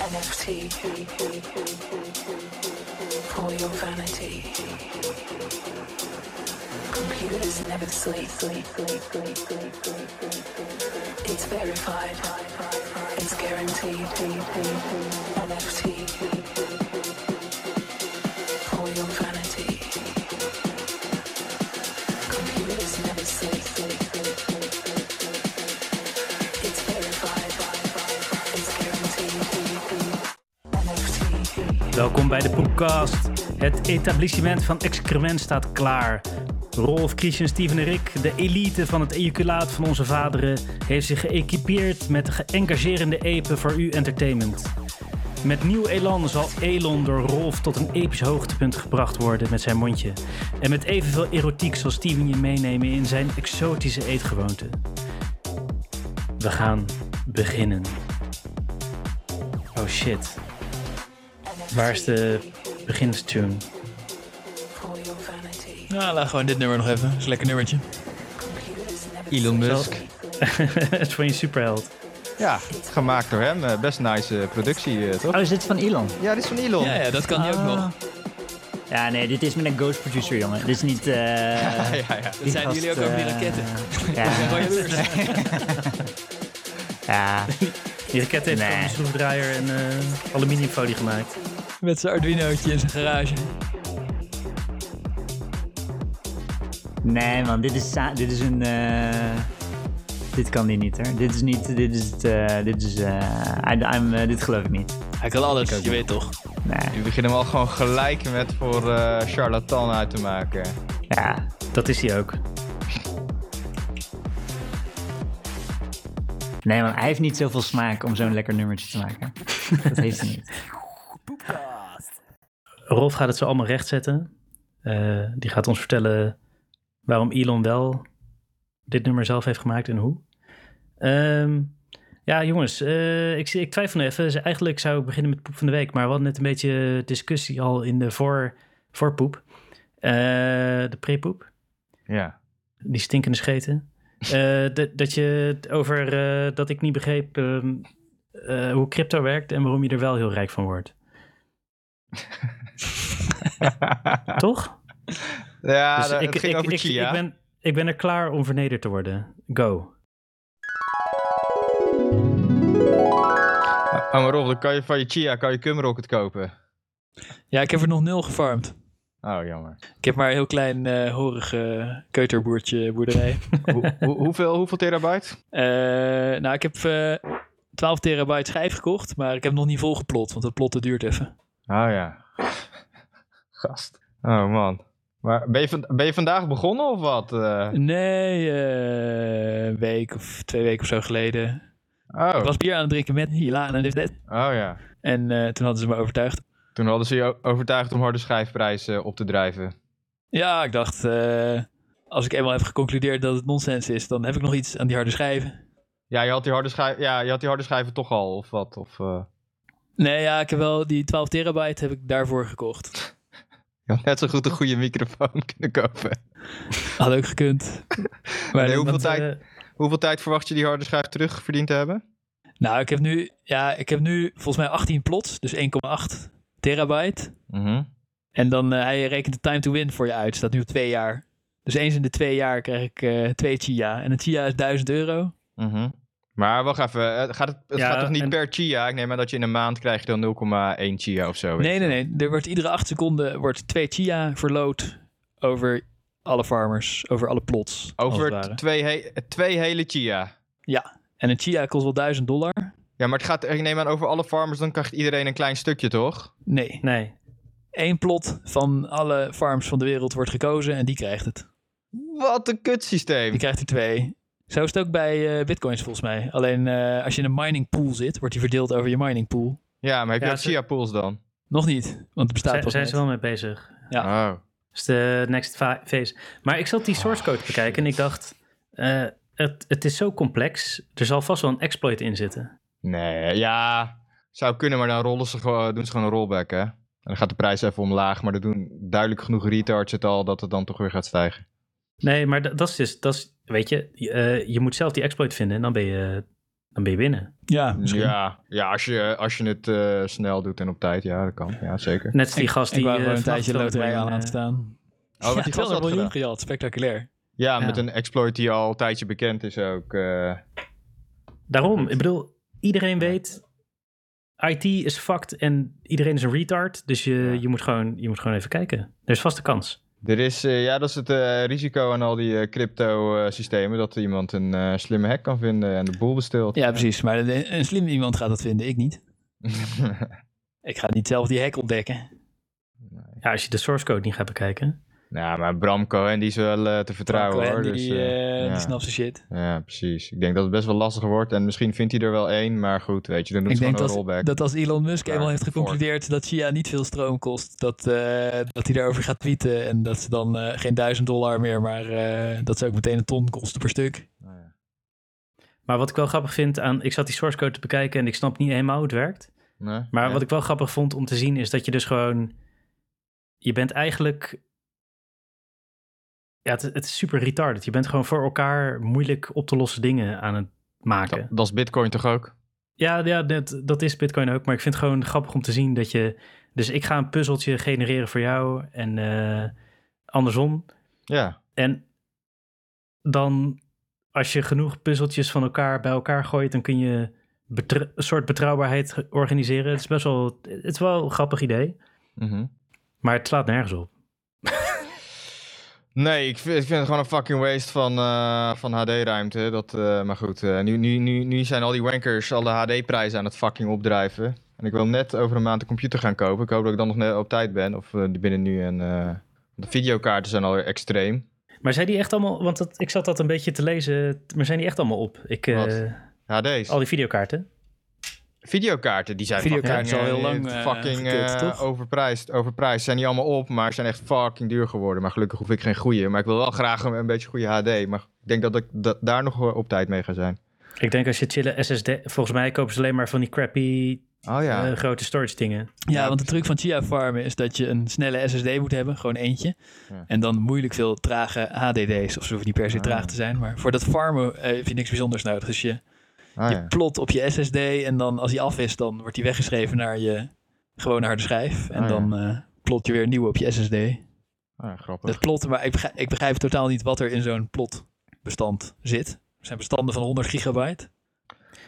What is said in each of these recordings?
NFT for your vanity. Computers never sleep, sleep, sleep, sleep, sleep, sleep, sleep. It's verified, it's guaranteed. NFT bij de podcast. Het etablissement van excrement staat klaar. Rolf, Christian, Steven en Rick, de elite van het ejaculaat van onze vaderen, heeft zich geëquipeerd met de geëngagerende epen voor uw entertainment. Met nieuw elan zal Elon door Rolf tot een episch hoogtepunt gebracht worden met zijn mondje. En met evenveel erotiek zal Steven je meenemen in zijn exotische eetgewoonten. We gaan beginnen. Oh shit. Waar is de beginstune? Nou, laat gewoon dit nummer nog even. Dat is een lekker nummertje. Elon Musk. Het is van je superheld. Ja, gemaakt door hem. Eh, Best nice eh, productie, eh, toch? Oh, is dit van Elon? Ja, dit is van Elon. Ja, ja, dat kan hij ook nog. Ah. Ja, nee, dit is met een ghost producer, jongen. Dit is niet... eh ja, ja. Dat zijn jullie ook over die raketten. Ja, ja. Die raket heeft Nee. gewoon een schroefdraaier en eh, aluminiumfolie gemaakt. Met zijn Arduinootje in zijn garage. Nee, man, dit is, dit is een... eh, dit kan die niet, hoor. Dit is niet... Dit is... het, eh, dit is... eh, I- I'm, dit geloof ik niet. Hij kan alles, je weet toch. Nee. Nu beginnen we al gewoon gelijk met voor eh charlatan uit te maken. Ja. Dat is hij ook. Nee, man, hij heeft niet zoveel smaak om zo'n lekker nummertje te maken. Dat heeft hij niet. Rolf gaat het zo allemaal rechtzetten. Eh, die gaat ons vertellen waarom Elon wel dit nummer zelf heeft gemaakt en hoe. Ehm, ja, jongens, eh, ik, ik twijfel even. Eigenlijk zou ik beginnen met poep van de week, maar we hadden net een beetje discussie al in de voor, voorpoep. Eh, de prepoep. Ja. Die stinkende scheten. Dat, dat je het over dat ik niet begreep ehm, eh, hoe crypto werkt en waarom je er wel heel rijk van wordt. Toch? ja, Dus dat- het ging over ik, Chia. ik, ben, ik ben er klaar om vernederd te worden. Go. Oh, maar Rolf, dan kan je van je Chia kan je Cumrocket kopen. Ja, ik heb er nog nul gefarmd. Oh, jammer. Ik heb maar een heel klein eh horig eh, keuterboertje boerderij. Hoe- hoe- hoeveel, hoeveel terabyte? Eh, nou, ik heb eh 12 terabyte schijf gekocht, maar ik heb nog niet volgeplot, want het plotten duurt even. Oh ja. Gast. Oh man. Maar ben je, ben je vandaag begonnen of wat? eh? Nee, eh, een week of twee weken of zo geleden. Oh. Ik was bier aan het drinken met Hila en dit. oh ja. En eh, toen hadden ze me overtuigd. Toen hadden ze je overtuigd om harde schijfprijs eh, op te drijven. Ja, ik dacht, als ik eenmaal heb geconcludeerd dat het nonsens is, dan heb ik nog iets aan die harde schijven. Ja, je had die harde, schijf, ja, je had die harde schijven toch al, of wat? Of, Nee, ja, ik heb wel die 12 terabyte heb ik daarvoor gekocht. je had net zo goed een goede microfoon kunnen kopen. Had ook gekund. Maar Nee, hoeveel, tijd, eh, hoeveel tijd verwacht je die harde schijf terugverdiend te hebben? Nou, ik heb nu, ja, ik heb nu volgens mij 18 plots, dus 1,8 terabyte. Mhm. En dan, eh, hij rekent de time to win voor je uit. Staat nu op twee jaar. Dus eens in de twee jaar krijg ik eh, twee Chia. En een Chia is 1000 euro. Mhm. Maar wacht even, eh, gaat het, het Ja, gaat toch niet en- per Chia? Ik neem aan dat je in een maand krijg je dan 0,1 Chia of zo. Nee, nee, nee. Er wordt iedere acht seconden wordt twee Chia verloot over alle farmers, over alle plots. het Over twee, he- twee hele Chia. En een Chia kost wel 1000 dollar. Ja, maar het gaat, ik neem aan over alle farmers, dan krijgt iedereen een klein stukje, toch? Nee. nee. Eén plot van alle farms van de wereld wordt gekozen en die krijgt het. Wat een kutsysteem. Die krijgt er twee. Zo is het ook bij eh, bitcoins volgens mij. Alleen eh, als je in een mining pool zit, wordt die verdeeld over je mining pool. Ja, maar heb je Ja, ook ze- Chia pools dan? Nog niet, want het bestaat Zijn, pas zijn net. ze wel mee bezig. Ja. Oh. Dat is de next phase. Maar ik zat die source code bekijken en ik dacht... eh, het, het is zo complex. Er zal vast wel een exploit in zitten. Nee, ja. Zou kunnen, maar dan rollen ze gewoon, doen ze gewoon een rollback, hè? En dan gaat de prijs even omlaag, maar er doen duidelijk genoeg retards het al dat het dan toch weer gaat stijgen. Nee, maar dat, dat is dus... Dat is, weet je, je, eh, je moet zelf die exploit vinden en dan ben je dan ben je binnen. Ja, misschien. Ja, ja als, je, als je het eh, snel doet en op tijd, ja, dat kan. Ja, zeker. Net als die Ik- gast ik die... wou eh, een tijdje loterij aan laten eh, staan. Oh, wat ja, die gast 200 had miljoen gedaan. gejat. Spectaculair. Ja, Ja. met een exploit die al een tijdje bekend is ook. eh, Daarom, ik bedoel, iedereen weet... IT is fucked en iedereen is een retard. Dus je, Ja. je, moet, gewoon, je moet gewoon even kijken. Er is vast een kans. Er is, eh, ja, dat is het eh, risico aan al die eh, crypto-systemen. dat iemand een eh, slimme hack kan vinden en de boel bestilt. Ja, precies. Maar een, een slim iemand gaat dat vinden, ik niet. Ik ga niet zelf die hack ontdekken. Ja, als je de source code niet gaat bekijken. Nou, maar Bram Cohen, die is wel eh, te vertrouwen Cohen, hoor. die, Dus, die, eh, eh, ja. die snapt zijn shit. Ja, precies. Ik denk dat het best wel lastig wordt. En misschien vindt hij er wel één. Maar goed, weet je, dan doet Ik ze denk gewoon een dat, rollback. dat als Elon Musk eenmaal heeft geconcludeerd dat Chia niet veel stroom kost, dat, eh, dat hij daarover gaat tweeten en dat ze dan eh, geen duizend dollar meer, maar eh, dat ze ook meteen een ton kosten per stuk. Nou ja. Maar wat ik wel grappig vind aan... Ik zat die source code te bekijken en ik snap niet helemaal hoe het werkt. Nee? Maar Ja. wat ik wel grappig vond om te zien is dat je dus gewoon... Je bent eigenlijk... Ja, het, het is super retarded. Je bent gewoon voor elkaar moeilijk op te lossen dingen aan het maken. Dat, dat is Bitcoin toch ook? Ja, ja dat, dat is Bitcoin ook. Maar ik vind het gewoon grappig om te zien dat je... Dus ik ga een puzzeltje genereren voor jou en eh, andersom. Ja. En dan, als je genoeg puzzeltjes van elkaar bij elkaar gooit, dan kun je een soort betrouwbaarheid organiseren. Het is best wel, het is wel een grappig idee, Mhm. maar het slaat nergens op. Nee, ik vind, ik vind het gewoon een fucking waste van, eh, van HD-ruimte. Dat, eh, maar goed, eh, nu, nu, nu, nu zijn al die wankers alle HD-prijzen aan het fucking opdrijven. En ik wil net over een maand een computer gaan kopen. Ik hoop dat ik dan nog net op tijd ben. Of binnen nu en... de videokaarten zijn alweer extreem. Maar zijn die echt allemaal, want dat, ik zat dat een beetje te lezen, maar zijn die echt allemaal op? Ik? HD's. al die videokaarten? Videokaarten, die zijn Videokaarten fucking, al heel eh, lang, eh, fucking eh, overprijsd. Overprijsd. Zijn niet allemaal op, maar zijn echt fucking duur geworden. Maar gelukkig hoef ik geen goede. Maar ik wil wel graag een, een beetje goede HD. Maar ik denk dat ik da- daar nog op tijd mee ga zijn. Ik denk als je chillen SSD, volgens mij kopen ze alleen maar van die crappy Oh ja. grote storage dingen. Ja, want de truc van Chia Farmen is dat je een snelle SSD moet hebben, gewoon eentje. Ja. En dan moeilijk veel trage HDD's, of ze hoeven niet per se Ah. traag te zijn. Maar voor dat farmen eh, heb je niks bijzonders nodig. Dus je, Ah, je ja. plot op je SSD en dan als die af is, dan wordt die weggeschreven naar je gewone harde schijf. En Ah, ja. dan eh, plot je weer nieuw op je SSD. Ah, ja, grappig. Dat plot, maar ik begrijp, ik begrijp totaal niet wat er in zo'n plotbestand zit. Er zijn bestanden van 100 gigabyte.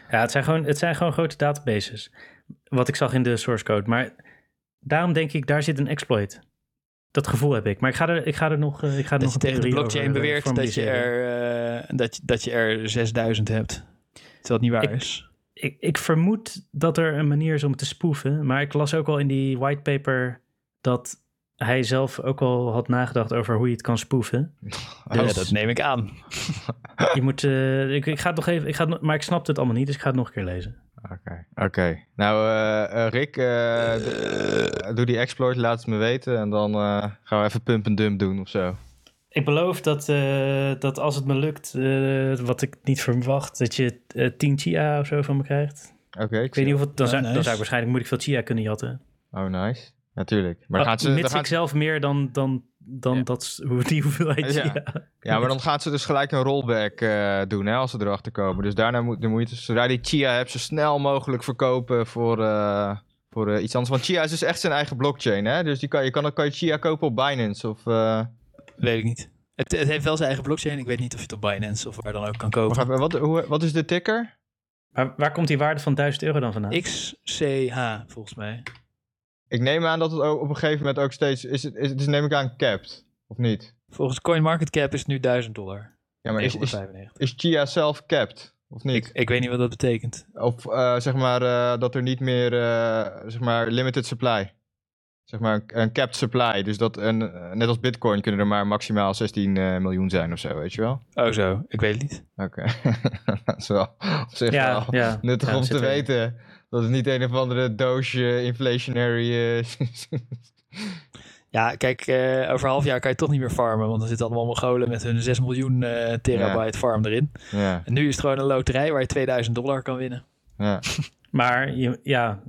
Ja, het zijn, gewoon, het zijn gewoon grote databases. Wat ik zag in de source code. Maar daarom denk ik, daar zit een exploit. Dat gevoel heb ik. Maar ik ga er, ik ga er nog, eh, ik ga er Dat nog je tegen de blockchain over, eh, beweert dat je, er, dat, je- dat je er 6000 hebt. Terwijl het niet waar Ik- is. Ik, ik vermoed dat er een manier is om te spoeven. Maar ik las ook al in die whitepaper dat hij zelf ook al had nagedacht over hoe je het kan spoeven. Oh, ja, dat neem ik aan. Je moet, eh, ik, ik ga het nog even, ik ga het, maar ik snapte het allemaal niet, dus ik ga het nog een keer lezen. Oké, oké. Nou, eh, eh, Rick, doe die exploit, laat het me weten. En dan gaan we even pump en dump doen of zo. Ik beloof dat, eh, dat als het me lukt, eh, wat ik niet verwacht, dat je eh 10 chia of zo van me krijgt. Oké, Ik weet niet of het, dan, zou, dan nice. zou ik waarschijnlijk moeilijk veel chia kunnen jatten. Oh, nice. Natuurlijk. Maar dan Oh, gaat ze, dan mits gaat ik zelf meer dan, dan, dan Ja. dat, die hoeveelheid Ja. chia. Ja, maar dan gaat ze dus gelijk een rollback eh, doen hè, als ze erachter komen. Dus daarna moet, dan moet je, zodra die Chia hebt, zo snel mogelijk verkopen voor, eh, voor eh, iets anders. Want Chia is dus echt zijn eigen blockchain, hè? Dus die kan, je kan, kan je Chia kopen op Binance of... Weet ik niet. Het, het heeft wel zijn eigen blockchain. Ik weet niet of je het op Binance of waar dan ook kan kopen. even, wat, hoe, wat is de ticker? Maar waar komt die waarde van 1000 euro dan vandaan? XCH, volgens mij. Ik neem aan dat het ook op een gegeven moment ook steeds... Is het, is, het is neem ik aan capped, of niet? Volgens CoinMarketCap is het nu 1000 dollar. Ja, maar is, is, 995. is Chia zelf capped, of niet? Ik, ik weet niet wat dat betekent. Of eh, zeg maar eh, dat er niet meer, eh, zeg maar, limited supply. Zeg maar een, een capped supply. Dus dat, een, eh, net als bitcoin kunnen er maar maximaal 16 eh, miljoen zijn of zo, weet je wel? Oh zo, ik weet het niet. Oké. dat is wel op zich ja, wel ja. nuttig Ja, om te weten. Dat het niet een of andere doosje inflationary... eh, Ja, kijk, eh, over een half jaar kan je toch niet meer farmen. Want dan zitten allemaal Mongolen met hun 6 miljoen eh, terabyte farm erin. ja, En nu is het gewoon een loterij waar je 2000 dollar kan winnen. ja. Maar je, ja,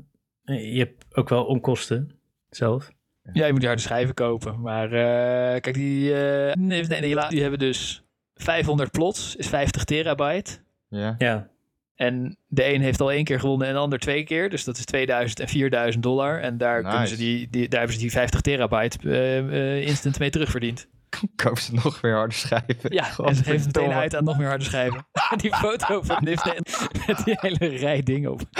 je hebt ook wel onkosten zelf. Ja, je moet die harde schijven kopen. Maar eh, kijk, die, eh, nee, nee, die, die hebben dus 500 plots, is 50 terabyte. ja. Ja, En de een heeft al één keer gewonnen en de ander twee keer. Dus dat is 2000 en 4000 dollar. En daar, kunnen ze die, die, daar hebben ze die 50 terabyte eh, eh, instant mee terugverdiend. Koop ze nog weer harde schijven. Ja, en ze heeft meteen uit aan nog meer harde schijven. die foto van Nifty met die hele rij dingen op.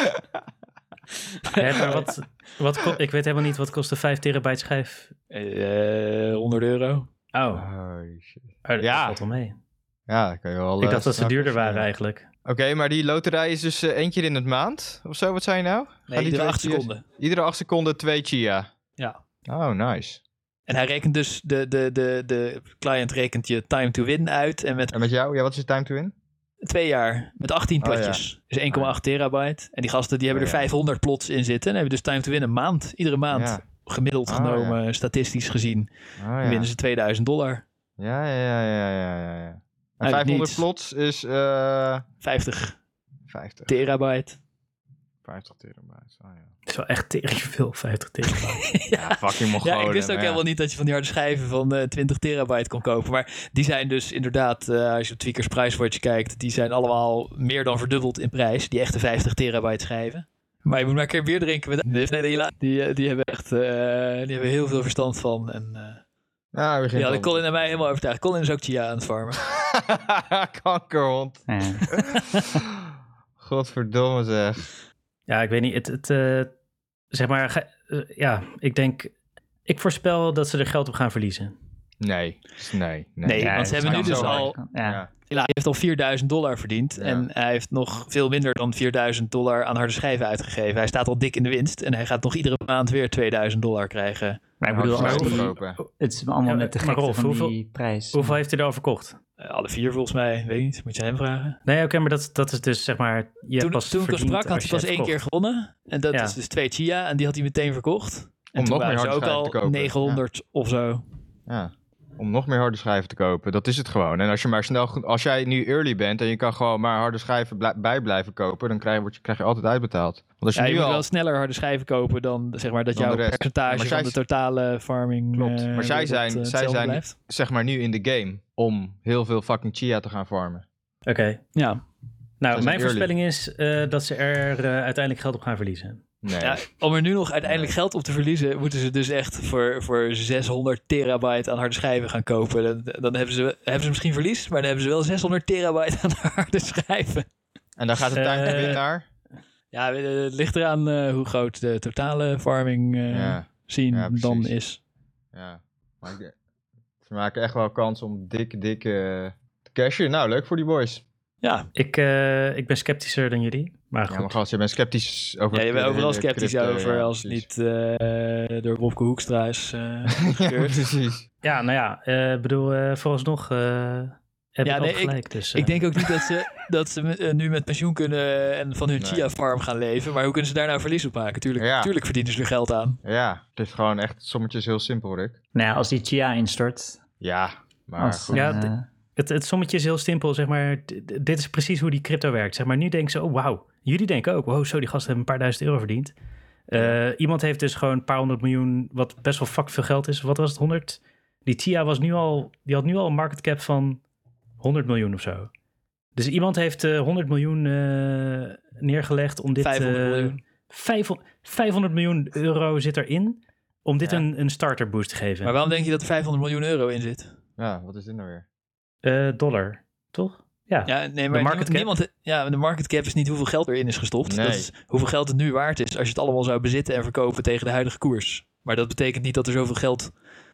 Hè, maar wat, wat ko- ik weet helemaal niet wat kost de 5 terabyte schijf. Eh 100 euro. Oh, Oh, shit. oh dat Ja. valt wel mee. Ja, dat kan je wel. Ik eh, dacht dat ze duurder waren ja. eigenlijk. Oké, maar die loterij is dus eh, één keer in het maand? Of zo, wat zei je nou? Nee, iedere twee 8 chia's- seconden. Iedere acht seconden twee chia. Ja. Oh, nice. En hij rekent dus, de, de, de, de client rekent je time to win uit. En met En met jou? Ja, wat is je time to win? Twee jaar, met 18 Oh, ja. potjes. Dus 1,8 Ah, terabyte. En die gasten die hebben Oh, er ja. 500 plots in zitten. En hebben dus time to win een maand. Iedere maand. Gemiddeld Ah, genomen, statistisch gezien, Oh, ja. winnen ze 2000 dollar. Ja, ja, ja, ja, ja, ja. En Uit 500 niets. plots is eh 50 50. terabyte. 50 terabyte. Oh, ja. Het is wel echt tering veel, 50 terabyte. ja, fucking Mongolen. Ja, ik wist ook helemaal niet dat je van die harde schijven van eh 20 terabyte kon kopen. Maar die zijn dus inderdaad, eh, als je op Tweakers Pricewatch kijkt, die zijn allemaal meer dan verdubbeld in prijs. Die echte 50 terabyte schijven. Maar je moet maar een keer bier drinken met nee, nee, die, die, eh, die hebben echt eh, die hebben heel veel verstand van. En eh Ja, we die beginnen hadden Colin en mij helemaal overtuigd. Colin is ook Chia aan het farmen. Kankerhond. Ja. Godverdomme zeg. Ja, ik weet niet. Het, het, eh, zeg maar, ge- eh, ja, ik denk, ik voorspel dat ze er geld op gaan verliezen. Nee, nee, nee. Nee, Ja, want ze hebben nu dus al... Ja. Ja. Hij heeft al 4000 dollar verdiend. Ja. En hij heeft nog veel minder dan 4000 dollar aan harde schijven uitgegeven. Hij staat al dik in de winst. En hij gaat nog iedere maand weer 2000 dollar krijgen. Maar ik bedoel, als die, het is allemaal Ja, met de gekte Rolf, van hoeveel- die prijs. Hoeveel heeft hij erover verkocht? Eh, alle vier volgens mij. Weet ik niet. Moet je hem vragen. Nee, oké, maar dat, dat is dus zeg maar, je toen pas toen ik hem sprak had hij je pas één keer gewonnen. En dat Ja. is dus twee Chia. En die had hij meteen verkocht. En Om toen nog meer ook al te kopen. 900 of zo. Ja. Om nog meer harde schijven te kopen. Dat is het gewoon. En als je maar snel... Als jij nu early bent en je kan gewoon maar harde schijven bij blijven kopen... dan krijg, word je, krijg je altijd uitbetaald. Want als je Ja, je nu moet al... wel sneller harde schijven kopen dan zeg maar dat Dan jouw percentage Maar van de totale farming. Klopt. eh, Maar zij dat, zijn- eh, zij zijn- blijft. zeg maar nu in de game... om heel veel fucking chia te gaan farmen. Oké, Ja. nou, mijn early. voorspelling is eh, dat ze er uiteindelijk geld op gaan verliezen. Nee. Ja, om er nu nog uiteindelijk geld op te verliezen, moeten ze dus echt voor, voor 600 terabyte aan harde schijven gaan kopen. Dan, dan hebben, ze, hebben ze misschien verlies, maar dan hebben ze wel 600 terabyte aan harde schijven. En dan gaat het to Eh, win naar... Ja, het ligt eraan eh, hoe groot de totale farming eh Ja, scene Ja, precies. dan is. ja. Maar ik, ze maken echt wel kans om dikke, dikke eh, te cashen. Nou, leuk voor die boys. Ja, Ik, eh, ik ben sceptischer dan jullie, maar Ja, maar gast, je bent sceptisch over... ja je bent overal sceptisch crypto, over ja, als het niet eh, door Wopke Hoekstra is eh, precies. Ja, nou ja, ik bedoel, eh, vooralsnog eh heb Ja, ik nee, gelijk. dus, Ik eh, denk ook niet dat ze, dat ze eh, nu met pensioen kunnen en van hun Nee. chia farm gaan leven. Maar hoe kunnen ze daar nou verlies op maken? Tuurlijk, Ja. tuurlijk verdienen ze er geld aan. Ja, het is gewoon echt, sommetje is heel simpel, Rick. Nou ja, als die Chia instort. Ja, maar Als, goed. Ja, eh, Het, het sommetje is heel simpel, zeg maar. Dit is precies hoe die crypto werkt. Zeg maar, nu denken ze, oh wauw. Jullie denken ook, wow, zo, die gasten hebben een paar duizend euro verdiend. Eh, iemand heeft dus gewoon een paar honderd miljoen, wat best wel fuck veel geld is. Wat was het, 100? Die TIA was nu al, die had nu al een market cap van 100 miljoen of zo. Dus iemand heeft eh 100 miljoen eh, neergelegd om dit... 500 eh, miljoen. 500, 500 miljoen euro zit erin om dit Ja. een, een starter boost te geven. Maar waarom denk je dat er 500 miljoen euro in zit? Ja, wat is dit nou weer? Eh, dollar, toch? Ja. Ja, nee, maar market niemand, cap? niemand- ja, de market cap is niet hoeveel geld erin is gestopt. Nee. Dat is hoeveel geld het nu waard is als je het allemaal zou bezitten en verkopen tegen de huidige koers. Maar dat betekent niet dat er zoveel geld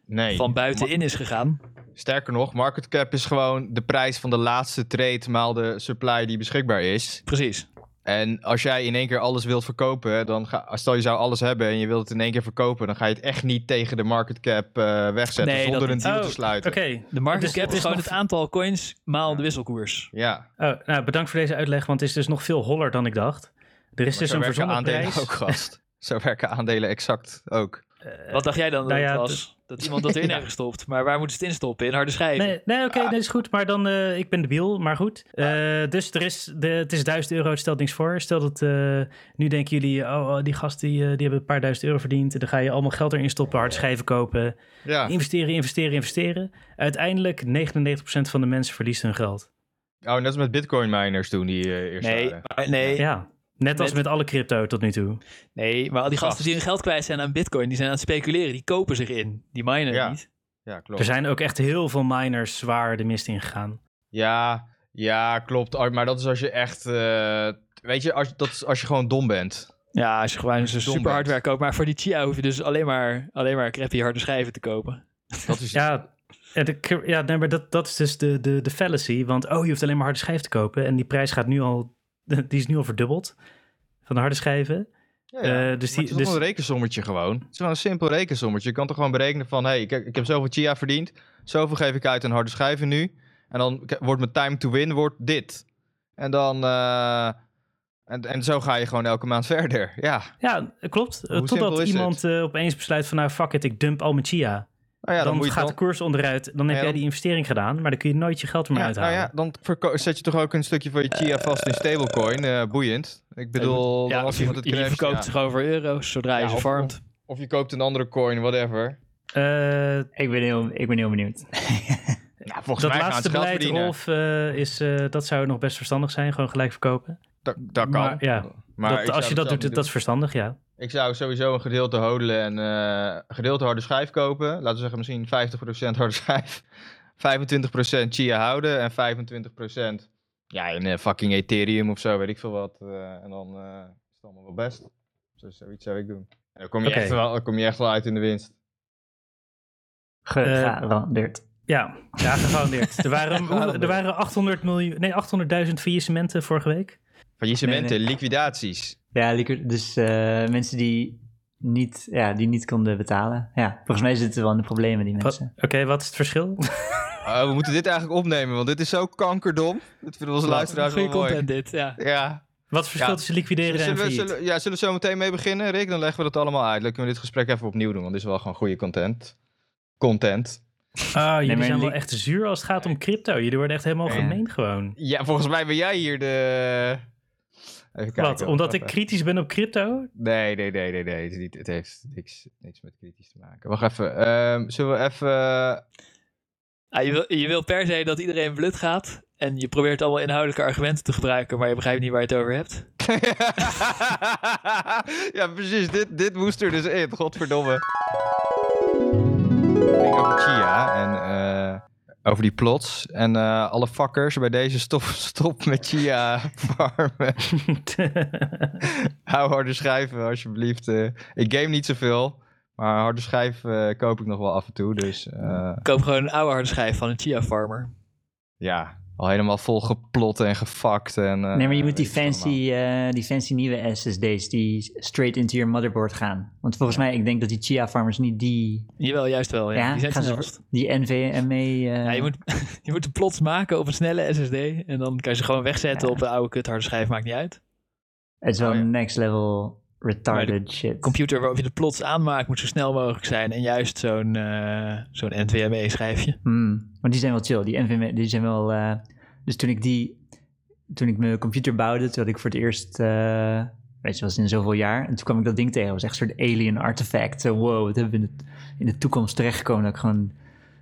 Nee. van buitenin is gegaan. Sterker nog, market cap is gewoon de prijs van de laatste trade maal de supply die beschikbaar is. Precies. En als jij in één keer alles wilt verkopen, dan ga, stel je zou alles hebben en je wilt het in één keer verkopen, dan ga je het echt niet tegen de market cap eh, wegzetten Nee, zonder een deal Oh, te sluiten. Oké. De market Dus cap is gewoon nog- het aantal coins maal de wisselkoers. Ja, Oh, nou, bedankt voor deze uitleg, want het is dus nog veel holler dan ik dacht. Er is maar dus zo een werken verzonnen aandelen prijs. ook, gast. zo werken aandelen exact ook. Eh, Wat dacht jij dan dat nou ja, het was? Dat iemand dat erin Ja. heeft gestopt. Maar waar moeten ze het in stoppen? In harde schijven? Nee, nee oké, dat is goed. Maar dan, eh, ik ben debiel, maar goed. Eh, dus er is, de, het is 1000 euro, het stelt niks voor. Stel dat, eh, nu denken jullie, oh, oh, die gast die, eh, die hebben een paar duizend euro verdiend. Dan ga je allemaal geld erin stoppen, hard schijven kopen. Ja, Investeren, investeren, investeren. Uiteindelijk 99% van de mensen verliest hun geld. Oh, net als met bitcoin miners toen die eh, eerst Nee, waren. maar, nee, Ja, net als Met- met alle crypto tot nu toe. nee, maar al die gasten Gast. die hun geld kwijt zijn aan bitcoin, die zijn aan het speculeren. Die kopen zich in. Die minen Ja. niet. Ja, klopt. Er zijn ook echt heel veel miners zwaar de mist ingegaan. Ja, ja, klopt. Oh, Maar dat is als je echt... eh, weet je, als, dat is als je gewoon dom bent. Ja, als je gewoon Als je super bent. hardware koopt. Maar voor die Chia hoef je dus alleen maar, alleen maar crappy harde schijven te kopen. Dat is... Ja, ja, de, ja nee, maar dat, dat is dus de, de, de fallacy. Want oh, je hoeft alleen maar harde schijf te kopen. En die prijs gaat nu al, die is nu al verdubbeld van de harde schijven. Ja, ja. Eh, dus die- het is dus- een rekensommetje gewoon. Het is gewoon een simpel rekensommetje. Je kan toch gewoon berekenen van... Hé, hey, ik, ik heb zoveel chia verdiend. Zoveel geef ik uit aan harde schijven nu. En dan wordt mijn time to win wordt dit. En dan... eh, en, en zo ga je gewoon elke maand verder. Ja. Ja, klopt. Hoe Totdat iemand eh, opeens besluit van nou fuck it, ik dump al mijn chia. Nou ja, dan, gaat dan, de koers onderuit. Dan heb Ja, jij die investering gedaan, maar dan kun je nooit je geld er meer ja, nou uithalen. ja, dan zet je toch ook een stukje van je chia vast in stablecoin. eh, boeiend. Ik bedoel, ja, als iemand het je verkoopt gewoon voor euro's zodra je ze of- farmt. Of je koopt een andere coin, whatever. Eh, Ik ben heel, ik ben heel benieuwd. Volgens dat mij gaan laatste beleid. Rolf, eh, is, eh, dat zou nog best verstandig zijn. Gewoon gelijk verkopen. Dat, dat kan. Maar, ja, Maar dat, als je dat doet, dat is verstandig, ja. Ik zou sowieso een gedeelte hodelen en eh, een gedeelte harde schijf kopen. Laten we zeggen misschien 50% harde schijf. 25% chia houden en 25% ja, in eh, fucking Ethereum of zo, weet ik veel wat. eh, en dan eh, is het allemaal wel best. Dus zoiets zou ik doen. En dan kom je, echt, wel, dan kom je echt wel uit in de winst. Gegarandeerd. Ja, ja gegarandeerd. Er waren, er waren 800 miljoen, nee, 800.000 faillissementen vorige week. Faillissementen, Nee, liquidaties. Ja, dus eh, mensen die niet, ja, die niet konden betalen. Ja, volgens mij zitten wel in de problemen, die mensen. Oké, wat is het verschil? Oh, we moeten dit eigenlijk opnemen, want dit is zo kankerdom. Dat vinden onze luisteraars wel Goede mooi. content dit, ja. Ja. Wat is het verschil Ja. tussen liquideren en Zullen we, failliet? zullen, ja, zullen we zo meteen mee beginnen, Rick? Dan leggen we dat allemaal uit. Dan kunnen we dit gesprek even opnieuw doen, want dit is wel gewoon goede content. Content. Ah, jullie maar zijn wel echt zuur als het gaat om crypto. Jullie worden echt helemaal gemeen gewoon. Ja, volgens mij ben jij hier de... Even kijken. Wat, omdat ik kritisch ben op crypto? Nee, nee, nee, nee, nee. Het, is niet, het heeft niks, niks met kritisch te maken. Wacht even. Ehm, zullen we even... Ah, je, wil, je wil per se dat iedereen blut gaat. En je probeert allemaal inhoudelijke argumenten te gebruiken, maar je begrijpt niet waar je het over hebt. ja, precies. Dit, dit moest er dus in. Godverdomme. Ik denk over Chia en eh, over die plots. En eh, alle fuckers bij deze stop, stop met Chia farmen. Hou harde schijven alsjeblieft. eh. ik game niet zoveel. Maar harde schijf eh, koop ik nog wel af en toe. Dus eh, Koop gewoon een oude harde schijf van een Chia farmer. ja, al helemaal vol geplot en gefakt. En, eh, nee, maar je moet die fancy, eh, die fancy nieuwe SSD's die straight into je motherboard gaan. Want volgens mij, ik denk dat die Chia farmers niet die, Jawel, juist wel. Ja. Ja, die zijn gaan ze- snelst. die NVMe... eh, Ja, je, moet, je moet de plots maken op een snelle SSD. En dan kan je ze gewoon wegzetten Ja. op de oude kut harde schijf. Maakt niet uit. Het is wel Oh, next level retarded shit. computer waarop je de plots aanmaakt moet zo snel mogelijk zijn. En juist zo'n eh, zo'n NVMe schijfje. Hmm, maar die zijn wel chill. Die NVMe, die zijn wel... eh, dus toen ik die... Toen ik mijn computer bouwde, toen had ik voor het eerst... eh, weet je, was in zoveel jaar. En toen kwam ik dat ding tegen. Het was echt een soort alien artefact. Zo, wow, wat hebben we in de, in de toekomst terechtgekomen... dat ik gewoon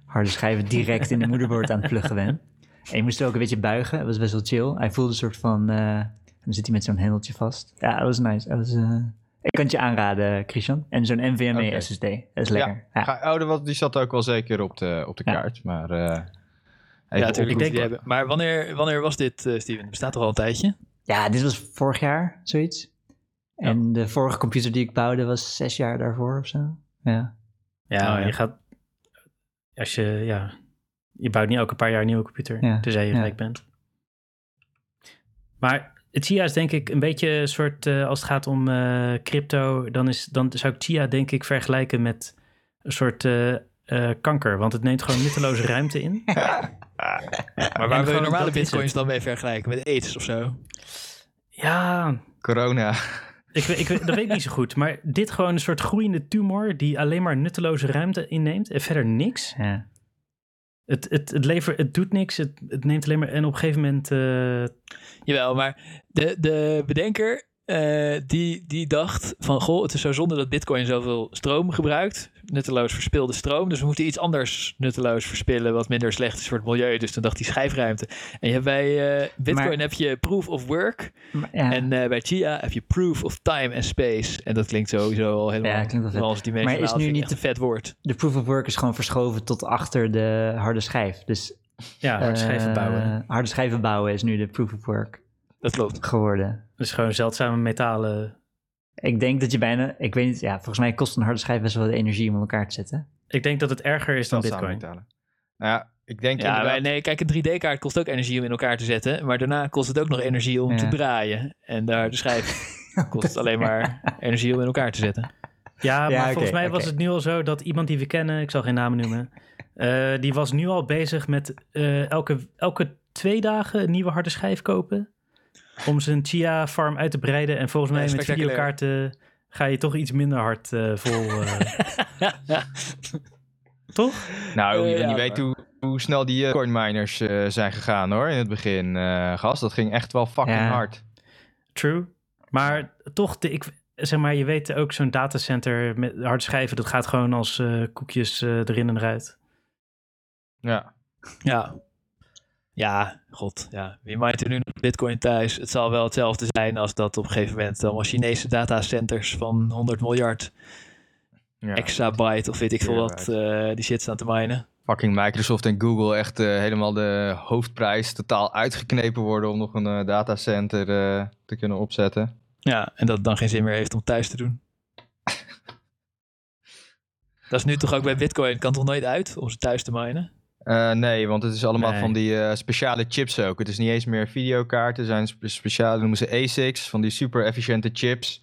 harde schijven direct in de moederbord aan het pluggen ben. En je moest er ook een beetje buigen. Dat was best wel chill. Hij voelde een soort van... dan zit hij met zo'n hendeltje vast. Ja, dat was nice. Dat was, eh, ik kan het je aanraden, Christian. En zo'n NVMe. SSD. Dat is lekker. Ja, Ga, oh, dat- die zat ook wel zeker op de, op de Ja. kaart. Maar eh, Ja, natuurlijk. ik denk die wel- hebben. Maar wanneer, wanneer was dit, eh, Steven? Het bestaat toch al een tijdje? Ja, dit was vorig jaar, zoiets. En de vorige computer die ik bouwde was zes jaar daarvoor of zo. Ja. Ja, Oh, ja. je gaat... Als je, ja... Je bouwt niet elke paar jaar een nieuwe computer. Ja, Tenzij je ja. gelijk bent. Maar Chia is denk ik een beetje een soort... eh, als het gaat om eh, crypto... Dan, is, dan zou ik Chia denk ik vergelijken met een soort eh, eh, kanker. Want het neemt gewoon nutteloze ruimte in. Maar waar wil je normale bitcoins dan mee vergelijken? Met AIDS of zo? Ja, corona. Ik, weet- ik, dat weet ik niet zo goed. Maar dit gewoon een soort groeiende tumor die alleen maar nutteloze ruimte inneemt en verder niks. ja. Het, het, het, lever, het doet niks, het, het neemt alleen maar... En op een gegeven moment... Jawel, maar de, de bedenker eh, die, die dacht van, goh, het is zo zonde dat bitcoin zoveel stroom gebruikt. Nutteloos verspilde stroom. Dus we moeten iets anders nutteloos verspillen wat minder slecht is voor het milieu. Dus toen dacht hij schijfruimte. En je hebt bij eh, bitcoin Maar- heb je proof of work. Maar, ja. En eh, bij Chia heb je proof of time and space. En dat klinkt sowieso al helemaal Ja, klinkt wel vet. als die Maar is nu niet een vet woord. de proof of work is gewoon verschoven tot achter de harde schijf. Dus Ja, hard schijven eh, bouwen. harde schijven bouwen is nu de proof of work Dat klopt. geworden. Dus gewoon zeldzame metalen. Ik denk dat je bijna, ik weet niet, ja, volgens mij kost een harde schijf best wel wat energie om in elkaar te zetten. Ik denk dat het erger is dan bitcoin. metalen. Nou ja, ik denk Ja, inderdaad... nee, kijk, een 3D-kaart kost ook energie om in elkaar te zetten. Maar daarna kost het ook nog energie om Ja. te draaien. En daar de schijf kost alleen maar energie om in elkaar te zetten. Ja, maar Ja, volgens mij was het nu al zo dat iemand die we kennen, ik zal geen namen noemen, eh, die was nu al bezig met eh, elke, elke twee dagen een nieuwe harde schijf kopen. Om zijn Chia farm uit te breiden. En volgens Ja, mij met spectaculair. videokaarten ga je toch iets minder hard eh, vol. eh, toch? Nou, je, weet hoe, hoe snel die coin miners eh, zijn gegaan hoor, in het begin, eh, gast. Dat ging echt wel fucking Ja. hard. True. Maar toch, de, ik, zeg maar, je weet ook zo'n datacenter met hard schijven, dat gaat gewoon als eh, koekjes eh, erin en eruit. Ja. Ja. Ja, god. Ja. Wie maakt er nu nog bitcoin thuis? Het zal wel hetzelfde zijn als dat op een gegeven moment allemaal Chinese datacenters van 100 miljard ja. exabyte of weet ik veel wat eh, die shit staan te minen. Fucking Microsoft en Google echt eh, helemaal de hoofdprijs totaal uitgeknepen worden om nog een eh, datacenter eh, te kunnen opzetten. Ja, en dat het dan geen zin meer heeft om thuis te doen. dat is nu toch ook bij bitcoin, kan toch nooit uit om ze thuis te minen? Eh, nee, want het is allemaal Nee. van die eh, speciale chips ook. Het is niet eens meer videokaarten, zijn spe- speciale, noemen ze ASICs, van die super efficiënte chips.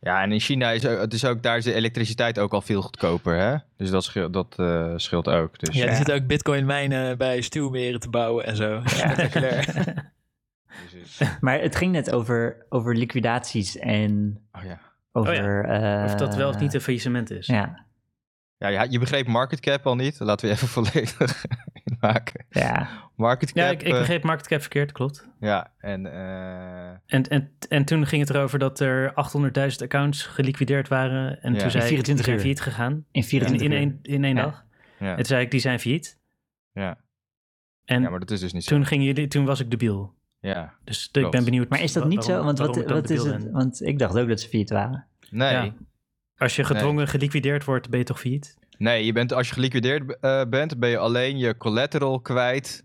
Ja, en in China is ook- het is ook, daar is de elektriciteit ook al veel goedkoper, hè? Dus dat scheelt, dat, eh, scheelt ook. Dus, Ja, ja. er zitten ook bitcoin mijnen bij stuwmeren te bouwen en zo. Spectaculair. Maar het ging net over, over liquidaties en Oh, ja. over... eh, Of dat wel of niet een faillissement is. Ja, Ja, ja, je begreep market cap al niet. Laten we even volledig inmaken. ja. Market cap. Ja, ik, ik eh, begreep market cap verkeerd, klopt. ja, en eh, En, en, en toen ging het erover dat er 800.000 accounts geliquideerd waren. En Ja. toen zei In ik, die 24 zijn failliet gegaan. In In, 24 in, uur. één, in één Ja. dag. ja, En toen zei ik, die zijn failliet. ja. En ja, maar dat is dus niet zo. toen, gingen jullie, toen was ik debiel. Ja, Dus ik ben benieuwd. Maar is dat niet zo? Want wat, wat is het? Want ik dacht ook dat ze failliet waren. nee. Ja. Als je gedwongen geliquideerd wordt, ben je toch failliet? Nee, je bent, als je geliquideerd eh, bent, ben je alleen je collateral kwijt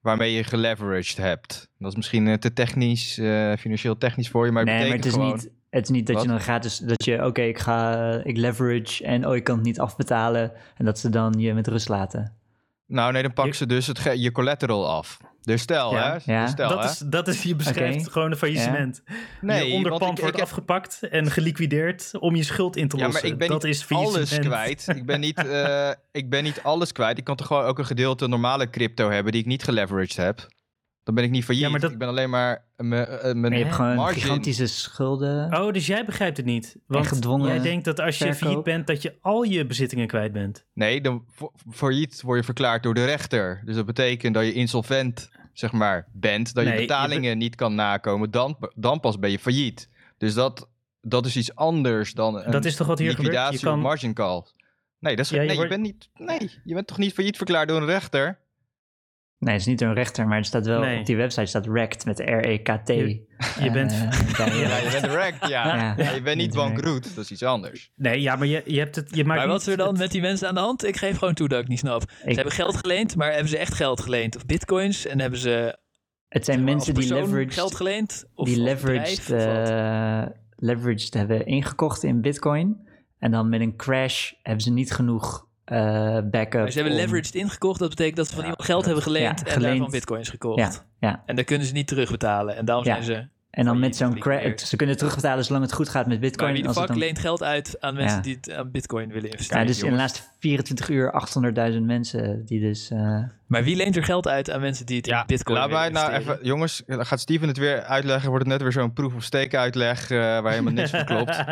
waarmee je geleveraged hebt. Dat is misschien eh, te technisch, eh, financieel technisch voor je, maar het nee, maar het betekent is, gewoon... niet, het is niet dat Wat? je dan gratis... Dat je, oké, ik ga... Ik leverage en oh, ik kan het niet afbetalen. En dat ze dan je met rust laten. Nou nee, dan pakken Je- ze dus het je collateral af. Dus stel, Ja. hè? Ja. Dus stel, dat, hè? is, dat is, je beschrijft gewoon een faillissement. Nee, je onderpand wordt ik heb- afgepakt en geliquideerd om je schuld in te Ja, lossen. maar ik ben dat niet is alles kwijt. Ik ben niet, eh, ik ben niet alles kwijt. Ik kan toch gewoon ook een gedeelte normale crypto hebben die ik niet geleveraged heb. Dan ben ik niet failliet. Ja, maar dat- Ik ben alleen maar mijn, eh, je hebt gewoon margin. gigantische schulden. Oh, dus jij begrijpt het niet. Want gedwongen jij denkt dat als je verkoop. failliet bent, dat je al je bezittingen kwijt bent. Nee, dan fa- failliet word je verklaard door de rechter. Dus dat betekent dat je insolvent, zeg maar, bent. Dat Nee, je je betalingen niet kan nakomen. Dan, dan pas ben je failliet. Dus dat, dat is iets anders dan een dat is toch wat hier gebeurt? liquidatie Je kan, of margin call. Nee, dat is, Ja, je nee, je bent niet, nee, je bent toch niet failliet verklaard door een rechter? Nee, het is niet een rechter, maar er staat wel Nee. op die website staat RECT met R-E-K-T. Je- je bent- Eh, Ja, je bent ja. Ja. Ja, je bent niet bankroet, dat is iets anders. nee, ja, maar je, je hebt het. Je maakt Maar wat is er dan het- met die mensen aan de hand? Ik geef gewoon toe dat ik niet snap. Ze hebben geld geleend, maar hebben ze echt geld geleend? Of bitcoins? En hebben ze het zijn mensen die leveraged, geld geleend? Of die leveraged, bedrijf, eh, leveraged hebben ingekocht in bitcoin. En dan met een crash hebben ze niet genoeg eh backup. Maar ze hebben om- leveraged ingekocht. Dat betekent dat ze van Ja, iemand geld hebben geleend Ja, en geleend. daarvan bitcoins gekocht. Ja, ja. En dan kunnen ze niet terugbetalen. En daarom Ja. zijn ze... En dan met zo'n crash. Ze kunnen terugbetalen zolang het goed gaat met Maar bitcoin. wie de als het fuck dan- leent geld uit aan mensen Ja. die het aan bitcoin willen investeren? Ja, dus in de laatste 24 uur 800.000 mensen die dus... eh, Maar wie leent er geld uit aan mensen die het in bitcoin laat mij willen nou investeren? even, jongens, dan gaat Steven het weer uitleggen. Wordt het net weer zo'n proof of stake uitleg eh, waar helemaal niks van klopt.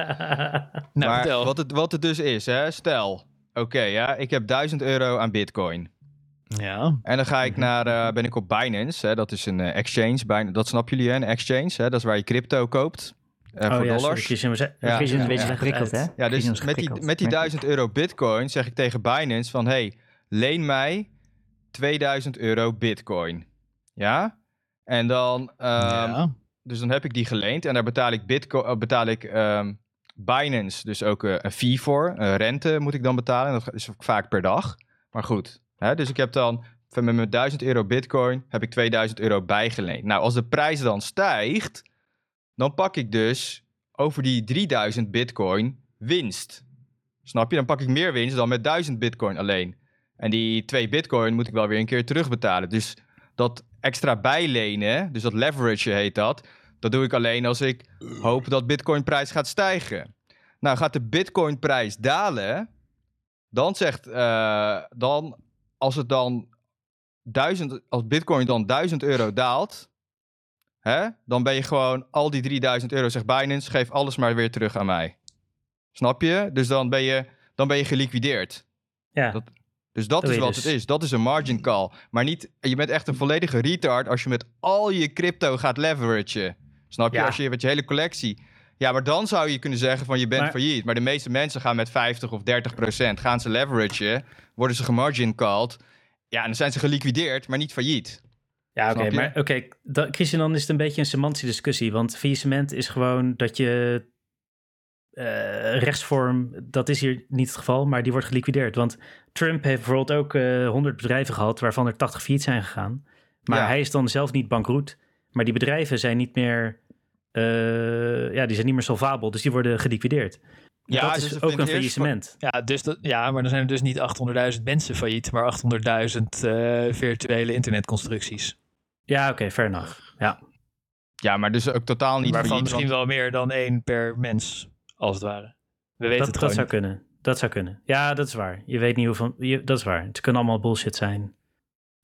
Nou, maar vertel. wat het, wat het dus is, hè, stel, oké, ja, ik heb 1000 euro aan bitcoin. Ja. En dan ga ik Mhm. naar, eh, ben ik op Binance, hè, dat is een eh, exchange, Bin- dat snappen jullie hè, een exchange, hè, dat is waar je crypto koopt. eh, voor oh ja, sorry, dollars. We zijn, Ja, een beetje ja. geprikkeld, hè? Ja, dus met die, met die Merk- 1000 euro bitcoin zeg ik tegen Binance van... hey, leen mij 2000 euro bitcoin. Ja? En dan... ehm, ja. Dus dan heb ik die geleend en daar betaal ik, bitcoin, betaal ik ehm, Binance dus ook eh, een fee voor. Een rente moet ik dan betalen. En dat is vaak per dag. Maar goed, hè, dus ik heb dan van met mijn 1000 euro bitcoin heb ik 2000 euro bijgeleend. Nou, als de prijs dan stijgt, dan pak ik dus over die 3000 bitcoin winst. Snap je? Dan pak ik meer winst dan met 1000 bitcoin alleen. En die 2 bitcoin moet ik wel weer een keer terugbetalen. Dus dat extra bijlenen, dus dat leverage heet dat, dat doe ik alleen als ik hoop dat bitcoinprijs gaat stijgen. Nou, gaat de bitcoinprijs dalen, dan zegt, eh, dan, als het dan 1000, als bitcoin dan 1000 euro daalt, hè, dan ben je gewoon al die 3000 euro, zegt Binance, geef alles maar weer terug aan mij. Snap je? Dus dan ben je, dan ben je geliquideerd. Ja, Dat- Dus dat Dat is wat dus. het is. Dat is een margin call. Maar niet, je bent echt een volledige retard als je met al je crypto gaat leveragen. Snap je? Ja. Als je met je hele collectie. Ja, maar dan zou je kunnen zeggen van je bent Maar- failliet. Maar de meeste mensen gaan met 50 of 30 procent. Gaan ze leveragen, worden ze gemargin called. Ja, en dan zijn ze geliquideerd, maar niet failliet. ja oké. Maar oké, Christian, dan is het een beetje een semantische discussie. Want faillissement is gewoon dat je eh, rechtsvorm, dat is hier niet het geval, maar die wordt geliquideerd. Want Trump heeft bijvoorbeeld ook eh 100 bedrijven gehad, waarvan er 80 failliet zijn gegaan. Maar Ja. hij is dan zelf niet bankroet. Maar die bedrijven zijn niet meer, eh, ja, die zijn niet meer solvabel, dus die worden geliquideerd. Ja, dat dus is ook een faillissement. Ja, dus dat, ja, maar dan zijn er dus niet 800.000 mensen failliet, maar 800.000 eh, virtuele internetconstructies. Ja, oké, fair enough. Ja. Ja, maar dus ook totaal niet Waarvan failliet. misschien want- wel meer dan één per mens, als het ware. We weten Dat, het dat zou niet. kunnen. Dat zou kunnen. Ja, dat is waar. Je weet niet hoeveel. Je, dat is waar. Het kan allemaal bullshit zijn.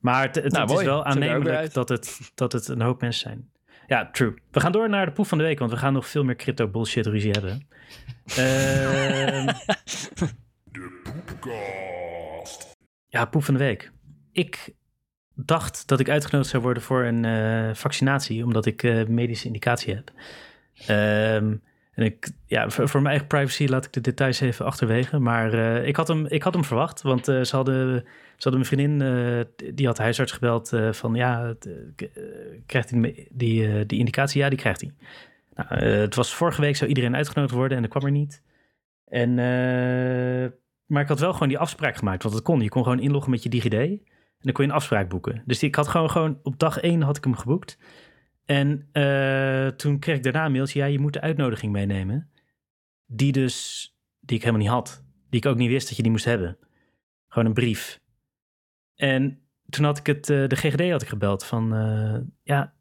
Maar het, het, Nou, het is mooi. wel aannemelijk dat het, dat het een hoop mensen zijn. Ja, true. We gaan door naar de poef van de week, want we gaan nog veel meer crypto bullshit ruzie hebben. Ehm, ja, poef van de week. Ik dacht dat ik uitgenodigd zou worden voor een eh, vaccinatie, omdat ik eh, medische indicatie heb. Ehm, en ik, ja, voor, voor mijn eigen privacy laat ik de details even achterwege. Maar eh, ik, had hem, ik had hem verwacht, want eh, ze, hadden, ze hadden mijn vriendin, eh, die had de huisarts gebeld van ja, krijgt hij die, die, indicatie? Ja, die krijgt hij. Nou, het was vorige week zou iedereen uitgenodigd worden en dat kwam er niet. En, maar ik had wel gewoon die afspraak gemaakt, want dat kon. Je kon gewoon inloggen met je DigiD en dan kon je een afspraak boeken. Dus ik had gewoon, gewoon op dag één had ik hem geboekt. En eh, toen kreeg ik daarna een mailtje, ja, je moet de uitnodiging meenemen. Die dus, die ik helemaal niet had. Die ik ook niet wist dat je die moest hebben. Gewoon een brief. En toen had ik het, eh, de GGD had ik gebeld van, eh, ja,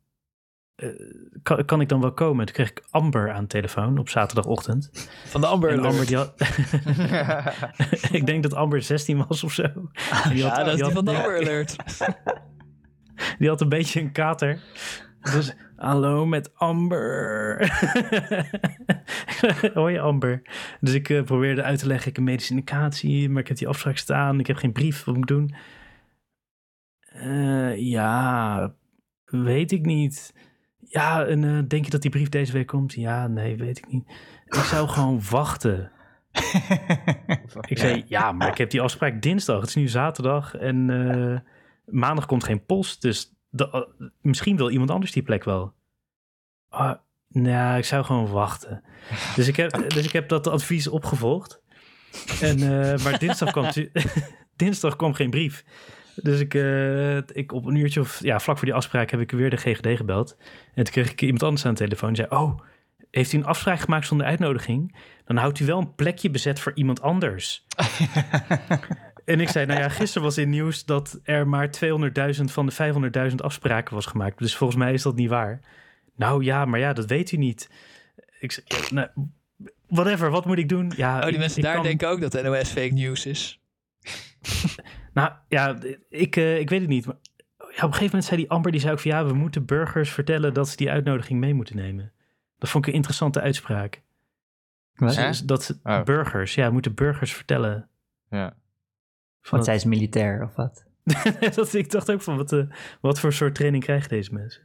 kan, kan ik dan wel komen? Toen kreeg ik Amber aan de telefoon op zaterdagochtend. Van de Amber En Alert. Amber die had, ik denk dat Amber 16 was of zo. Die ja, dat is die van de Amber Alert. Die had een beetje een kater. Dus, hallo met Amber. Hoi Amber. Dus ik eh, probeerde uit te leggen, ik heb een medische indicatie, maar ik heb die afspraak staan, ik heb geen brief, wat moet ik doen? Eh, ja, weet ik niet. Ja, en eh, denk je dat die brief deze week komt? Ja, nee, weet ik niet. Ik zou gewoon wachten. Ik zei, ja, maar ik heb die afspraak dinsdag. Het is nu zaterdag en maandag komt geen post. Dus eh, misschien wil iemand anders die plek wel. Ah, nou, ik zou gewoon wachten. Dus ik heb, dus ik heb dat advies opgevolgd. En, eh, maar dinsdag kwam, dinsdag kwam geen brief. Dus ik, eh, ik op een uurtje of ja, vlak voor die afspraak heb ik weer de GGD gebeld. En toen kreeg ik iemand anders aan de telefoon. Die zei, oh, heeft u een afspraak gemaakt zonder uitnodiging? Dan houdt u wel een plekje bezet voor iemand anders. en ik zei, nou ja, gisteren was in nieuws dat er maar 200.000 van de 500.000 afspraken was gemaakt. Dus volgens mij is dat niet waar. Nou ja, maar ja, dat weet u niet. Ik zei, nou, whatever, wat moet ik doen? Ja, Oh, die ik- mensen ik daar kan- denken ook dat de NOS fake news is. Nou ja, ik, eh, ik weet het niet. Maar ja, op een gegeven moment zei die Amber, die zei ook van ja, we moeten burgers vertellen dat ze die uitnodiging mee moeten nemen. Dat vond ik een interessante uitspraak. Wat? Dus dat ze- Oh. burgers, ja, moeten burgers vertellen. Ja. Van Want zij is militair of wat? dat, ik dacht ook van, wat, eh, wat voor soort training krijgen deze mensen?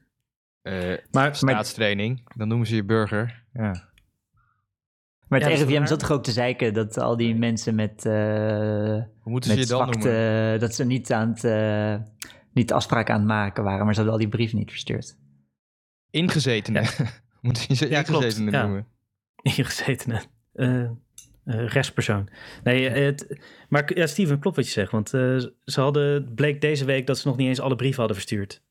Eh, Maar, staatstraining, dan noemen ze je burger. Ja. Maar het Ja, RIVM waar. zat toch ook te zeiken dat al die mensen met, eh, Hoe moeten ze met je dan zwakte, noemen? dat ze niet aan het, eh, niet afspraken aan het maken waren, maar ze hadden al die brieven niet verstuurd. Ingezetenen. moeten ze Ja, klopt. ingezetenen Ja. noemen? ingezetene eh eh, rechtspersoon. Nee, eh, het, maar ja, Steven, klopt wat je zegt. Want eh, ze hadden, bleek deze week dat ze nog niet eens alle brieven hadden verstuurd.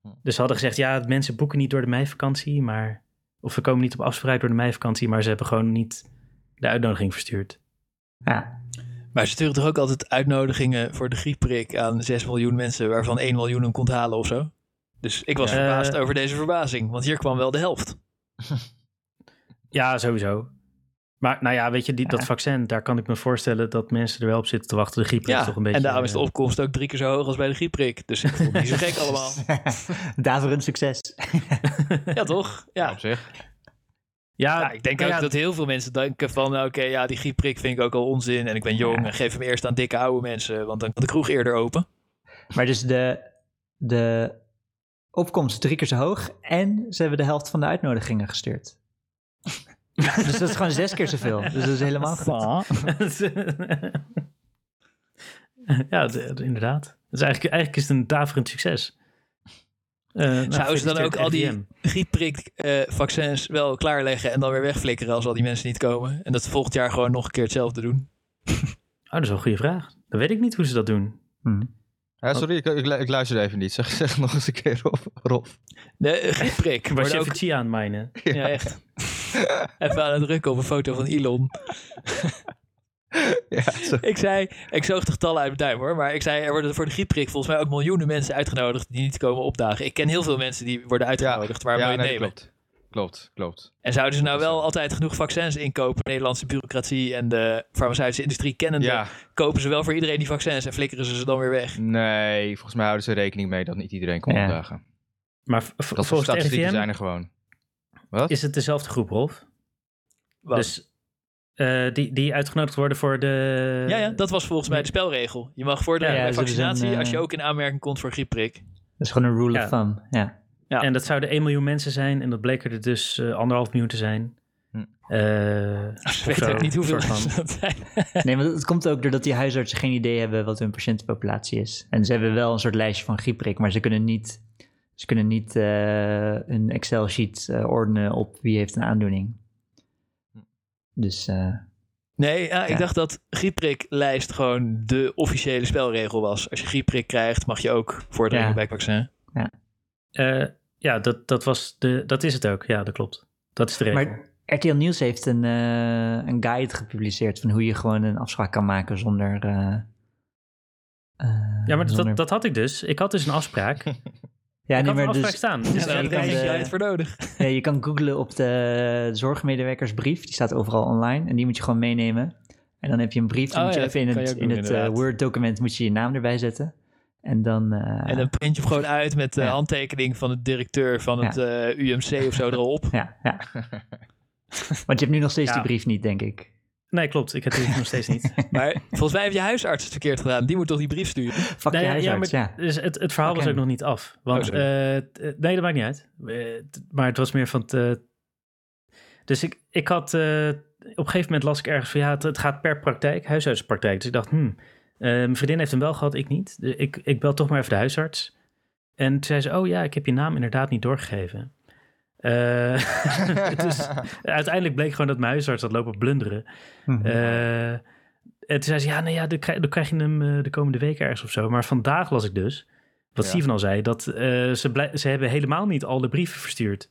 Hm. Dus ze hadden gezegd, ja, mensen boeken niet door de meivakantie, maar... Of we komen niet op afspraak door de meivakantie, maar ze hebben gewoon niet de uitnodiging verstuurd. Ja, Maar ze sturen toch ook altijd uitnodigingen voor de griepprik aan 6 miljoen mensen, waarvan 1 miljoen hem kon halen of zo? Dus ik was verbaasd over deze verbazing, want hier kwam wel de helft. Ja, sowieso. Maar nou ja, weet je, die, dat vaccin, daar kan ik me voorstellen dat mensen er wel op zitten te wachten. De griep is Ja, toch een beetje... en daarom is de eh, opkomst ook drie keer zo hoog als bij de griepprik. Dus het niet zo gek allemaal. daverend succes. Ja, toch? Ja. Op zich. ja, Ja, ik denk nou ook ja, dat heel veel mensen denken van... oké, ja, die griepprik vind ik ook al onzin en ik ben jong... Ja. en geef hem eerst aan dikke oude mensen... want dan kan de kroeg eerder open. Maar dus de, de opkomst is drie keer zo hoog en ze hebben de helft van de uitnodigingen gestuurd. dus dat is gewoon zes keer zoveel. Dus dat is helemaal goed. ja, inderdaad. Dus eigenlijk, eigenlijk is het een daverend succes. Eh, nou, Zouden ze dan ook al die RIVM. griepprik-vaccins wel klaarleggen... en dan weer wegflikkeren als al die mensen niet komen? En dat volgend jaar gewoon nog een keer hetzelfde doen? Oh, dat is wel een goede vraag. Dan weet ik niet hoe ze dat doen. Hm. Ja, sorry, ik, ik, ik luister even niet. Zeg, zeg nog eens een keer, Rob. Rob. De eh, griepprik. Wordt je ook- even Chia aan het mijnen? Ja, echt. Even aan het drukken op een foto van Elon. Ja, zo- Ik zei, ik zoog de getallen uit mijn duim hoor, maar ik zei, er worden voor de griepprik volgens mij ook miljoenen mensen uitgenodigd die niet komen opdagen. Ik ken heel veel mensen die worden uitgenodigd, maar ja, nee, nemen. klopt. Klopt, klopt. En zouden ze nou wel zo. altijd genoeg vaccins inkopen? De Nederlandse bureaucratie en de farmaceutische industrie kennende, Ja, kopen ze wel voor iedereen die vaccins en flikkeren ze ze dan weer weg. nee, volgens mij houden ze rekening mee dat niet iedereen komt Ja. opdagen. Maar Dat volgens de statistieken RIVM zijn er gewoon. Wat? is het dezelfde groep, Rolf. Wat? Dus eh, die, die uitgenodigd worden voor de... ja, ja, dat was volgens mij de spelregel. Je mag voor de Ja, ja, ze hebben vaccinatie, eh, als je ook in aanmerking komt voor griepprik. Dat is gewoon een rule Ja. of thumb. Ja. Ja. En dat zouden 1 miljoen mensen zijn. En dat bleken er dus eh, anderhalf miljoen te zijn. Hm. Eh, Ze of weten zo, ook niet hoeveel van. mensen dat zijn. Nee, maar het komt ook doordat die huisartsen geen idee hebben wat hun patiëntenpopulatie is. En ze hebben wel een soort lijstje van griepprik, maar ze kunnen niet, ze kunnen niet eh, een Excel-sheet eh, ordenen op wie heeft een aandoening. Dus eh, Nee, ja, ik Ja. dacht dat griepriklijst gewoon de officiële spelregel was. Als je griepprik krijgt, mag je ook voordringen Ja. bij het vaccin. Eh, ja, dat, dat, was de, dat is het ook. Ja, dat klopt. Dat is de regel. Maar RTL Nieuws heeft een, eh, een guide gepubliceerd van hoe je gewoon een afspraak kan maken zonder. eh, eh, ja, maar zonder- dat, dat had ik dus. Ik had dus een afspraak. ja, had nee, maar dus, staan. dus Ja, je daar ik heb kan de- voor nodig. ja, je kan googlen op de zorgmedewerkersbrief. Die staat overal online en die moet je gewoon meenemen. En dan heb je een brief, dan Oh moet je even in het, in eh. Word-document moet je je naam erbij zetten. En dan... eh, En dan print je hem gewoon uit met de Ja. handtekening van de directeur van het eh, UMC of zo erop. Ja, ja. Want je hebt nu nog steeds Ja. die brief niet, denk ik. Nee, klopt. Ik heb die nog steeds niet. Maar volgens mij heeft je huisarts het verkeerd gedaan. Die moet toch die brief sturen? Fuck Nee, je ja, ja, huisarts, ja. maar dus het, het verhaal was ook nog niet af. Want, Oh, eh, eh, nee, dat maakt niet uit. Eh, maar het was meer van het... eh, dus ik, ik had... eh, op een gegeven moment las ik ergens van... Ja, het, het gaat per praktijk, huisartspraktijk. Dus ik dacht, hmm, eh, mijn vriendin heeft hem wel gehad, ik niet. Dus ik, ik bel toch maar even de huisarts. En toen zei ze, oh ja, ik heb je naam inderdaad niet doorgegeven. Dus uiteindelijk bleek gewoon dat mijn huisarts had lopen blunderen. Mhm. Eh, en toen zei ze, ja, nee, ja, dan krijg, dan krijg je hem eh, de komende weken ergens of zo. Maar vandaag las ik dus, wat Ja. Steven al zei, dat ze, ze hebben helemaal niet al de brieven verstuurd.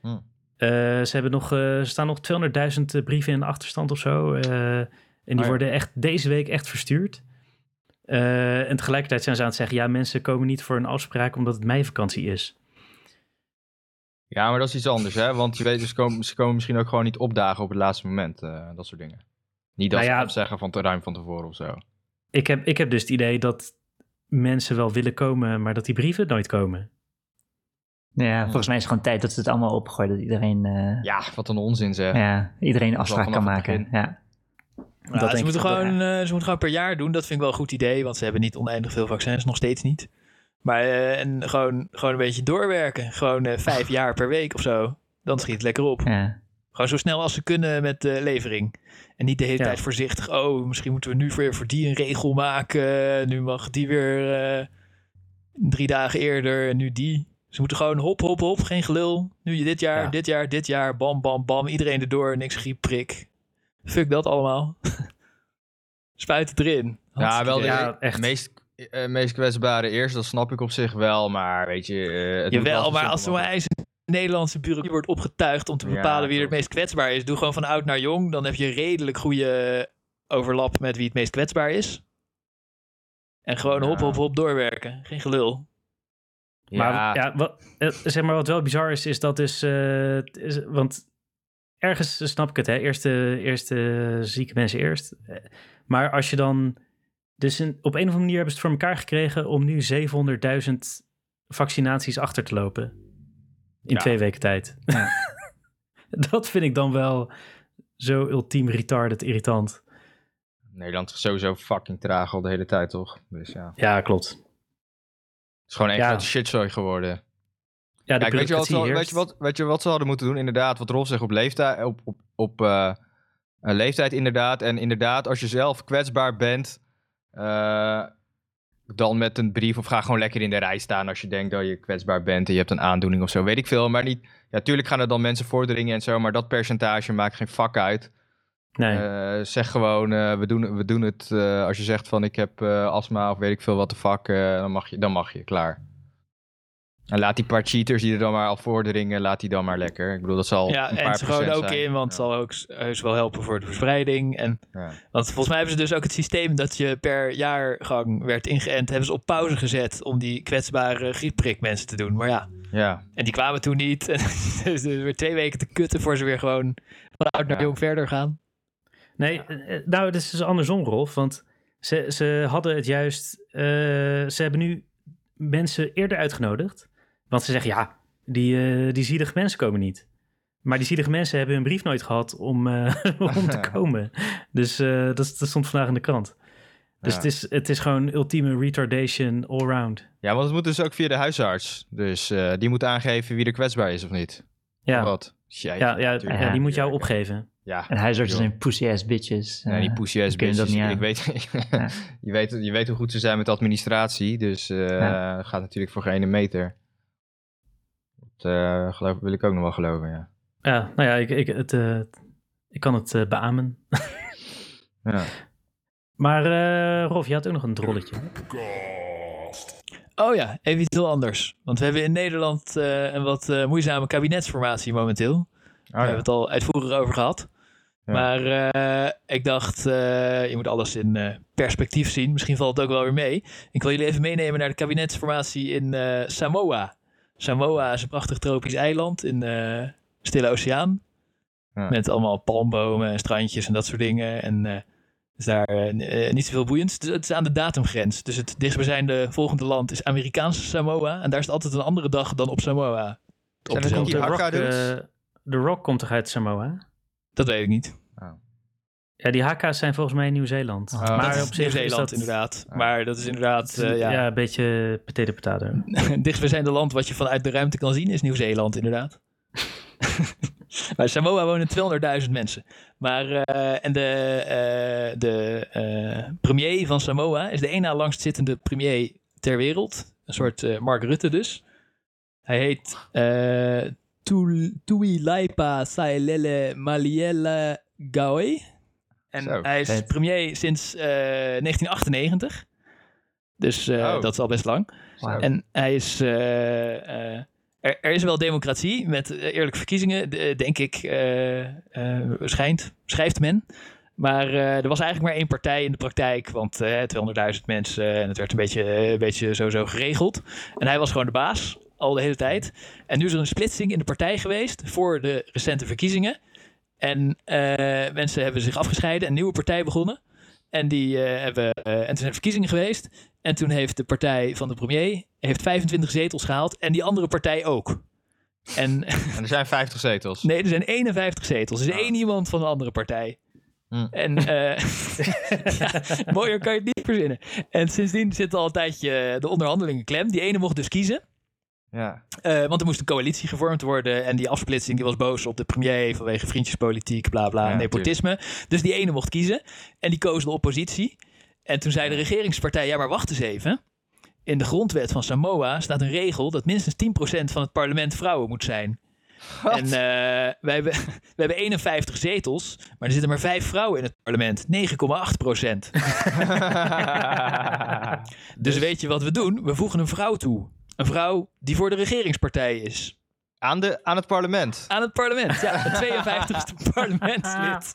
Hm. Eh, ze hebben nog, er staan nog 200.000 brieven in de achterstand of zo. en die Oh ja. worden echt deze week echt verstuurd. En tegelijkertijd zijn ze aan het zeggen, ja, mensen komen niet voor een afspraak omdat het meivakantie is. Ja, maar dat is iets anders, hè? Want je weet, dus komen, ze komen misschien ook gewoon niet opdagen op het laatste moment. eh, dat soort dingen. Niet dat Nou ja. ze zeggen van te ruim van tevoren of zo. Ik heb, ik heb dus het idee dat mensen wel willen komen, maar dat die brieven nooit komen. Ja, volgens mij is het gewoon tijd dat ze het allemaal opgooien. Dat iedereen, eh, ja. Ja, wat een onzin zeg. iedereen een wel afspraak kan maken. Ja. Ja, ze, moeten gewoon, eh, ze moeten gewoon per jaar doen. Dat vind ik wel een goed idee. Want ze hebben niet oneindig veel vaccins. Nog steeds niet. Maar eh, en gewoon, gewoon een beetje doorwerken. Gewoon eh, vijf jaar per week of zo. Dan schiet het lekker op. ja. Gewoon zo snel als ze kunnen met de levering. En niet de hele Ja. tijd voorzichtig. Oh, misschien moeten we nu weer voor die een regel maken. Nu mag die weer eh, drie dagen eerder en nu die. Ze moeten gewoon hop, hop, hop. Geen gelul. Nu je dit jaar, Ja. dit jaar, dit jaar. Bam, bam, bam. Iedereen erdoor. Niks griepprik. Fuck dat allemaal. Spuit het erin. Ja, wel de. Ja, echt. meest, eh, meest kwetsbare eerst, dat snap ik op zich wel, maar weet je... eh, het Jawel, maar als zo'n ijzer Nederlandse bureaucratie wordt opgetuigd om te Ja, bepalen wie er het meest kwetsbaar is, doe gewoon van oud naar jong. Dan heb je redelijk goede overlap met wie het meest kwetsbaar is. En gewoon hop, Ja. hop, hop doorwerken. Geen gelul. mogelijk. Maar ja, wat, zeg maar wat wel bizar is, is dat is, want ergens snap ik het, hè. Eerst de, eerst de zieke mensen eerst. Maar als je dan... Dus in- op een of andere manier hebben ze het voor elkaar gekregen... om nu 700.000 vaccinaties achter te lopen. In Ja. twee weken tijd. dat vind ik dan wel zo ultiem retarded irritant. Nederland is sowieso fucking traag al de hele tijd, toch? Dus ja, het Ja, klopt. is gewoon één Ja. grote shitzooi geworden. Ja, Kijk, weet je, wat, weet, je wat, weet je wat ze hadden moeten doen? Inderdaad, wat Rolf zegt op leeftijd, op, op, op eh, leeftijd inderdaad. En inderdaad, als je zelf kwetsbaar bent, eh, dan met een brief of ga gewoon lekker in de rij staan als je denkt dat je kwetsbaar bent en je hebt een aandoening of zo, weet ik veel. Maar niet, ja, tuurlijk gaan er dan mensen vorderingen en zo, maar dat percentage maakt geen vak uit. Nee. Eh, zeg gewoon, eh, we, doen, we doen het als je zegt van ik heb astma of weet ik veel wat de fuck, dan, mag je, dan mag je, klaar. En laat die paar cheaters die er dan maar al vorderingen, laat die dan maar lekker. Ik bedoel, dat zal Ja, een en paar ze gewoon ook zijn. in, want het Ja. zal ook heus wel helpen voor de verspreiding. En, Ja. want volgens mij hebben ze dus ook het systeem dat je per jaargang werd ingeënt, hebben ze op pauze gezet om die kwetsbare griepprik mensen te doen. Maar ja, Ja. En die kwamen toen niet. En dus er weer twee weken te kutten voor ze weer gewoon van oud naar Ja. jong verder gaan. Nee, eh, eh, nou, het is dus andersom, Rolf. Want ze, ze hadden het juist... eh, ze hebben nu mensen eerder uitgenodigd. Want ze zeggen, ja, die, eh, die zielige mensen komen niet. Maar die zielige mensen hebben hun brief nooit gehad om, eh, om te komen. Dus eh, dat, stond vandaag in de krant. Dus Ja. het, is, het is gewoon ultieme retardation all-round. ja, want het moet dus ook via de huisarts. Dus eh, die moet aangeven wie er kwetsbaar is of niet. Ja, Of wat? Jeetje, ja, ja, natuurlijk. ja, die moet jou opgeven. Ja, En huisartsen joh. zijn pussy-ass bitches. Nee, die pussy ass die kunnen dat bitches. niet Ik weet, Ja. je, weet, je weet hoe goed ze zijn met administratie. Dus eh Ja. gaat natuurlijk voor geen meter. Dat eh, geloof, wil ik ook nog wel geloven, ja. Ja, nou ja, ik, ik, het, eh, ik kan het eh, beamen. ja. Maar eh Rolf, je had ook nog een drolletje. Oh ja, even iets heel anders. Want we hebben in Nederland eh, een wat eh, moeizame kabinetsformatie momenteel. Oh, Daar hebben we het al uitvoerig over gehad. Ja. Maar eh, ik dacht, eh, je moet alles in eh, perspectief zien. Misschien valt het ook wel weer mee. Ik wil jullie even meenemen naar de kabinetsformatie in eh, Samoa. Samoa is een prachtig tropisch eiland in de Stille Oceaan. Ja. Met allemaal palmbomen en strandjes en dat soort dingen. En eh is daar eh, eh, niet zoveel boeiends. Het is- het is aan de datumgrens. Dus het dichtstbijzijnde volgende land is Amerikaanse Samoa. En daar is het altijd een andere dag dan op Samoa. Op de, Hakka Rock, de Rock komt toch uit Samoa? Dat weet ik niet. Ja, die Hakka's zijn volgens mij in Nieuw-Zeeland. Oh, maar dat is op Nieuw-Zeeland dat, inderdaad. Ah. Maar dat is inderdaad, eh, ja. ja. een beetje potato potato. Het dichtstbijzijnde land wat je vanuit de ruimte kan zien is Nieuw-Zeeland inderdaad. maar Samoa wonen 200.000 mensen. Maar, eh, en de, eh, de eh, premier van Samoa is de ene na langst zittende premier ter wereld. Een soort eh, Mark Rutte dus. Hij heet eh Tuilaipa Sailele Maliele Gaoi. En Zo, hij is vet. premier sinds eh, 1998. Dus eh, Oh. dat is al best lang. En hij is. eh, eh, er, er is wel democratie met eh, eerlijke verkiezingen, denk ik, eh, eh, schijnt, schrijft men. Maar eh, er was eigenlijk maar één partij in de praktijk, want eh 200.000 mensen en het werd een beetje, eh, een beetje sowieso geregeld. En hij was gewoon de baas, al de hele tijd. En nu is er een splitsing in de partij geweest voor de recente verkiezingen. En eh, mensen hebben zich afgescheiden, een nieuwe partij begonnen. En, die, eh, hebben, eh, en toen zijn er verkiezingen geweest. En toen heeft de partij van de premier heeft 25 zetels gehaald. En die andere partij ook. En En er zijn 50 zetels. nee, er zijn 51 zetels. Er is Ah. één iemand van de andere partij. Hm. En ja, mooier kan je het niet verzinnen. En sindsdien zitten al een tijdje de onderhandelingen klem. Die ene mocht dus kiezen. Ja. Eh, want er moest een coalitie gevormd worden. En die afsplitsing die was boos op de premier vanwege vriendjespolitiek, bla bla, Ja, nepotisme. Dus die ene mocht kiezen. En die koos de oppositie. En toen zei de regeringspartij: ja, maar wacht eens even. In de grondwet van Samoa staat een regel dat minstens 10% van het parlement vrouwen moet zijn. En eh, wij hebben, we hebben 51 zetels, maar er zitten maar vijf vrouwen in het parlement. 9,8% Dus weet je wat we doen? We voegen een vrouw toe. Een vrouw die voor de regeringspartij is. aan, de, aan het parlement. Aan het parlement. Ja, het 52e parlementslid.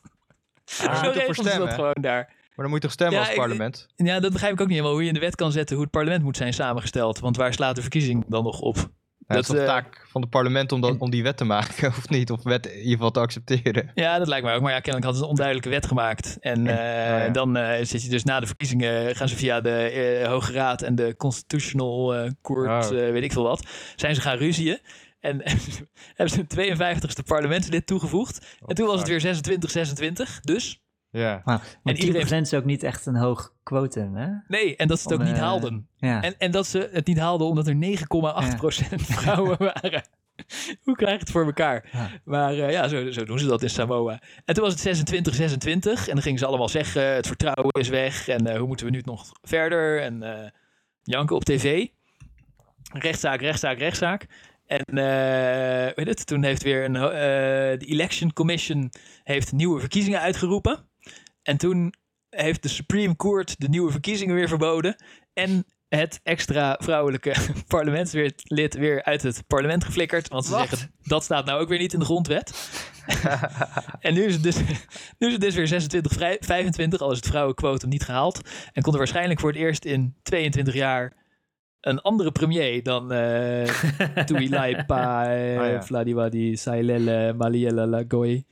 Zo moet ervoor regelen ze dat stemmen. gewoon daar. Maar dan moet je toch stemmen Ja, als ik- parlement? Ja, dat begrijp ik ook niet helemaal. Hoe je in de wet kan zetten hoe het parlement moet zijn samengesteld. Want waar slaat de verkiezing dan nog op? Het is dat, toch eh, taak van het parlement om, dat, om die wet te maken, of niet? Of wet in ieder geval te accepteren. Ja, dat lijkt mij ook. Maar ja, kennelijk hadden ze een onduidelijke wet gemaakt. En eh, ja. dan eh, zit je dus na de verkiezingen, gaan ze via de eh, Hoge Raad en de Constitutional Court, Oh. weet ik veel wat, zijn ze gaan ruzien. En hebben ze een 52e parlementslid toegevoegd. en toen was het weer 26-26. Dus Ja. En iedereen- 10% is ook niet echt een hoog quotum, hè? nee, en dat ze het Om, ook niet eh, haalden. Ja. En, en dat ze het niet haalden omdat er 9,8% vrouwen waren. Hoe krijg je het voor elkaar? Ja. Maar eh, ja, zo, zo doen ze dat in Samoa. En toen was het 26, 26. En dan gingen ze allemaal zeggen, het vertrouwen is weg. En eh, hoe moeten we nu nog verder? En eh, janken op tv. Rechtszaak, rechtszaak, rechtszaak. En eh, weet het, toen heeft weer een, eh, de Election Commission heeft nieuwe verkiezingen uitgeroepen. En toen heeft de Supreme Court de nieuwe verkiezingen weer verboden. En het extra vrouwelijke parlementslid weer uit het parlement geflikkerd. Want ze Wat? zeggen, dat staat nou ook weer niet in de grondwet. en nu is het dus, nu is het dus weer 26, vrij- 25, al is het vrouwenquotum niet gehaald. En komt er waarschijnlijk voor het eerst in 22 jaar een andere premier dan eh Tuilaipa, eh, Oh ja. Vladiwadi, Sailele, Maliela Lagoy.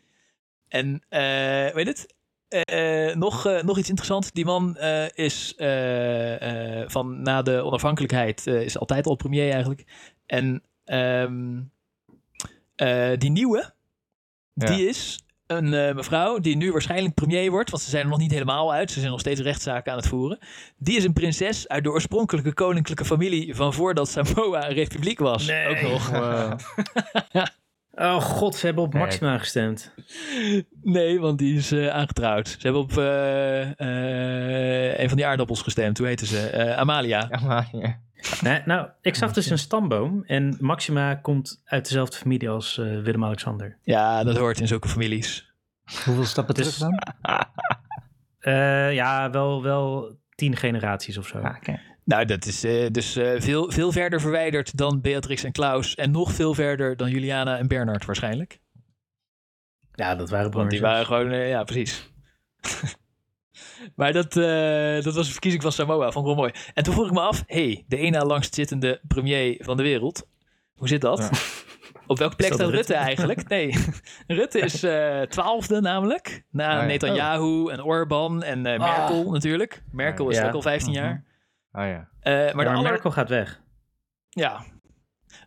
En eh, weet het? Eh, nog, eh, nog iets interessants. Die man eh, is eh, eh, van na de onafhankelijkheid eh, is altijd al premier eigenlijk. En ehm, eh, die nieuwe, Ja. die is een eh, mevrouw die nu waarschijnlijk premier wordt, want ze zijn er nog niet helemaal uit. Ze zijn nog steeds rechtszaken aan het voeren. Die is een prinses uit de oorspronkelijke koninklijke familie van voordat Samoa een republiek was. Nee. Ook nog. Wow. Oh god, ze hebben op Nee. Maxima gestemd. Nee, want die is eh, aangetrouwd. Ze hebben op eh, eh, een van die aardappels gestemd. Hoe heette ze? Eh, Amalia. Ja. Nee, nou, ik zag dus een stamboom en Maxima komt uit dezelfde familie als Willem-Alexander. Ja, dat hoort in zulke families. Hoeveel stappen Dus- terug dan? Eh, ja, wel, wel tien generaties of zo. Ah, oké. Nou, dat is eh, dus eh, veel, veel verder verwijderd dan Beatrix en Klaus. En nog veel verder dan Juliana en Bernard waarschijnlijk. Ja, dat waren Want broers. die waren gewoon, eh, ja, precies. maar dat, eh, dat was een verkiezing van Samoa, vond ik wel mooi. En toen vroeg ik me af, hey, de ene na langstzittende premier van de wereld. Hoe zit dat? Ja. Op welke plek staat Rutte Rutte? eigenlijk? Nee, Rutte is eh, twaalfde namelijk. Na Ah, ja. Netanyahu en Orbán en eh, Merkel natuurlijk. Merkel is Ja. ook al 15 jaar. Oh ja. Eh, maar Maar, de aller... Merkel gaat weg. Ja.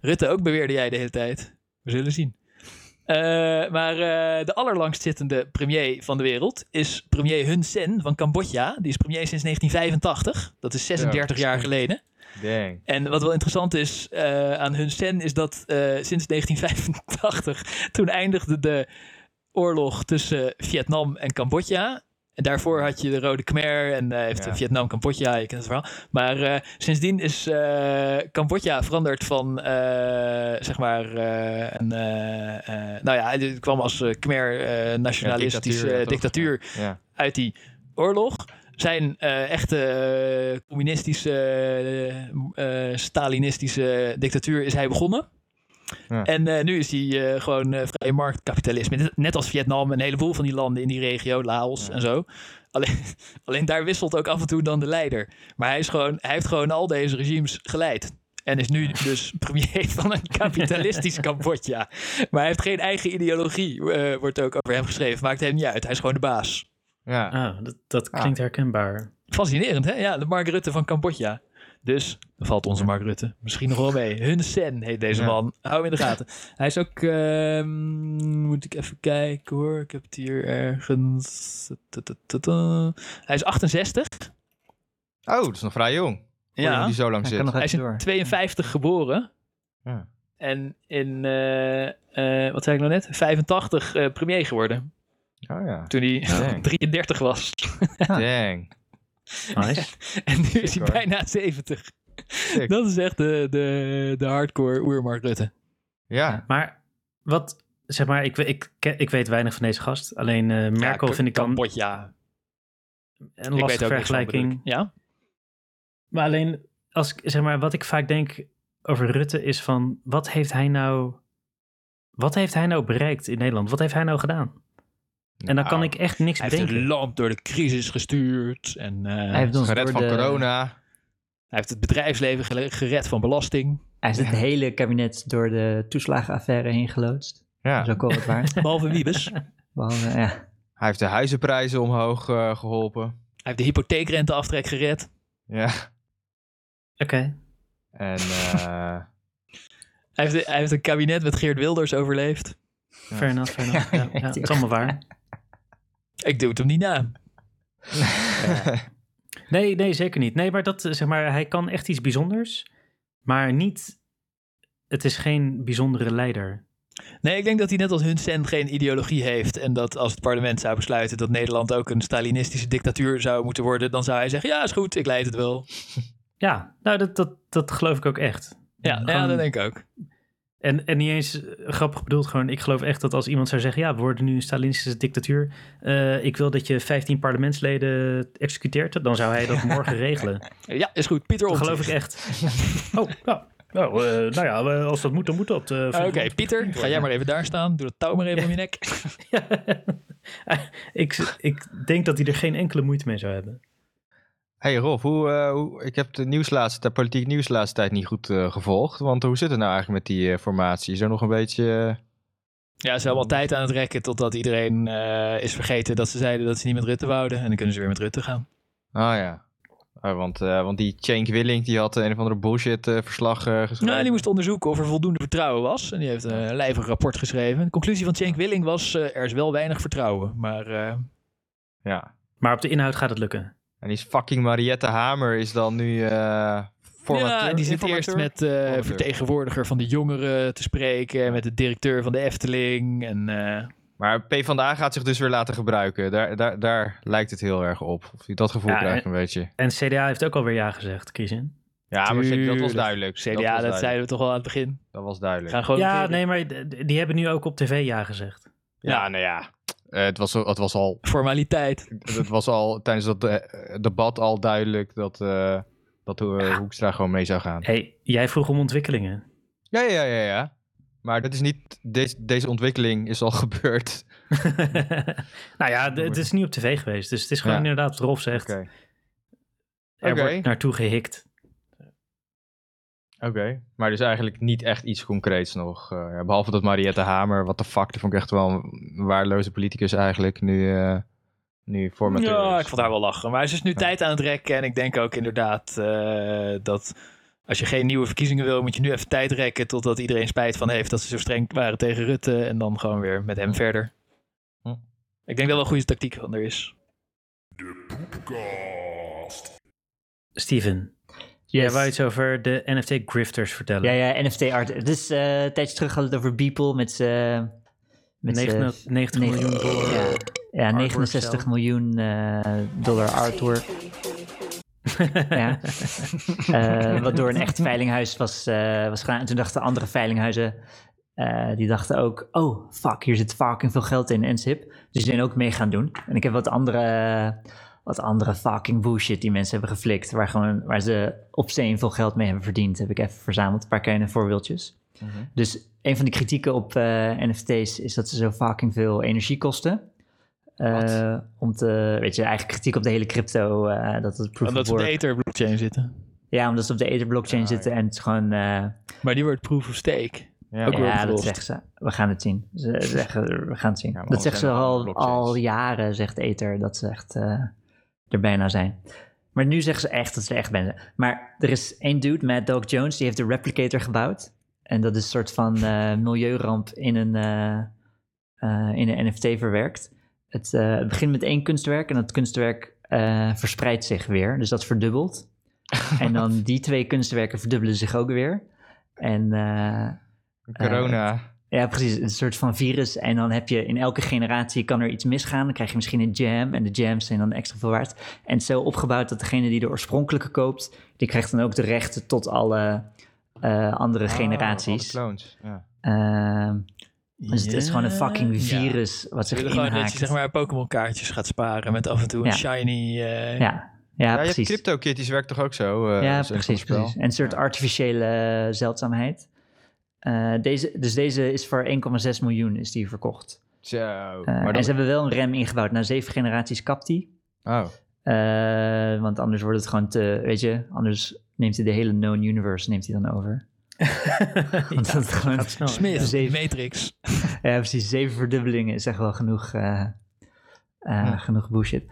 Rutte ook beweerde jij de hele tijd. We zullen zien. Eh, maar eh, de allerlangstzittende premier van de wereld is premier Hun Sen van Cambodja. Die is premier sinds 1985. Dat is 36 jaar geleden. Dang. En wat wel interessant is eh, aan Hun Sen is dat eh, sinds 1985 toen eindigde de oorlog tussen Vietnam en Cambodja. En daarvoor had je de Rode Khmer en eh, heeft Ja. Vietnam Cambodja, je kent het verhaal. Maar eh, sindsdien is eh, Cambodja veranderd van, zeg maar, een, nou ja, het kwam als Khmer nationalistische Ja, dictatuur, Ja. uit die oorlog. Zijn echte communistische, stalinistische dictatuur is hij begonnen. Ja. En eh, nu is hij eh, gewoon eh, vrije marktkapitalisme. Net- Net als Vietnam en een heleboel van die landen in die regio, Laos Ja. en zo. Alleen, alleen daar wisselt ook af en toe dan de leider. Maar hij, is gewoon, hij heeft gewoon al deze regimes geleid. En is nu dus premier van een kapitalistisch Cambodja. Maar hij heeft geen eigen ideologie, eh, wordt ook over hem geschreven. Maakt hem niet uit. Hij is gewoon de baas. Ja. Ah, dat, dat klinkt herkenbaar. Fascinerend, hè? Ja, de Mark Rutte van Cambodja. Dus, dan valt onze Mark Rutte misschien nog wel mee. Hun Sen heet deze Ja. man. Hou hem in de gaten. Hij is ook, ehm, moet ik even kijken hoor. Ik heb het hier ergens. Hij is 68. Oh, dat is nog vrij jong. Ja, die zo lang Hij zit. hij is in door. 52 geboren. Ja. En in, eh, eh, wat zei ik nou net, 85 eh, premier geworden. Oh ja. Toen hij Dang. 33 was. Dang. Nice. en nu is hij bijna 70. Sick. Dat is echt de, de, de hardcore oermark Rutte. Ja. Maar wat, zeg maar, ik, ik, ke- ik weet weinig van deze gast. Alleen eh, Merkel vind ik dan Pot, ja. een Ik lastige van, vergelijking. ik. Ja? Maar alleen, als, ik- zeg maar, wat ik vaak denk over Rutte is van, wat heeft hij nou, wat heeft hij nou bereikt in Nederland? Wat heeft hij nou gedaan? En dan kan Nou, ik echt niks Hij heeft het bedenken. land door de crisis gestuurd. En eh, Hij heeft ons Gered van de- corona. hij heeft het bedrijfsleven gered van belasting. Hij heeft het hele kabinet door de toeslagenaffaire heen geloodst. Ja. Dat is ook wel wat waard. Behalve Wiebes. hij Behalve, ja. Hij heeft de huizenprijzen omhoog eh, geholpen. heeft de hypotheekrenteaftrek gered. Ja. Oké, En eh, Hij heeft, hij heeft een kabinet met Geert Wilders overleefd. fair enough, fair enough. Ja, ja, het is allemaal waar. Ik doe het hem niet na. Nee, nee, zeker niet. Nee, maar dat, eh, zeg maar, hij kan echt iets bijzonders, maar niet, het is geen bijzondere leider. Nee, ik denk dat hij net als Hun Sen geen ideologie heeft. En dat als het parlement zou besluiten dat Nederland ook een Stalinistische dictatuur zou moeten worden, dan zou hij zeggen: Ja, is goed, ik leid het wel. Ja, nou, dat, dat, dat geloof ik ook echt. Ja, ja dat denk ik ook. En, en niet eens eh, grappig bedoeld, gewoon, ik geloof echt dat als iemand zou zeggen, ja, we worden nu een Stalinistische dictatuur, eh, ik wil dat je 15 parlementsleden executeert, dan zou hij dat morgen regelen. Ja, is goed. Pieter Dat Omtzigt. geloof ik echt. Oh, ja. Nou, eh, nou ja, als dat moet, dan moet dat. eh, Oké, Pieter, ga jij maar even daar staan. Doe dat touw maar even om je nek. Ja. ik, ik denk dat hij er geen enkele moeite mee zou hebben. Hey Rolf, hoe, eh, hoe, ik heb de nieuws laatste, de politiek nieuws de laatste tijd niet goed eh, gevolgd. Want hoe zit het nou eigenlijk met die eh, formatie? Is er nog een beetje... Ja, ze hebben al tijd aan het rekken totdat iedereen eh, is vergeten dat ze zeiden dat ze niet met Rutte wouden. En dan kunnen ze weer met Rutte gaan. Oh ja. Oh, want, eh, want die Cenk Willink die had een of andere bullshit verslag eh, geschreven. Nou, die moest onderzoeken of er voldoende vertrouwen was. En die heeft een lijvig rapport geschreven. De conclusie van Cenk Willing was, eh, er is wel weinig vertrouwen. Maar eh, Ja. Maar op de inhoud gaat het lukken. En die is fucking Mariette Hamer is dan nu eh formateur. ja, die zit eerst met eh, Formateur. vertegenwoordiger van de jongeren te spreken. Met de directeur van de Efteling. En eh, Maar PvdA gaat zich dus weer laten gebruiken. Daar, daar, daar lijkt het heel erg op. Of je dat gevoel Ja, krijgt en- een beetje. En CDA heeft ook alweer ja gezegd, Kiesin. Ja, maar dat was duidelijk. CDA, dat, dat, was duidelijk. zeiden we toch al aan het begin. dat was duidelijk. gaan gewoon Ja, nee, maar die hebben nu ook op tv ja gezegd. Ja, nou ja. Eh, het, was, het was al Formaliteit. het was al tijdens dat eh, debat al duidelijk dat, eh, dat eh, Hoekstra gewoon mee zou gaan. hey, jij vroeg om ontwikkelingen. Ja, ja, ja, ja. Maar dat is niet, deze, deze ontwikkeling is al gebeurd. nou ja, het is niet op tv geweest. Dus het is gewoon Ja. inderdaad wat Rolf zegt. Oké. Er wordt naartoe gehikt. Oké, maar dus eigenlijk niet echt iets concreets nog. eh, ja, behalve dat Mariette Hamer, wat de fuck, die vond ik echt wel een waardeloze politicus eigenlijk, nu, eh nu formateur Ja, is. ik vond haar wel lachen. Maar ze is nu tijd aan het rekken. En ik denk ook inderdaad eh, dat als je geen nieuwe verkiezingen wil, moet je nu even tijd rekken totdat iedereen spijt van heeft dat ze zo streng waren tegen Rutte. En dan gewoon weer met hem verder. Hm. Ik denk dat wel een goede tactiek van er is. Steven, Yes. jij wou iets over de NFT-grifters vertellen. Ja, ja, NFT-art. Dus eh een tijdje terug hadden we het over Beeple met z'n- 90, 90 negen- miljoen dollar. Ja, ja Artwork 69 cel. miljoen eh, dollar artwork. ja. Eh, wat door een echt veilinghuis was, eh, was gedaan. En toen dachten andere veilinghuizen, die dachten ook, oh fuck, hier zit fucking veel geld in en SIP. Dus die zijn ook mee gaan doen. En ik heb wat andere, wat andere fucking bullshit die mensen hebben geflikt, waar, gewoon, waar ze op steen veel geld mee hebben verdiend, heb ik even verzameld. Een paar kleine voorbeeldjes. Mhm. Dus een van de kritieken op eh, NFT's is dat ze zo fucking veel energie kosten. Eh, om te, weet je, eigenlijk kritiek op de hele crypto, eh, dat het proof Omdat of ze op de. Ether blockchain zitten. Ja, omdat ze op de Ether blockchain Ah, zitten en het is gewoon, eh, Maar die wordt proof of stake. Ja, Ook weer ja, dat zeggen ze. We gaan het zien. Ze zeggen, we gaan het zien. Ja, dat zeggen ze al, al jaren, zegt Ether, dat ze echt eh, er bijna zijn. Maar nu zeggen ze echt dat ze er echt bijna zijn. Maar er is één dude, Mad Dog Jones, die heeft de Replicator gebouwd. En dat is een soort van eh, milieuramp in een, eh, eh, in een NFT verwerkt. Het, het begint met één kunstwerk en dat kunstwerk verspreidt zich weer. Dus dat verdubbelt. en dan die twee kunstwerken verdubbelen zich ook weer. En Corona. Ja, precies, een soort van virus. En dan heb je in elke generatie kan er iets misgaan. Dan krijg je misschien een jam. En de jams zijn dan extra veel waard. En het is zo opgebouwd dat degene die de oorspronkelijke koopt, die krijgt dan ook de rechten tot alle eh, andere Oh, alle generaties. clones. Ja. Ehm, dus het is gewoon een fucking Ja. virus wat zich willen gewoon dat inhaakt. je zeg maar Pokémon kaartjes gaat sparen met af en toe een Ja. shiny... eh, Ja, ja, Ja, je hebt precies. CryptoKitties werkt toch ook zo? eh, ja, precies, spel? precies. En een soort artificiële zeldzaamheid. Eh, deze, dus deze is voor 1,6 miljoen is die verkocht. Zo. Eh, maar En ze hebben wel een rem ingebouwd. Na zeven generaties kapt die. Oh. Eh, want anders wordt het gewoon te, weet je, anders neemt hij de hele known universe neemt hij dan over. Want dat is gewoon, gaat snel. Smith, Zeven- Matrix. ja, precies, zeven verdubbelingen is echt wel genoeg, eh, eh, Ja. genoeg bullshit.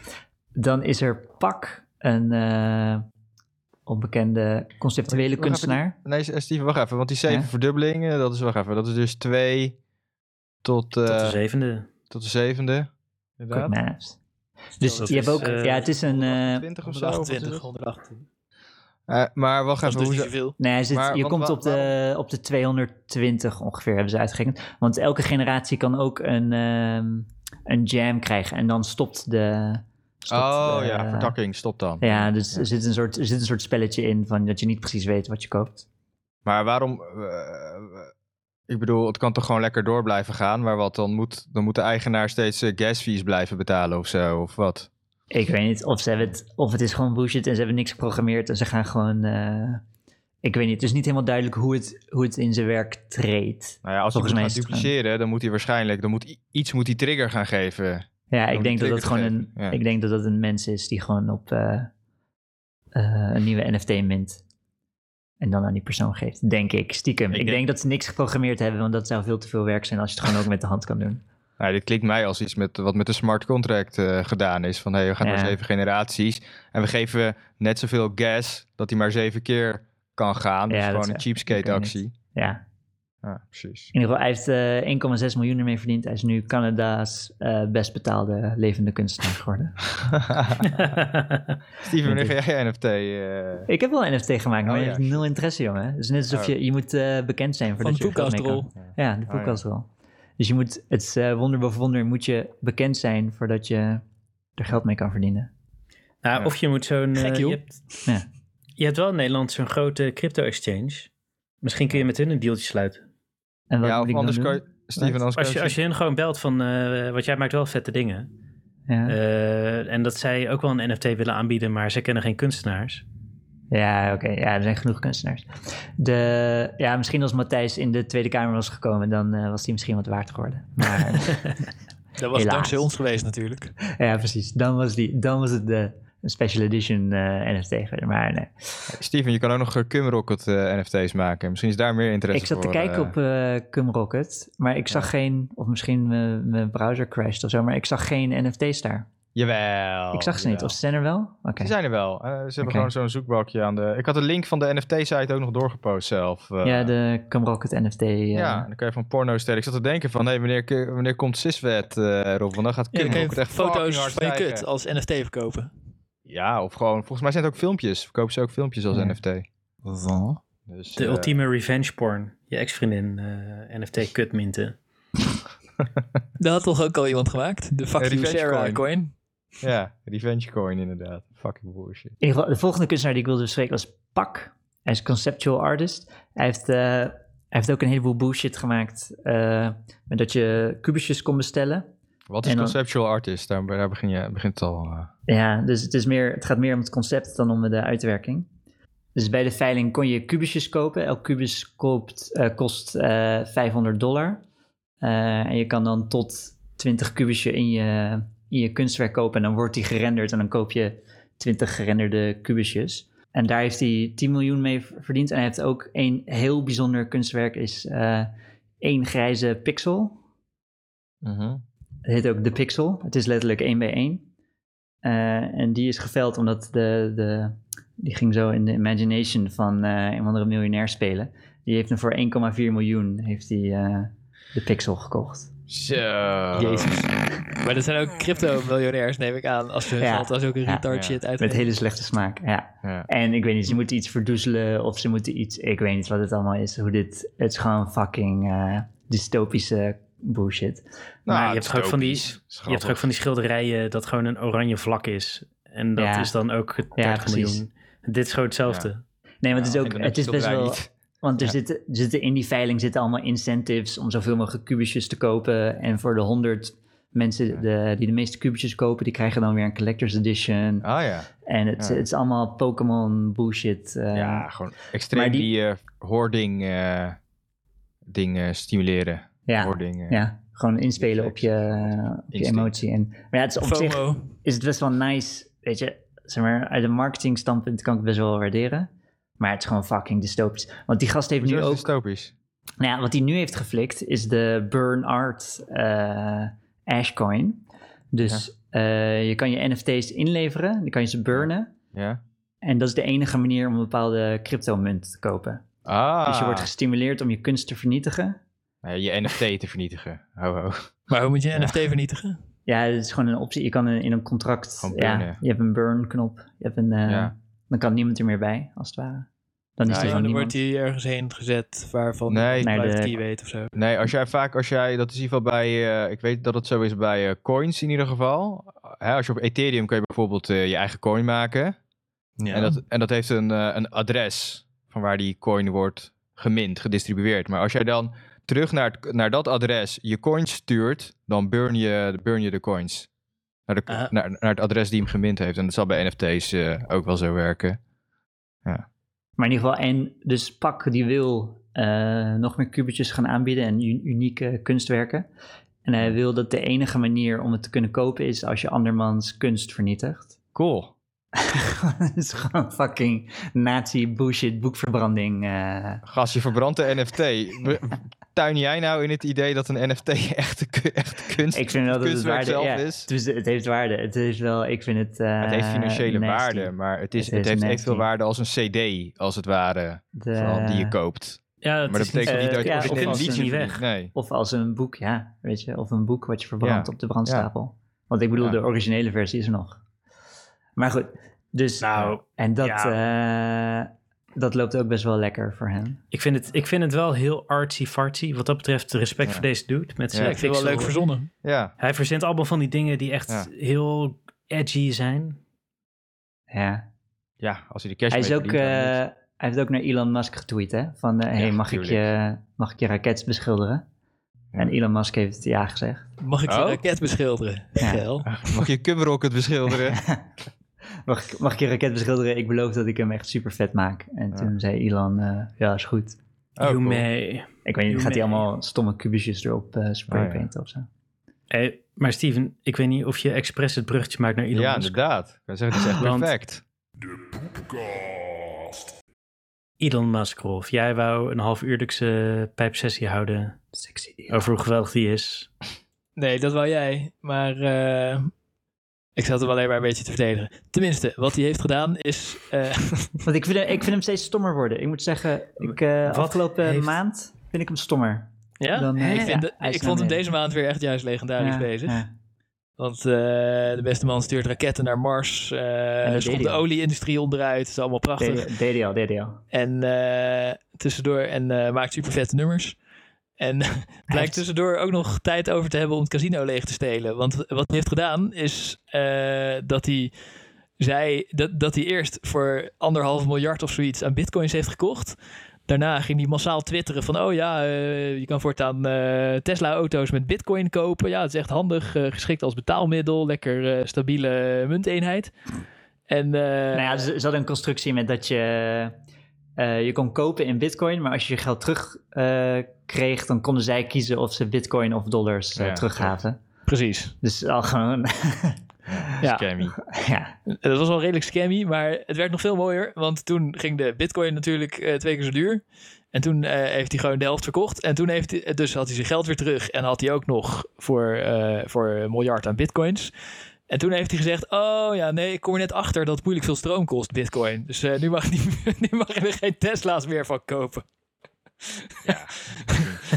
Dan is er Pak, een eh, onbekende conceptuele Wacht even, kunstenaar. Nee, Steven, wacht even. Want die zeven Ja? verdubbelingen, dat is, wacht even, dat is dus twee tot, eh, Tot de zevende. tot de zevende. Inderdaad. Dus je hebt ook, eh, ja, het is een, eh, 20 of zo. of wat is 128, het? 128. Eh, maar wacht even, dus hoe. Nee, hij zit, Maar, je want komt op de, op de 220 ongeveer, hebben ze uitgerekend. Want elke generatie kan ook een, ehm, een jam krijgen en dan stopt de... stopt Oh ja, vertakking, stop dan. Ja, dus Er, zit een soort, er zit een soort spelletje in van dat je niet precies weet wat je koopt. Maar waarom... eh, ik bedoel, het kan toch gewoon lekker door blijven gaan, maar wat, dan moet, dan moet de eigenaar steeds eh, gas fees blijven betalen of zo, of wat? Ik weet niet of, ze hebben het, of het is gewoon bullshit en ze hebben niks geprogrammeerd en ze gaan gewoon... eh, ik weet niet, het is niet helemaal duidelijk hoe het, hoe het in zijn werk treedt. Nou ja, als hij Volgens is het dupliceren, dan moet hij waarschijnlijk, dan moet iets moet die trigger gaan geven. Ja, ik denk dat dat gewoon een, ja. ik denk dat dat een mens is die gewoon op eh, eh, een nieuwe NFT mint. En dan aan die persoon geeft, denk ik, stiekem. Ik Ik, denk- denk dat ze niks geprogrammeerd hebben, want dat zou veel te veel werk zijn als je het gewoon ook met de hand kan doen. Nou, dit klinkt mij als iets met, wat met de smart contract eh, gedaan is. Van hey, we gaan Ja. door zeven generaties. En we geven net zoveel gas dat hij maar zeven keer kan gaan. Dus Ja, dat gewoon een cheapskate actie. Ja, Ja, precies. in ieder geval, hij heeft eh, 1,6 miljoen ermee verdiend. Hij is nu Canada's eh, best betaalde levende kunstenaar geworden. Steven, wanneer ga jij NFT? eh, Ik heb wel een NFT gemaakt, maar Oh, je ja, hebt nul interesse, jongen. Het is net alsof Oh. je, je moet eh, bekend zijn Van voordat de je podcastrol. Ja, de Oh, ja. podcastrol. Dus je moet, het eh, wonder boven wonder, moet je bekend zijn voordat je er geld mee kan verdienen. Nou, Ja. of je moet zo'n... eh, Gek, je, hebt, Ja. je hebt wel in Nederland zo'n grote crypto-exchange. Misschien kun je met hun een dealtje sluiten. En wat ja, of anders kan je... Steven, anders kan Als je, als je hun gewoon belt van... eh want jij maakt wel vette dingen. Ja. Eh, en dat zij ook wel een NFT willen aanbieden, maar ze kennen geen kunstenaars. Ja, oké. Ja, er zijn genoeg kunstenaars. De, ja, misschien als Matthijs in de Tweede Kamer was gekomen, dan eh, was hij misschien wat waard geworden. Maar Dat was Helaas. dankzij ons geweest natuurlijk. ja, precies. Dan was, die, dan was het de special edition eh, NFT geworden. Maar nee. Steven, je kan ook nog uh, Cumrocket eh, NFT's maken. Misschien is daar meer interesse Ik zat te kijken eh. op eh Cumrocket, maar ik zag geen, of misschien mijn mijn browser crashed of zo, maar ik zag geen NFT's daar. Jawel. ik zag ze niet. Of ze zijn er wel? Oké. Die zijn er wel. Eh, ze hebben gewoon zo'n zoekbalkje aan de... Ik had de link van de NFT-site ook nog doorgepost zelf. eh. Ja, de Cumrocket NFT. eh, Ja, en dan kan je van porno stellen. Ik zat te denken van, hé, wanneer, wanneer komt Siswet eh erop? Want dan gaat Ja, Cumrocket je echt foto's van je kut als NFT verkopen. Ja, of gewoon, volgens mij zijn het ook filmpjes. Verkopen ze ook filmpjes als Ja. NFT. Dus, De eh, ultieme revenge porn. Je ex-vriendin eh, NFT kut minten. Dat had toch ook al iemand gemaakt? De fuck Ja, you Sarah coin. coin. Ja, revenge coin inderdaad. Fucking bullshit. In ieder geval, de volgende kunstenaar die ik wilde bespreken was Pak. Hij is conceptual artist. Hij heeft, eh, hij heeft ook een heleboel bullshit gemaakt. eh, met dat je kubusjes kon bestellen. Wat is dan- conceptual artist? Daar, daar begin je, begint het al. eh. Ja, dus het, is meer, het gaat meer om het concept dan om de uitwerking. Dus bij de veiling kon je kubusjes kopen. Elk kubus koopt, eh, kost eh 500 dollar. En je kan dan tot 20 kubusje in je, in je kunstwerk kopen. En dan wordt die gerenderd en dan koop je 20 gerenderde kubusjes. En daar heeft hij 10 miljoen mee verdiend. En hij heeft ook een heel bijzonder kunstwerk. Is één grijze pixel. Mhm. Het heet ook de pixel. Het is letterlijk één bij één. Eh, en die is geveld omdat de, de, die ging zo in de imagination van eh, een andere miljonair spelen. Die heeft hem voor 1,4 miljoen heeft die, eh, de pixel gekocht. Zo. Jezus. Maar dat zijn ook crypto-miljonairs, neem ik aan. Als ze hun Ja. geld als ook een Ja. retard Ja. shit uit. Met hele slechte smaak, ja. Ja. En ik weet niet, ze moeten iets verdoezelen of ze moeten iets... Ik weet niet wat het allemaal is. Hoe dit... Het is gewoon fucking eh, dystopische bullshit. Nou, Maar je hebt ook van die, je hebt ook van die schilderijen dat gewoon een oranje vlak is. En dat Ja. is dan ook 30 Ja, precies. miljoen. Dit is gewoon hetzelfde. Nee, want het is ook... Het is best wel... niet. Want er Ja. zitten, er zitten in die veiling zitten allemaal incentives om zoveel mogelijk kubusjes te kopen. En voor de 100 mensen de, die de meeste kubusjes kopen, die krijgen dan weer een collector's edition. Ah ja. En het, Ja. het is allemaal Pokémon bullshit. eh, ja, gewoon extreem die, die- eh, hoarding eh, dingen stimuleren. Ja, eh. ja, gewoon inspelen op je, op je emotie. En, maar ja, het is op zich is het best wel nice, weet je. Zeg maar, uit een marketing standpunt kan ik het best wel waarderen. Maar het is gewoon fucking dystopisch. Want die gast heeft Hoezo nu ook... dystopisch? Nou ja, wat hij nu heeft geflikt is de Burn Art eh Ashcoin. Dus eh, je kan je NFT's inleveren, dan kan je ze burnen. Ja. En dat is de enige manier om een bepaalde cryptomunt te kopen. Ah. Dus je wordt gestimuleerd om je kunst te vernietigen. Nee, je NFT te vernietigen. Ho, ho. Maar hoe moet je een NFT vernietigen? Ja, het is gewoon een optie. Je kan in in een contract... Ja, je hebt een burn knop. Je hebt een, eh, Ja. Dan kan niemand er meer bij, als het ware. Dan is Ja, er dan niemand. wordt hij ergens heen gezet waarvan Nee. de- key weet of zo. Nee, als jij vaak, als jij, dat is in ieder geval bij, eh, ik weet dat het zo is bij eh, coins in ieder geval. Hè, als je op Ethereum kun je bijvoorbeeld eh, je eigen coin maken. Ja. En, dat, en dat heeft een, eh, een adres van waar die coin wordt gemint, gedistribueerd. Maar als jij dan terug naar, het, naar dat adres je coins stuurt, dan burn je, burn je de coins. Naar, de, Ah. naar, naar het adres die hem gemint heeft. En dat zal bij NFT's eh, ook wel zo werken. Maar in ieder geval, en dus Pak die wil eh, nog meer kubetjes gaan aanbieden en unieke kunstwerken. En hij wil dat de enige manier om het te kunnen kopen is als je andermans kunst vernietigt. Cool. Het is gewoon fucking nazi bullshit boekverbranding. eh. Gast, je verbrandt de NFT. Tuin jij nou in het idee dat een NFT echte, ku- echte kunst Ik vind wel dat het kunstwerk waarde zelf ja, is? Dus het heeft waarde. Het is wel, ik vind het. eh, Het heeft financiële nasty. waarde, maar het, is, Het het, is heeft nasty. evenveel waarde als een CD, als het ware, De- van die je koopt. Ja, het Maar dat is niet- betekent niet dat je ja, als of een als liedje een- weg. Nee. Of als een boek, ja, weet je. Of een boek wat je verbrandt Ja. op de brandstapel. Want ik bedoel, Ja. de originele versie is er nog. Maar goed, dus. Nou, en dat, eh, dat loopt ook best wel lekker voor hem. Ik vind, het, ik vind het wel heel artsy-fartsy. Wat dat betreft, respect Ja. voor deze dude. Met Ja, zijn ik vind het wel leuk verzonnen. Ja, Hij verzint allemaal van die dingen die echt Ja. heel edgy zijn. Ja. ja, als hij de cash Hij, is ook, verdient, eh, hij heeft ook naar Elon Musk getweet, hè? Van, eh, hey, Ja, mag, ik je, mag ik je raket beschilderen? Ja. En Elon Musk heeft ja gezegd. Mag ik je Oh? raket beschilderen? Ja. Mag je Cumrocket beschilderen? Mag, ik- mag ik je raket beschilderen? Ik beloof dat ik hem echt super vet maak. En Ja. toen zei Elon, eh, ja, is goed. Oh, you cool. may. Ik weet niet, gaat hij allemaal stomme kubusjes erop eh spraypainten of zo? Hey, maar Steven, ik weet niet of je expres het bruggetje maakt naar Elon Ja, Musk. inderdaad. Ik kan zeggen, het is echt Want- perfect. Elon Musk, Rolf. Jij wou een half uurlijkse pijpsessie houden Sexy. over hoe geweldig die is. Nee, dat wou jij. Maar eh, ik zat hem alleen maar een beetje te verdedigen. Tenminste, wat hij heeft gedaan is... eh, Want ik vind, hem, ik vind hem steeds stommer worden. Ik moet zeggen, ik, eh Wat afgelopen heeft- maand vind ik hem stommer. ja? Dan, eh, ik, ja, de- ik vond hem deze maand weer echt juist legendarisch Ja, bezig. ja. Want eh, de beste man stuurt raketten naar Mars. eh schopt deed de olieindustrie onderuit. Het is allemaal prachtig. Hij al. En eh, tussendoor en eh, maakt super vette nummers. En blijkt tussendoor ook nog tijd over te hebben om het casino leeg te stelen. Want wat hij heeft gedaan is eh, dat hij zei dat, dat hij eerst voor anderhalf miljard of zoiets aan bitcoins heeft gekocht. Daarna ging hij massaal twitteren van, oh ja, eh, je kan voortaan eh, Tesla-auto's met bitcoin kopen. Ja, het is echt handig, geschikt als betaalmiddel, lekker stabiele munteenheid. En, Nou ja, ze, hadden een constructie met dat je... eh, je kon kopen in bitcoin, maar als je je geld terug eh, kreeg, dan konden zij kiezen of ze bitcoin of dollars eh, Ja, teruggaven. Precies. Dus al gewoon... Ja. Scammy. ja, Dat was wel redelijk scammy, maar het werd nog veel mooier. Want toen ging de bitcoin natuurlijk eh, twee keer zo duur. En toen eh, heeft hij gewoon de helft verkocht. En toen heeft hij, dus had hij zijn geld weer terug. En had hij ook nog voor, eh, voor een miljard aan bitcoins. En toen heeft hij gezegd: Oh ja, nee, ik kom er net achter dat het moeilijk veel stroom kost, bitcoin. Dus eh, nu, mag, niet- nu mag je er geen Tesla's meer van kopen.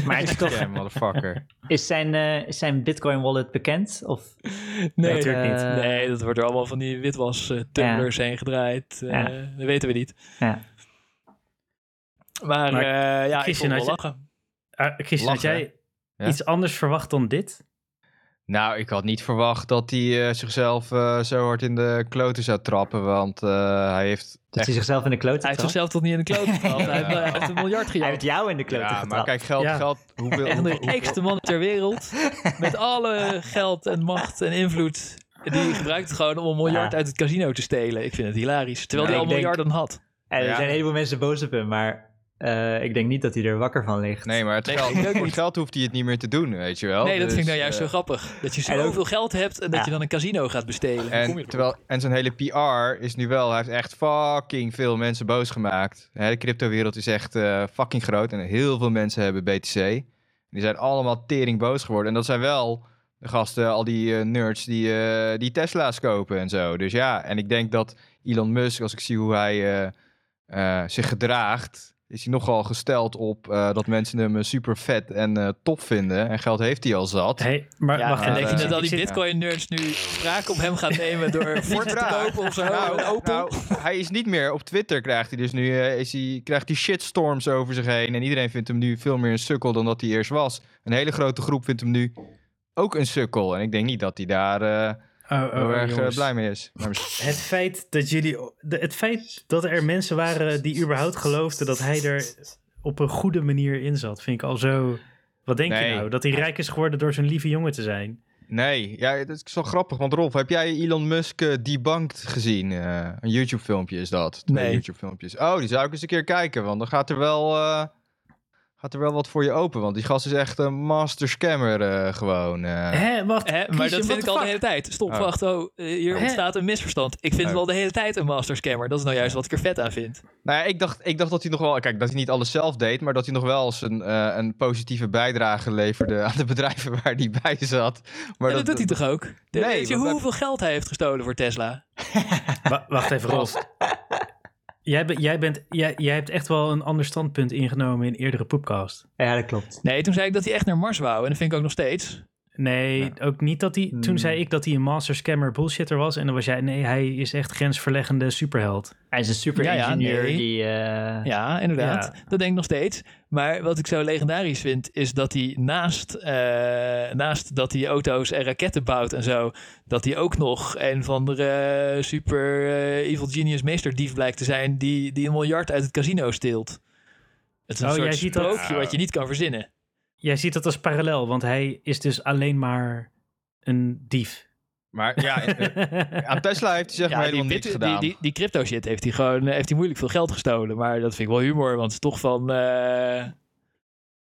Maar het is toch, Ja, motherfucker. is zijn, eh, is zijn Bitcoin wallet bekend? Of, Nee, natuurlijk niet. eh, nee, dat wordt er allemaal van die witwas eh, tumblers heen gedraaid. Eh, Ja. Dat weten we niet. ja. Maar, Maar eh, ja, ik vond wel je- lachen. Ah, Christian, had jij Ja? iets anders verwacht dan dit? Nou, ik had niet verwacht dat hij eh, zichzelf eh, zo hard in de kloten zou trappen, want eh, hij heeft Dat echt... hij zichzelf in de kloot Hij heeft zichzelf toch niet in de kloot getrapt? Hij, heeft, hij heeft een miljard Hij gejat. heeft jou in de kloot Ja, maar kijk, geld, Ja. geld, hoeveel... Echt de rijkste man ter wereld. Met alle geld en macht en invloed. Die gebruikt gewoon om een miljard Ja. uit het casino te stelen. Ik vind het hilarisch. Terwijl Ja, hij al denk- miljarden had. En er Ja. zijn een heleboel mensen boos op hem, maar eh, ik denk niet dat hij er wakker van ligt. Nee, maar het Nee, geld, voor het geld hoeft hij het niet meer te doen, weet je wel. Nee, dat vind ik Dus, nou juist eh, zo grappig. Dat je zoveel geld hebt en dat Ja. je dan een casino gaat bestelen. En, terwijl, en zijn hele PR is nu wel, hij heeft echt fucking veel mensen boos gemaakt. Hè, De cryptowereld is echt eh, fucking groot en heel veel mensen hebben BTC. Die zijn allemaal tering boos geworden. En dat zijn wel de gasten, al die eh, nerds die, eh, die Tesla's kopen en zo. Dus ja, en ik denk dat Elon Musk, als ik zie hoe hij eh, eh, zich gedraagt, is hij nogal gesteld op eh, dat mensen hem eh, super vet en eh, tof vinden. En geld heeft hij al zat. Hey, maar Ja, wacht en even. denk je dat al die bitcoin-nerds nu spraak op hem gaan nemen door Ford te kopen of zo? Nou, nou, hij is niet meer op Twitter, krijgt hij dus nu. eh, is hij, krijgt hij shitstorms over zich heen. En iedereen vindt hem nu veel meer een sukkel dan dat hij eerst was. Een hele grote groep vindt hem nu ook een sukkel. En ik denk niet dat hij daar eh, Oh, oh, heel oh, erg eh, jongens. blij mee is. Het feit dat jullie. de- Het feit dat er mensen waren die überhaupt geloofden dat hij er op een goede manier in zat, vind ik al zo. Wat denk Nee. je nou? Dat hij rijk is geworden door zo'n lieve jongen te zijn. Nee, ja, dat is wel grappig. Want Rolf, heb jij Elon Musk eh, debunked gezien? Eh, een YouTube-filmpje is dat. Twee Nee. YouTube-filmpjes. Oh, die zou ik eens een keer kijken. Want dan gaat er wel, eh, gaat er wel wat voor je open. Want die gast is echt een master scammer eh, gewoon. eh. Hè, wacht. Hè, maar dat vind ik al de hele tijd. Stop, Oh. wacht. Oh, eh, hier Hè? ontstaat een misverstand. Ik vind Oh. het wel de hele tijd een master scammer. Dat is nou juist wat ik er vet aan vind. Nou ja, ik dacht, ik dacht dat hij nog wel... Kijk, dat hij niet alles zelf deed... maar dat hij nog wel eens een, eh, een positieve bijdrage leverde... aan de bedrijven waar hij bij zat. Maar en dat, doet hij toch ook? De- Nee, weet je hoeveel geld hij heeft gestolen voor Tesla? Wa- wacht even, Rolf. Jij, ben- jij, bent, jij, jij hebt echt wel een ander standpunt ingenomen in eerdere podcast. Ja, dat klopt. Nee, toen zei ik dat hij echt naar Mars wou. En dat vind ik ook nog steeds. Nee, ook niet dat hij. Toen Hmm. zei ik dat hij een master scammer bullshitter was. En dan was jij, nee, hij is echt grensverleggende superheld. Hij is een super Ja, ja, nee. die... eh, Ja, inderdaad. Ja. Dat denk ik nog steeds. Maar wat ik zo legendarisch vind, is dat hij naast, eh, naast dat hij auto's en raketten bouwt en zo, dat hij ook nog een van de eh, super evil genius meesterdief blijkt te zijn, die, die een miljard uit het casino steelt. Het is een Oh, jij soort ziet dat- sprookje wat je niet kan verzinnen. Jij ziet dat als parallel, want hij is dus alleen maar een dief. Maar ja, eh, aan Tesla heeft hij zeg maar Ja, helemaal die, niks gedaan. die, die, die crypto shit heeft hij gewoon eh, heeft hij moeilijk veel geld gestolen. Maar dat vind ik wel humor, want het is toch van, eh,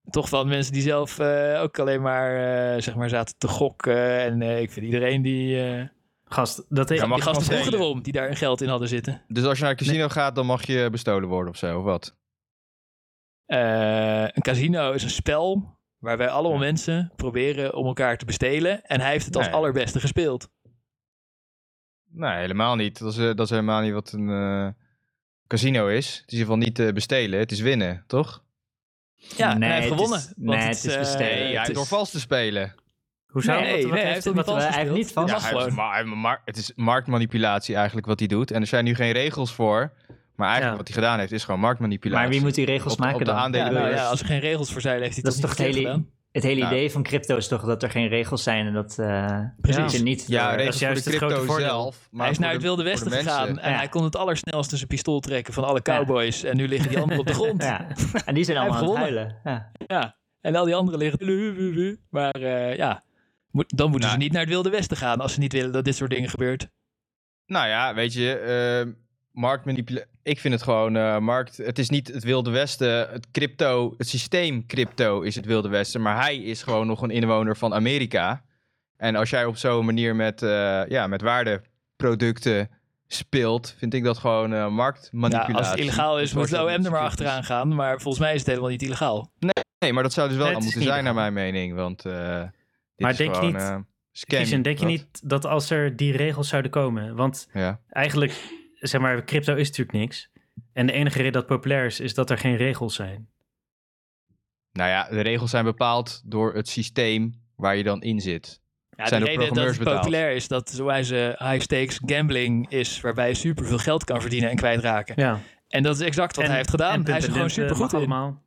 toch van mensen die zelf eh, ook alleen maar, eh, zeg maar zaten te gokken. En eh, ik vind iedereen die, eh Gast, dat heeft. Ja, die gasten vroegen erom die daar hun geld in hadden zitten. Dus als je naar het casino gaat, dan mag je bestolen worden of zo, of wat? Eh, een casino is een spel waar wij allemaal Ja. mensen proberen om elkaar te bestelen. En hij heeft het als Nee. allerbeste gespeeld. Nee, helemaal niet. Dat is, eh, dat is helemaal niet wat een eh, casino is. Het is in ieder geval niet eh, bestelen, het is winnen, toch? Ja, Nee, hij heeft het gewonnen. is- nee, het is bestelen. Het ja, is- door vals te spelen. Hoe zou Nee, wat- nee, wat hij heeft heeft het niet heeft gespeeld. niet vals Dat mag hij is gewoon. ma- hij ma- het is marktmanipulatie eigenlijk wat hij doet. En er zijn nu geen regels voor. Maar eigenlijk Ja. wat hij gedaan heeft is gewoon marktmanipulatie. Maar wie moet die regels Op maken op de dan? aandelen- Ja, nou we ja, dus. als er geen regels voor zijn, heeft hij Dat toch is niet toch het hele, gedaan. het hele idee van crypto is toch dat er geen regels zijn en dat, eh Precies. niet... Ja, door- regels voor de juist het grote crypto zelf. Maar hij is naar het de- Wilde Westen gegaan en Ja. hij kon het allersnelste zijn pistool trekken van alle Ja. cowboys. En nu liggen die anderen op de grond. Ja, en die zijn allemaal aan het huilen. Ja. Ja, en al die anderen liggen. Maar eh, ja, Moet- dan moeten ze Nou. niet naar het Wilde Westen gaan als ze niet willen dat dit soort dingen gebeurt. Nou ja, weet je, eh marktmanipulatie. Ik vind het gewoon eh, markt. Het is niet het Wilde Westen. Het crypto, het systeem crypto is het Wilde Westen. Maar hij is gewoon nog een inwoner van Amerika. En als jij op zo'n manier met, eh, ja, met waardeproducten speelt, vind ik dat gewoon eh, marktmanipulatie. Ja, als het illegaal is, moet de OM er maar achteraan gaan. Maar volgens mij is het helemaal niet illegaal. Nee, maar dat zou dus wel Nee, aan moeten zijn, naar mijn mening. Want eh dit Maar is denk je gewoon, niet- eh, scam. Christian, denk je Wat? niet dat als er die regels zouden komen... Want Ja. eigenlijk, zeg maar, crypto is natuurlijk niks. En de enige reden dat het populair is, is dat er geen regels zijn. Nou ja, de regels zijn bepaald door het systeem waar je dan in zit. Ja, Zijn de reden dat het betaald. populair is dat zo wijze high stakes gambling is, waarbij je superveel geld kan verdienen en kwijtraken. Ja. En dat is exact wat En- hij heeft gedaan. en Hij is er gewoon eh, in. mag allemaal.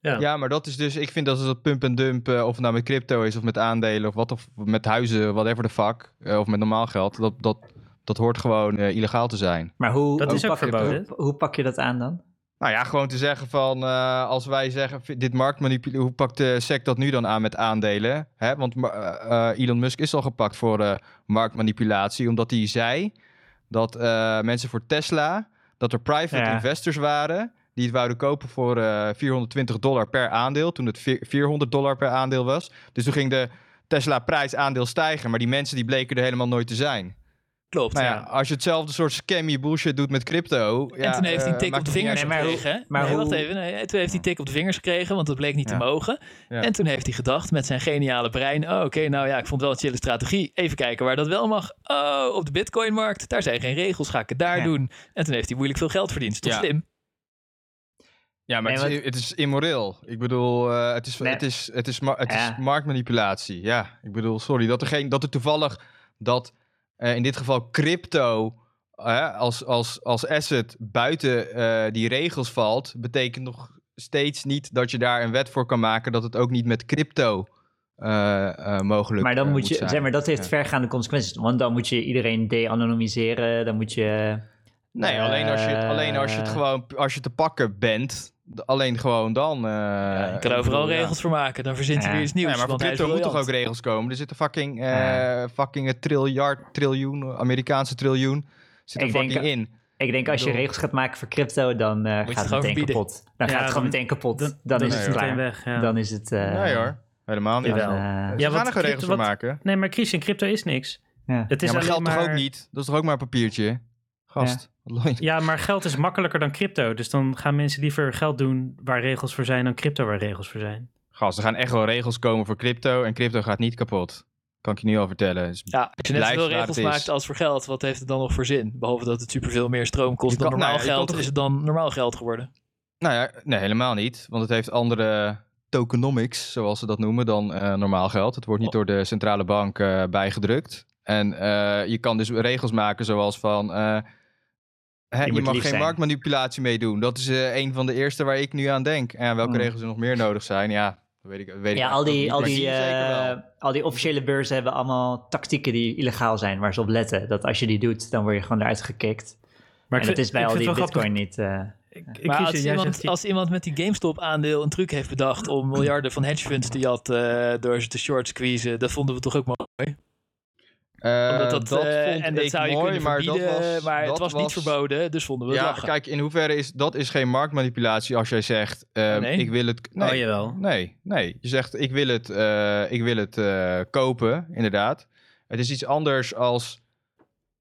Ja. Ja, maar dat is dus, ik vind dat het dat pump en dump, eh, of het nou met crypto is of met aandelen of wat, of met huizen, whatever the fuck, eh, of met normaal geld, dat, dat, dat hoort gewoon eh, illegaal te zijn. Maar hoe, Dat hoe is ook pak, verboden. Hoe, hoe pak je dat aan dan? Nou ja, gewoon te zeggen van, eh, als wij zeggen, dit marktmanipulatie, hoe pakt de SEC dat nu dan aan met aandelen? Hè? Want eh, Elon Musk is al gepakt voor eh, marktmanipulatie, omdat hij zei dat eh, mensen voor Tesla, dat er private Ja. investors waren, die het wouden kopen voor eh 420 dollar per aandeel, toen het vi- 400 dollar per aandeel was. Dus toen ging de Tesla-prijs aandeel stijgen, maar die mensen die bleken er helemaal nooit te zijn. Klopt. Nou ja, ja. als je hetzelfde soort scammy bullshit doet met crypto... En toen heeft hij een tik eh, op de het vingers Nee, maar hoe- gekregen. maar nee, hoe- wacht even. Nee, toen heeft hij een tik op de vingers gekregen, want dat bleek niet Ja. te mogen. Ja. En toen heeft hij gedacht met zijn geniale brein... Oh, oké, nou ja, ik vond het wel een chille strategie. Even kijken waar dat wel mag. Oh, op de bitcoinmarkt, daar zijn geen regels. Ga ik het daar Ja. doen? En toen heeft hij moeilijk veel geld verdiend. Is toch Ja. slim? Ja, maar Nee, het, is, het is immoreel. Ik bedoel, eh, het, is, Nee. het, is, het, is, het Ja. is marktmanipulatie. Ja, ik bedoel, sorry. Dat er, geen, dat er toevallig dat eh, in dit geval crypto eh, als, als, als asset buiten eh, die regels valt, betekent nog steeds niet dat je daar een wet voor kan maken dat het ook niet met crypto eh, eh, mogelijk Maar dan eh, moet je, zeg maar, dat heeft Ja. vergaande consequenties. Want dan moet je iedereen de-anonymiseren. Dan moet je. Nee, alleen als je het, alleen als je het Eh, gewoon als je te pakken bent, alleen gewoon dan. eh, Ja, je ik kan overal bedoel, ja. regels voor maken. Dan verzint hij Ja. weer iets nieuws. Ja, maar voor crypto moeten toch ook regels komen? Er zitten fucking, eh fucking een triljard, triljoen, Amerikaanse triljoen, zit er Ik denk- fucking in. Ik denk als je bedoel- regels gaat maken voor crypto, dan eh, gaat het gewoon meteen kapot. Dan Ja, gaat het gewoon meteen kapot. Dan, Dan, is nee, het klaar. weg. Ja. Dan is het. eh, nee hoor, helemaal niet. dan, Ze Ja, gaan er geen regels voor maken. Nee, maar Christian, crypto is niks. ja. Het is Ja, maar alleen geld maar... toch ook niet? Dat is toch ook maar een papiertje? Gast. Ja, maar geld is makkelijker dan crypto. Dus dan gaan mensen liever geld doen waar regels voor zijn dan crypto waar regels voor zijn. Gast, er gaan echt wel regels komen voor crypto en crypto gaat niet kapot. Kan ik je nu al vertellen. Dus Ja, als je net zoveel regels maakt als voor geld, wat heeft het dan nog voor zin? Behalve dat het superveel meer stroom kost dan normaal nou ja, geld, toch- is het dan normaal geld geworden? Nou ja, nee, helemaal niet. Want het heeft andere tokenomics, zoals ze dat noemen, dan eh, normaal geld. Het wordt niet Oh. door de centrale bank eh, bijgedrukt. En eh, je kan dus regels maken zoals van... hè, je, mag geen zijn. marktmanipulatie meedoen. Dat is eh, een van de eerste waar ik nu aan denk. En welke Hmm. regels er nog meer nodig zijn, ja, dat weet ik, dat weet ik Ja, al die, niet, al, die, eh, al die officiële beurzen hebben allemaal tactieken die illegaal zijn, waar ze op letten. Dat als je die doet, dan word je gewoon eruit gekikt. Maar en ik dat is bij ik al vind die bitcoin niet. eh, Ik, ik maar als iemand, zegt die- als iemand met die GameStop-aandeel een truc heeft bedacht om miljarden van hedgefunds te jatten door ze te short squeezen, dat vonden we toch ook mooi. Omdat dat, dat eh, vond en dat ik zou je mooi, kunnen maar verbieden, dat was, maar het dat was, niet verboden, dus vonden we het Ja, lachen. kijk, in hoeverre is dat is geen marktmanipulatie als jij zegt, eh, nee? ik wil het... Nee, Oh, jawel. nee, nee. Je zegt, ik wil het, eh, ik wil het eh, kopen, inderdaad. Het is iets anders als,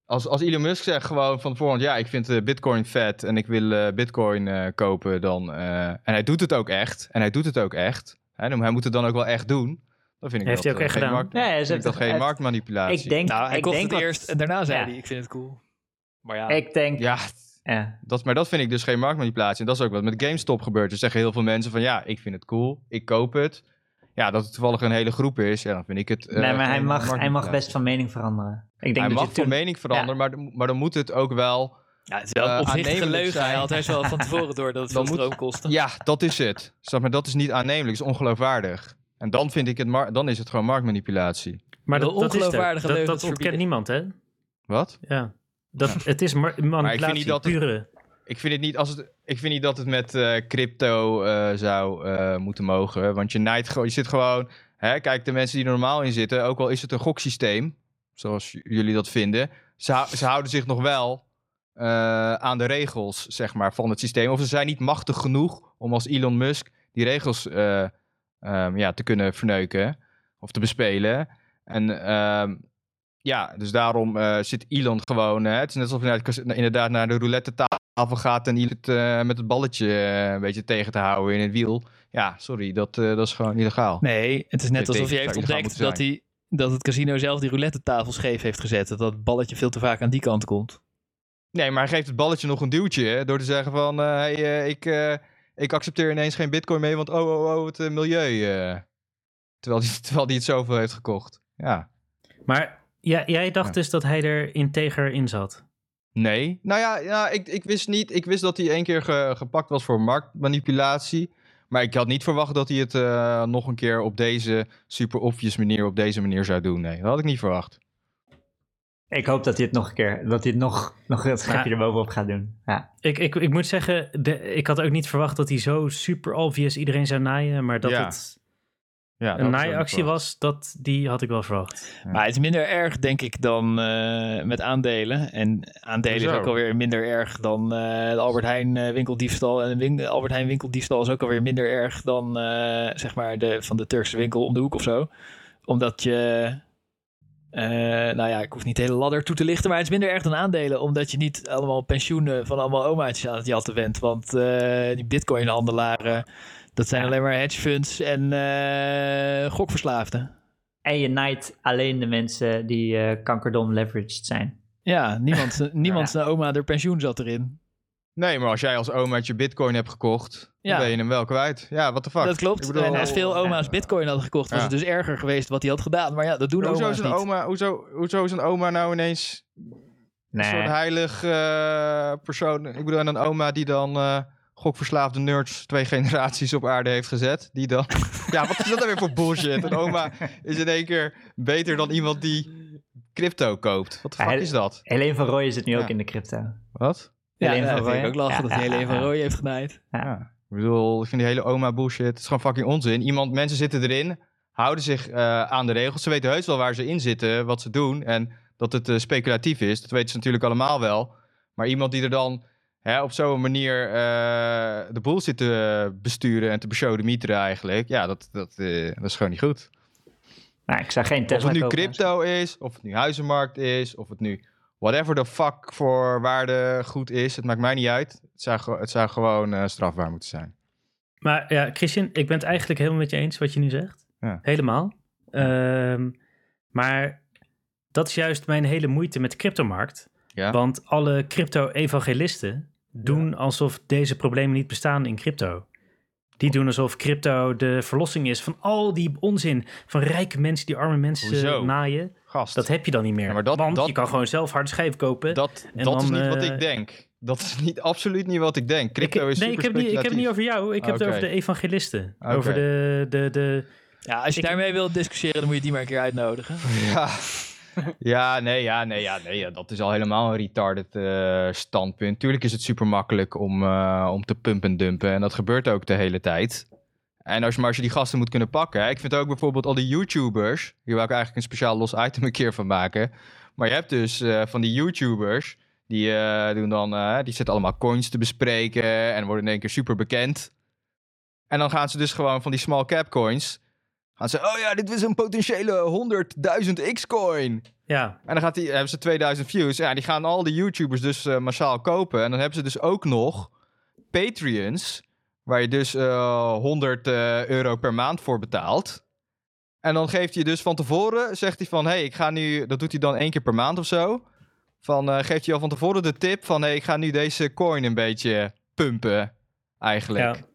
als, als Elon Musk zegt gewoon van voorhand, ja, ik vind eh, bitcoin vet en ik wil eh, bitcoin eh, kopen dan. eh, en hij doet het ook echt. En hij doet het ook echt. Hè, hij moet het dan ook wel echt doen. Dan vind ik Heeft dat, hij ook eh, echt geen gedaan? markt- dat toch- geen het- marktmanipulatie. ik denk, nou, hij ik kocht denk het wat- eerst en daarna zei Ja. hij, ik vind het cool. Maar ja, Ik denk, ja. Ja, Dat, maar dat vind ik dus geen marktmanipulatie. En dat is ook wat met GameStop gebeurt. Er zeggen heel veel mensen van ja, ik vind het cool, ik koop het. Ja, dat het toevallig een hele groep is, ja, dan vind ik het. eh, nee, maar hij mag, hij mag best van mening veranderen. Ik denk Hij dat mag je van toen, mening veranderen, maar, maar dan moet het ook wel. ja, het is wel eh, een leugen. Hij had eerst wel van tevoren door dat het veel Dan moet- stroom kostte. Ja, dat is het. Snap maar dat is niet aannemelijk, dat is ongeloofwaardig. En dan vind ik het, mar- dan is het gewoon marktmanipulatie. Maar dat, dat is ongeloofwaardige Dat, dat ontkent niemand, hè? Wat? Ja. Dat, Het is mar- manipulatie, niet dat het- pure. Ik vind, het niet als het, ik vind niet dat het met eh, crypto eh, zou eh, moeten mogen. Want je, nijdt gewoon, je zit gewoon... Hè, kijk, de mensen die er normaal in zitten, ook al is het een goksysteem, zoals jullie dat vinden, ze, ze houden zich nog wel eh, aan de regels, zeg maar, van het systeem. Of ze zijn niet machtig genoeg om als Elon Musk die regels eh, ehm, ja, te kunnen verneuken of te bespelen. En ehm, ja, dus daarom eh, zit Elon gewoon... hè, het is net alsof je het inderdaad naar de roulette tafel gaat en het eh, met het balletje eh, een beetje tegen te houden in het wiel. Ja, sorry, dat, dat is gewoon illegaal. Nee, het is net alsof je heeft ontdekt dat, hij, dat het casino zelf die roulette tafel scheef heeft gezet. Dat dat balletje veel te vaak aan die kant komt. Nee, maar hij geeft het balletje nog een duwtje hè, door te zeggen van, hey, ik, ik accepteer ineens geen bitcoin mee, want oh, oh, oh, het eh, milieu. eh. terwijl, die, terwijl die het zoveel heeft gekocht. Ja. Maar ja, jij dacht Ja. dus dat hij er integer in zat. Nee. Nou ja, ja ik, ik wist niet. Ik wist dat hij één keer ge- gepakt was voor marktmanipulatie. Maar ik had niet verwacht dat hij het eh, nog een keer op deze super obvious manier, op deze manier zou doen. Nee, dat had ik niet verwacht. Ik hoop dat hij het nog een keer, dat hij het nog, nog het schepje Ja. erbovenop gaat doen. Ja. Ik, ik, ik moet zeggen, de, ik had ook niet verwacht dat hij zo super obvious iedereen zou naaien. Maar dat Ja, het Ja, dat een naaiactie was, dat, die had ik wel verwacht. Maar het is minder erg, denk ik, dan eh, met aandelen. En aandelen is Hoezo? ook alweer minder erg dan eh, de Albert Heijn eh, winkeldiefstal. En de win- Albert Heijn winkeldiefstal is ook alweer minder erg dan, eh, zeg maar, de, van de Turkse winkel om de hoek of zo. Omdat je... eh, nou ja, ik hoef niet de hele ladder toe te lichten, maar het is minder erg dan aandelen. Omdat je niet allemaal pensioenen van allemaal omaatjes aan het jatten bent. Want eh, die bitcoin-handelaren, dat zijn Ja. alleen maar hedge funds en eh, gokverslaafden. En je naait alleen de mensen die kankerdom leveraged zijn. Ja, niemand, niemand zijn oma, haar pensioen zat erin. Nee, maar als jij als omaatje bitcoin hebt gekocht, Ja. dan ben je hem wel kwijt. Ja, what the fuck. dat klopt. Ik bedoel- en als veel oma's bitcoin hadden gekocht, was Ja. het dus erger geweest wat hij had gedaan. Maar ja, dat doen hoezo, oma's is niet. een oma, hoezo, hoezo is een oma nou ineens een soort Nee, heilig eh, persoon? Ik bedoel, en een oma die dan eh, gokverslaafde nerds twee generaties op aarde heeft gezet. Die dan... ja, wat is dat dan weer voor bullshit? Een oma is in één keer beter dan iemand die crypto koopt. Wat de fuck is dat? Helene van Rooij zit nu ook in de crypto. Wat? Ja, Helene ja, van dat vind ik ook lachen Ja, dat hij Helene van ja. Rooij heeft genaaid. Ja. Ik bedoel, ik vind die hele oma bullshit. Het is gewoon fucking onzin. Iemand, mensen zitten erin, houden zich eh, aan de regels. Ze weten heus wel waar ze in zitten, wat ze doen. En dat het eh, speculatief is, dat weten ze natuurlijk allemaal wel. Maar iemand die er dan hè, op zo'n manier eh, de boel zit te besturen en te besodemieteren eigenlijk. Ja, dat, dat, eh, dat is gewoon niet goed. Nou, ik zou geen Of Tesla het nu kopen. crypto is, of het nu huizenmarkt is, of het nu whatever the fuck voor waarde goed is. Het maakt mij niet uit. Het zou, het zou gewoon eh, strafbaar moeten zijn. Maar ja, Christian, ik ben het eigenlijk helemaal met je eens wat je nu zegt. Ja. Helemaal. Ehm, maar dat is juist mijn hele moeite met de cryptomarkt. Ja? Want alle crypto-evangelisten doen alsof deze problemen niet bestaan in crypto. Die doen alsof crypto de verlossing is van al die onzin van rijke mensen die arme mensen Hoezo? naaien. Gast. Dat heb je dan niet meer. Ja, maar dat- Want dat- je kan gewoon zelf harde schijf kopen. Dat, En dat is niet wat eh, ik denk. Dat is niet, absoluut niet wat ik denk. ik, Crypto is nee, super ik heb, niet, ik heb het niet over jou. Ik heb het over de evangelisten. Over de, de, de, Ja, als je Ik- daarmee wilt discussiëren, dan moet je die maar een keer uitnodigen. Ja. Ja, nee, ja, nee, ja, nee, ja, dat is al helemaal een retarded eh, standpunt. Tuurlijk is het super makkelijk om, eh, om te pumpen en dumpen. En dat gebeurt ook de hele tijd. En als je, maar als je die gasten moet kunnen pakken. Ik vind ook bijvoorbeeld al die YouTubers. Hier wil ik eigenlijk een speciaal los item een keer van maken. Maar je hebt dus eh, van die YouTubers. Die, doen dan, die zitten allemaal coins te bespreken. En worden in één keer super bekend. En dan gaan ze dus gewoon van die small cap coins. Gaan ze, oh ja, dit is een potentiële 100.000 X-coin. ja, En dan gaat die, hebben ze 2000 views. Ja, die gaan al die YouTubers dus eh, massaal kopen. En dan hebben ze dus ook nog Patreons. Waar je dus eh 100 eh, euro per maand voor betaalt. En dan geeft hij dus van tevoren, zegt hij van... hey, ik ga nu... Dat doet hij dan één keer per maand of zo. Van, eh, geeft hij al van tevoren de tip van... hey, ik ga nu deze coin een beetje pumpen, eigenlijk. ja.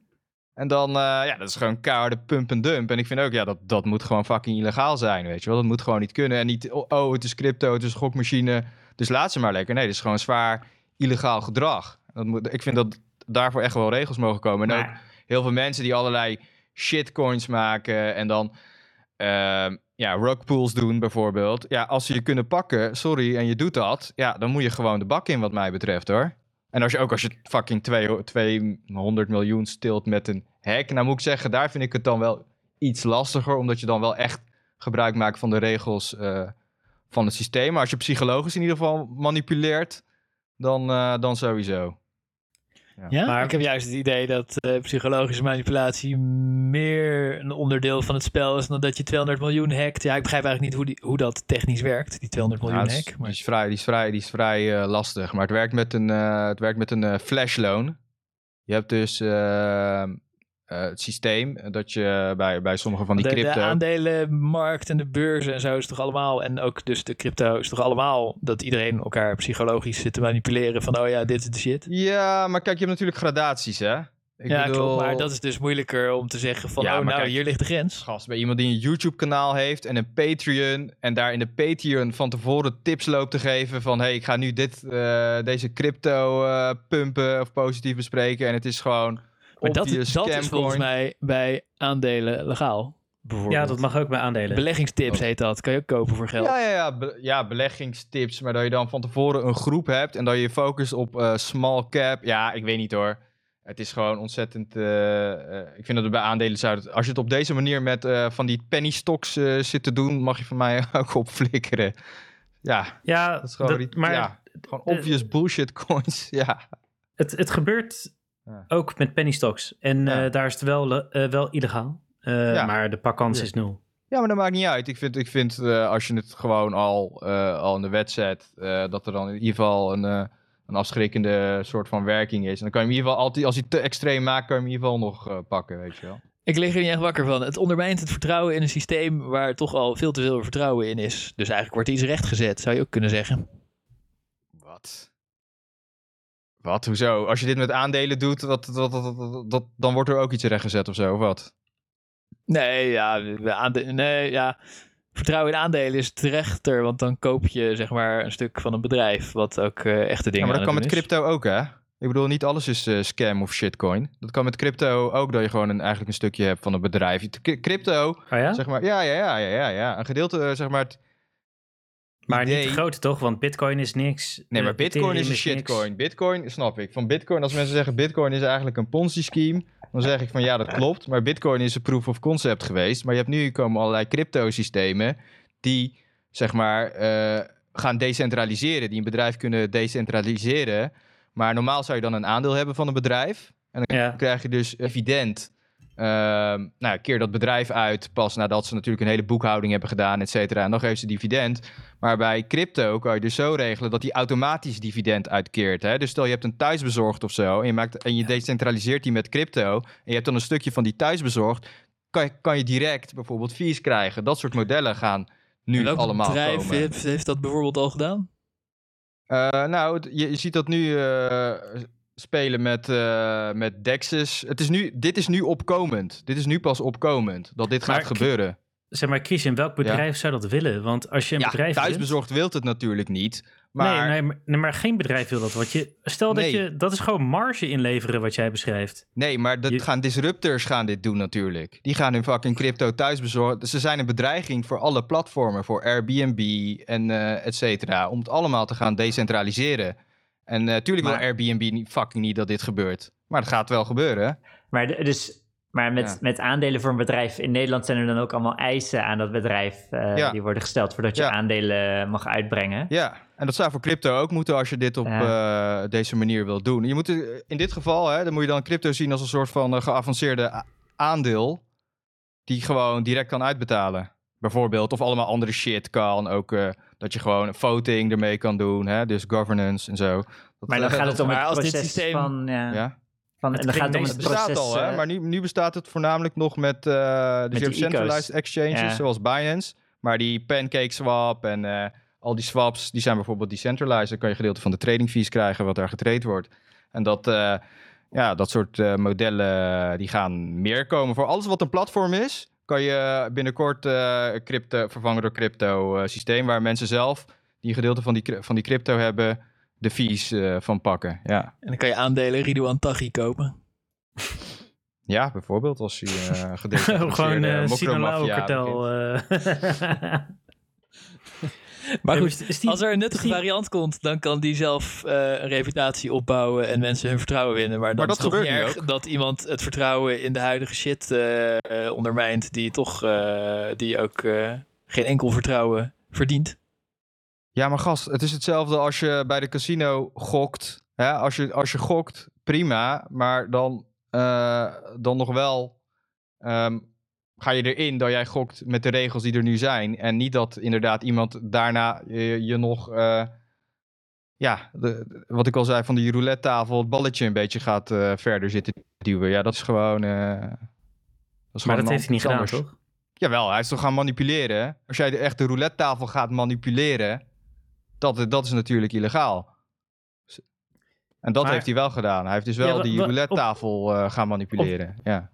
En dan, eh, ja, dat is gewoon keiharde pump en dump. En ik vind ook, ja, dat, dat moet gewoon fucking illegaal zijn, weet je wel. Dat moet gewoon niet kunnen. En niet, oh, oh, het is crypto, het is gokmachine, dus laat ze maar lekker. Nee, dat is gewoon zwaar illegaal gedrag. Dat moet, ik vind dat daarvoor echt wel regels mogen komen. En ook heel veel mensen die allerlei shitcoins maken en dan ehm, ja, rugpools doen bijvoorbeeld. Ja, als ze je kunnen pakken, sorry, en je doet dat, ja, dan moet je gewoon de bak in wat mij betreft hoor. En als je ook als je fucking twee- 200 miljoen stilt met een hack, nou moet ik zeggen, daar vind ik het dan wel iets lastiger, omdat je dan wel echt gebruik maakt van de regels eh, van het systeem. Maar als je psychologisch in ieder geval manipuleert, dan, eh, dan sowieso. Ja, Maar- ik heb juist het idee dat eh, psychologische manipulatie meer een onderdeel van het spel is dan dat je 200 miljoen hackt. Ja, ik begrijp eigenlijk niet hoe, die, hoe dat technisch werkt, die 200 miljoen Ja, dat is- hack. die Maar is vrij, die is vrij, die is vrij eh, lastig. Maar het werkt met een, eh, het werkt met een flash loan. Je hebt dus eh, eh, het systeem dat je bij, bij sommige van die de, crypto... de aandelenmarkt en de beurzen en zo is toch allemaal, en ook dus de crypto is toch allemaal dat iedereen elkaar psychologisch zit te manipuleren van oh ja, dit is de shit. Ja, maar kijk, je hebt natuurlijk gradaties, hè? Ik ja, bedoel, klopt. Maar dat is dus moeilijker om te zeggen van, Ja, oh nou, kijk- hier ligt de grens. Gast, bij iemand die een YouTube-kanaal heeft en een Patreon. En daar in de Patreon van tevoren tips loopt te geven van... hey, ik ga nu dit, eh, deze crypto eh, pumpen of positief bespreken. En het is gewoon Maar dat, dat is volgens mij bij aandelen legaal. Bijvoorbeeld. Ja, dat mag ook bij aandelen. Beleggingstips Oh. heet dat. Kan je ook kopen voor geld. Ja, ja, ja, be- ja, beleggingstips. Maar dat je dan van tevoren een groep hebt en dat je focust op eh, small cap. Ja, ik weet niet hoor. Het is gewoon ontzettend. eh, eh, ik vind dat het bij aandelen zou. Als je het op deze manier met eh, van die penny stocks zit te doen, mag je van mij ook opflikkeren. Ja, ja, dat is gewoon. dat- maar ja, gewoon obvious bullshit coins. Ja. het, het gebeurt Ja. ook met penny stocks. En Ja. eh, daar is het wel, eh, wel illegaal. Eh, Ja. Maar de pakkans Ja. is nul. Ja, maar dat maakt niet uit. Ik vind, ik vind eh, als je het gewoon al, eh, al in de wet zet, eh, dat er dan in ieder geval een, eh, een afschrikkende soort van werking is. En dan kan je hem in ieder geval altijd, als hij te extreem maakt, kan je hem in ieder geval nog eh, pakken, weet je wel. Ik lig er niet echt wakker van. Het ondermijnt het vertrouwen in een systeem waar toch al veel te veel vertrouwen in is. Dus eigenlijk wordt iets rechtgezet, zou je ook kunnen zeggen. Wat? Wat? Hoezo? Als je dit met aandelen doet, dat, dat, dat, dat, dat- dan wordt er ook iets rechtgezet of zo, of wat? Nee, ja, de aande- nee, ja. Vertrouwen in aandelen is terechter, want dan koop je zeg maar een stuk van een bedrijf wat ook eh, echte Ja, dingen maar dat aan kan met crypto ook, hè? Ik bedoel, niet alles is eh, scam of shitcoin. Dat kan met crypto ook, dat je gewoon een, eigenlijk een stukje hebt van een bedrijf. Crypto, Oh ja? zeg maar, ja, ja, ja, ja, ja, ja. Een gedeelte, eh, zeg maar, het maar idee- niet groot toch? Want bitcoin is niks. Nee, maar eh, Bitcoin is een niks. shitcoin. Bitcoin, snap ik. Van Bitcoin, als mensen zeggen Bitcoin is eigenlijk een Ponzi-scheme, dan zeg ik van ja, dat klopt. Maar Bitcoin is een proof of concept geweest. Maar je hebt nu komen allerlei crypto-systemen die, zeg maar, eh, gaan decentraliseren. Die een bedrijf kunnen decentraliseren. Maar normaal zou je dan een aandeel hebben van een bedrijf. En dan Ja. krijg je dus evident. Ehm nou, keer dat bedrijf uit pas nadat ze natuurlijk een hele boekhouding hebben gedaan, et cetera. En dan geven ze dividend. Maar bij crypto kan je dus zo regelen dat die automatisch dividend uitkeert. Hè? Dus stel je hebt een thuisbezorgd of zo en je, maakt, en je decentraliseert die met crypto. En je hebt dan een stukje van die thuisbezorgd. Kan je, kan je direct bijvoorbeeld fees krijgen. Dat soort modellen gaan nu allemaal bedrijf komen. heeft, heeft dat bijvoorbeeld al gedaan? Eh, nou, je ziet dat nu eh, spelen met, eh, met Dexys. Het is nu, dit is nu opkomend. Dit is nu pas opkomend dat dit Maar gaat gebeuren. Zeg maar, Christian, welk bedrijf zou dat willen? Want als je een Ja, bedrijf thuisbezorgd wilt het natuurlijk niet. Maar Nee, nee, maar, nee, maar geen bedrijf wil dat. Want je, stel dat je... Dat is gewoon marge inleveren wat jij beschrijft. Nee, maar dat Je- gaan disruptors gaan dit doen natuurlijk. Die gaan hun fucking crypto thuis bezorgen. Ze zijn een bedreiging voor alle platformen, voor Airbnb en eh et cetera. Om het allemaal te gaan decentraliseren. En natuurlijk Maar- wil Airbnb niet, fucking niet dat dit gebeurt. Maar het gaat wel gebeuren. Maar, de- dus, maar met, Ja. met aandelen voor een bedrijf in Nederland zijn er dan ook allemaal eisen aan dat bedrijf eh, Ja. die worden gesteld voordat je Ja. aandelen mag uitbrengen. Ja, en dat zou voor crypto ook moeten als je dit op eh, deze manier wilt doen. Je moet eh, in dit geval, hè, dan moet je dan crypto zien als een soort van eh, geavanceerde aandeel. Die gewoon direct kan uitbetalen. Bijvoorbeeld, of allemaal andere shit kan. Ook eh, dat je gewoon voting ermee kan doen. Hè? Dus governance en zo. Dat, Maar dan eh, gaat het om het als dit proces systeem- van... Ja, Ja, van Het en dan gaat het om het het bestaat proces... al, hè? eh, maar nu, nu bestaat het voornamelijk nog met, eh dus Met je hebt centralized exchanges, Ja. zoals Binance. Maar die Pancake Swap en eh, al die swaps, die zijn bijvoorbeeld decentralized. Dan kan je gedeelte van de trading fees krijgen wat daar getrade wordt. En dat, eh, ja, dat soort eh, modellen, die gaan meer komen. Voor alles wat een platform is, kan je binnenkort eh, crypto, vervangen door crypto eh, systeem, waar mensen zelf, die een gedeelte van die, van die crypto hebben, de fees eh, van pakken. Ja. En dan kan je aandelen Ridouan Taghi kopen. Ja, bijvoorbeeld als je uh, gewoon uh, uh, Sinaloa-kartel. maar goed, maar is die- als er een is nuttige die- variant komt, dan kan die zelf eh, een reputatie opbouwen en mensen hun vertrouwen winnen. Maar dan Maar is dat het toch niet erg dat iemand het vertrouwen in de huidige shit eh, eh, ondermijnt, die toch die ook geen enkel vertrouwen verdient. Ja, maar gast, het is hetzelfde als je bij de casino gokt. Hè? Als, je, als je gokt, prima. Maar dan, dan nog wel um, ga je erin dat jij gokt met de regels die er nu zijn. En niet dat inderdaad iemand daarna je, je nog... Uh, ja, de, wat ik al zei, van die roulette tafel het balletje een beetje gaat uh, verder zitten duwen. Ja, dat is gewoon... Uh, dat is maar dat heeft hij niet gedaan, toch? Jawel, hij is toch gaan manipuleren. Hè? Als jij de echte roulette tafel gaat manipuleren, dat, dat is natuurlijk illegaal. En dat Maar- heeft hij wel gedaan. Hij heeft dus wel Ja, die roulette tafel eh, gaan manipuleren. Ja.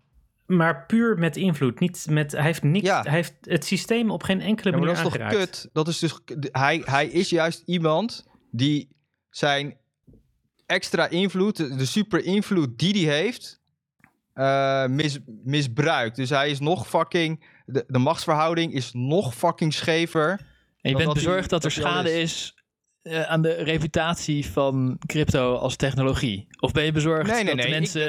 Maar puur met invloed. Niet met, hij, heeft niks, Ja. hij heeft het systeem op geen enkele Ja, maar manier dat is toch aangeraakt. kut? Dat is dus, hij, hij is juist iemand die zijn extra invloed, de super invloed die hij heeft, eh, mis, misbruikt. Dus hij is nog fucking, de, de machtsverhouding is nog fucking schever. En je bent bezorgd dat er schade is eh, aan de reputatie van crypto als technologie? Of ben je bezorgd Nee, nee, dat nee, mensen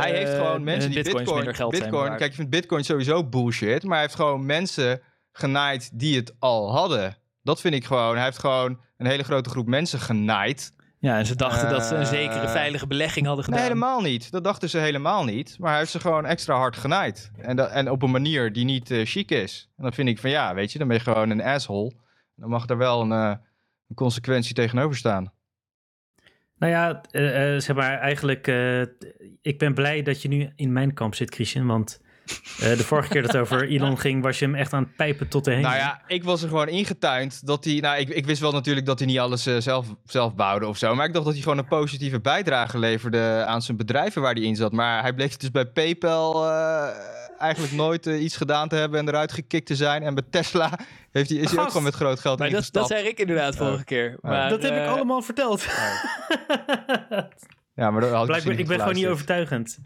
hij heeft eh, gewoon mensen hun die bitcoins bitcoin, minder geld zijn bitcoin waard? kijk, je vindt bitcoin sowieso bullshit, maar hij heeft gewoon mensen genaaid die het al hadden. Dat vind ik gewoon. Hij heeft gewoon een hele grote groep mensen genaaid. Ja, en ze dachten dat ze een Eh, zekere veilige belegging hadden gedaan. Nee, helemaal niet. Dat dachten ze helemaal niet. Maar hij heeft ze gewoon extra hard genaaid. En, dat, en op een manier die niet eh, chic is. En dan vind ik van ja, weet je, dan ben je gewoon een asshole. Dan mag er wel een, eh, een consequentie tegenover staan. Nou ja, eh, eh, zeg maar eigenlijk, eh, ik ben blij dat je nu in mijn kamp zit, Christian. Want de vorige keer dat het over Elon ging, was je hem echt aan het pijpen tot de heen. Nou ja, ik was er gewoon ingetuind dat hij... Nou, ik, ik wist wel natuurlijk dat hij niet alles zelf, zelf bouwde of zo. Maar ik dacht dat hij gewoon een positieve bijdrage leverde aan zijn bedrijven waar hij in zat. Maar hij bleek dus bij PayPal eigenlijk nooit eh, iets gedaan te hebben en eruit gekikt te zijn. En bij Tesla heeft hij, is hij ook gewoon met groot geld Maar dat, zei ik inderdaad vorige keer. Maar, dat heb ik eh, allemaal verteld. Ja, maar dat had ik, Blijkbaar, misschien ik ben gewoon niet overtuigend.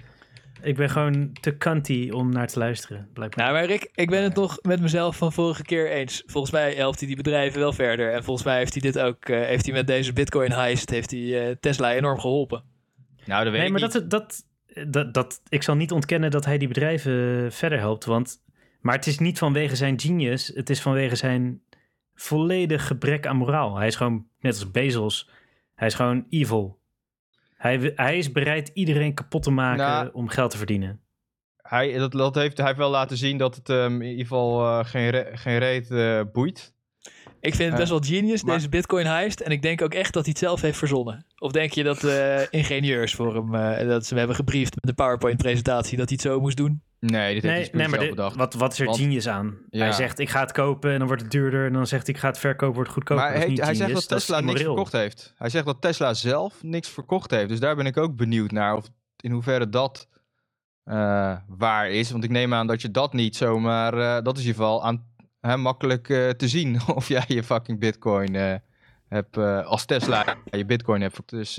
Ik ben gewoon te kanty om naar te luisteren, blijkbaar. Nou, maar Rick, ik ben het nog met mezelf van vorige keer eens. Volgens mij helpt hij die bedrijven wel verder. En volgens mij heeft hij dit ook, eh, heeft hij met deze Bitcoin heist, heeft hij eh, Tesla enorm geholpen. Nou, dat weet nee, ik maar niet. dat, dat, dat, dat, ik zal niet ontkennen dat hij die bedrijven verder helpt. Want, maar het is niet vanwege zijn genius. Het is vanwege zijn volledig gebrek aan moraal. Hij is gewoon, net als Bezos, hij is gewoon evil. Hij, hij is bereid iedereen kapot te maken Nou, om geld te verdienen. Hij, dat, dat heeft hij heeft wel laten zien dat het hem in ieder geval eh, geen, re- geen reet eh, boeit. Ik vind het best wel genius, maar- deze Bitcoin heist. En ik denk ook echt dat hij het zelf heeft verzonnen. Of denk je dat eh, ingenieurs voor hem, eh, dat ze hem hebben gebriefd met de PowerPoint-presentatie, dat hij het zo moest doen? Nee, dit heeft hij Nee, maar dit- bedacht. wat, wat is er Want- genius aan? Ja. Hij zegt, ik ga het kopen en dan wordt het duurder. En dan zegt hij, ik ga het verkopen, wordt het goedkoper. Maar hij, niet hij zegt dat Tesla niks verkocht heeft. Hij zegt dat Tesla zelf niks verkocht heeft. Dus daar ben ik ook benieuwd naar. Of in hoeverre dat eh, waar is. Want ik neem aan dat je dat niet zomaar... eh, dat is in ieder geval aan, hè, makkelijk eh, te zien. Of jij je fucking bitcoin eh, hebt... eh, als Tesla je bitcoin hebt. Dus,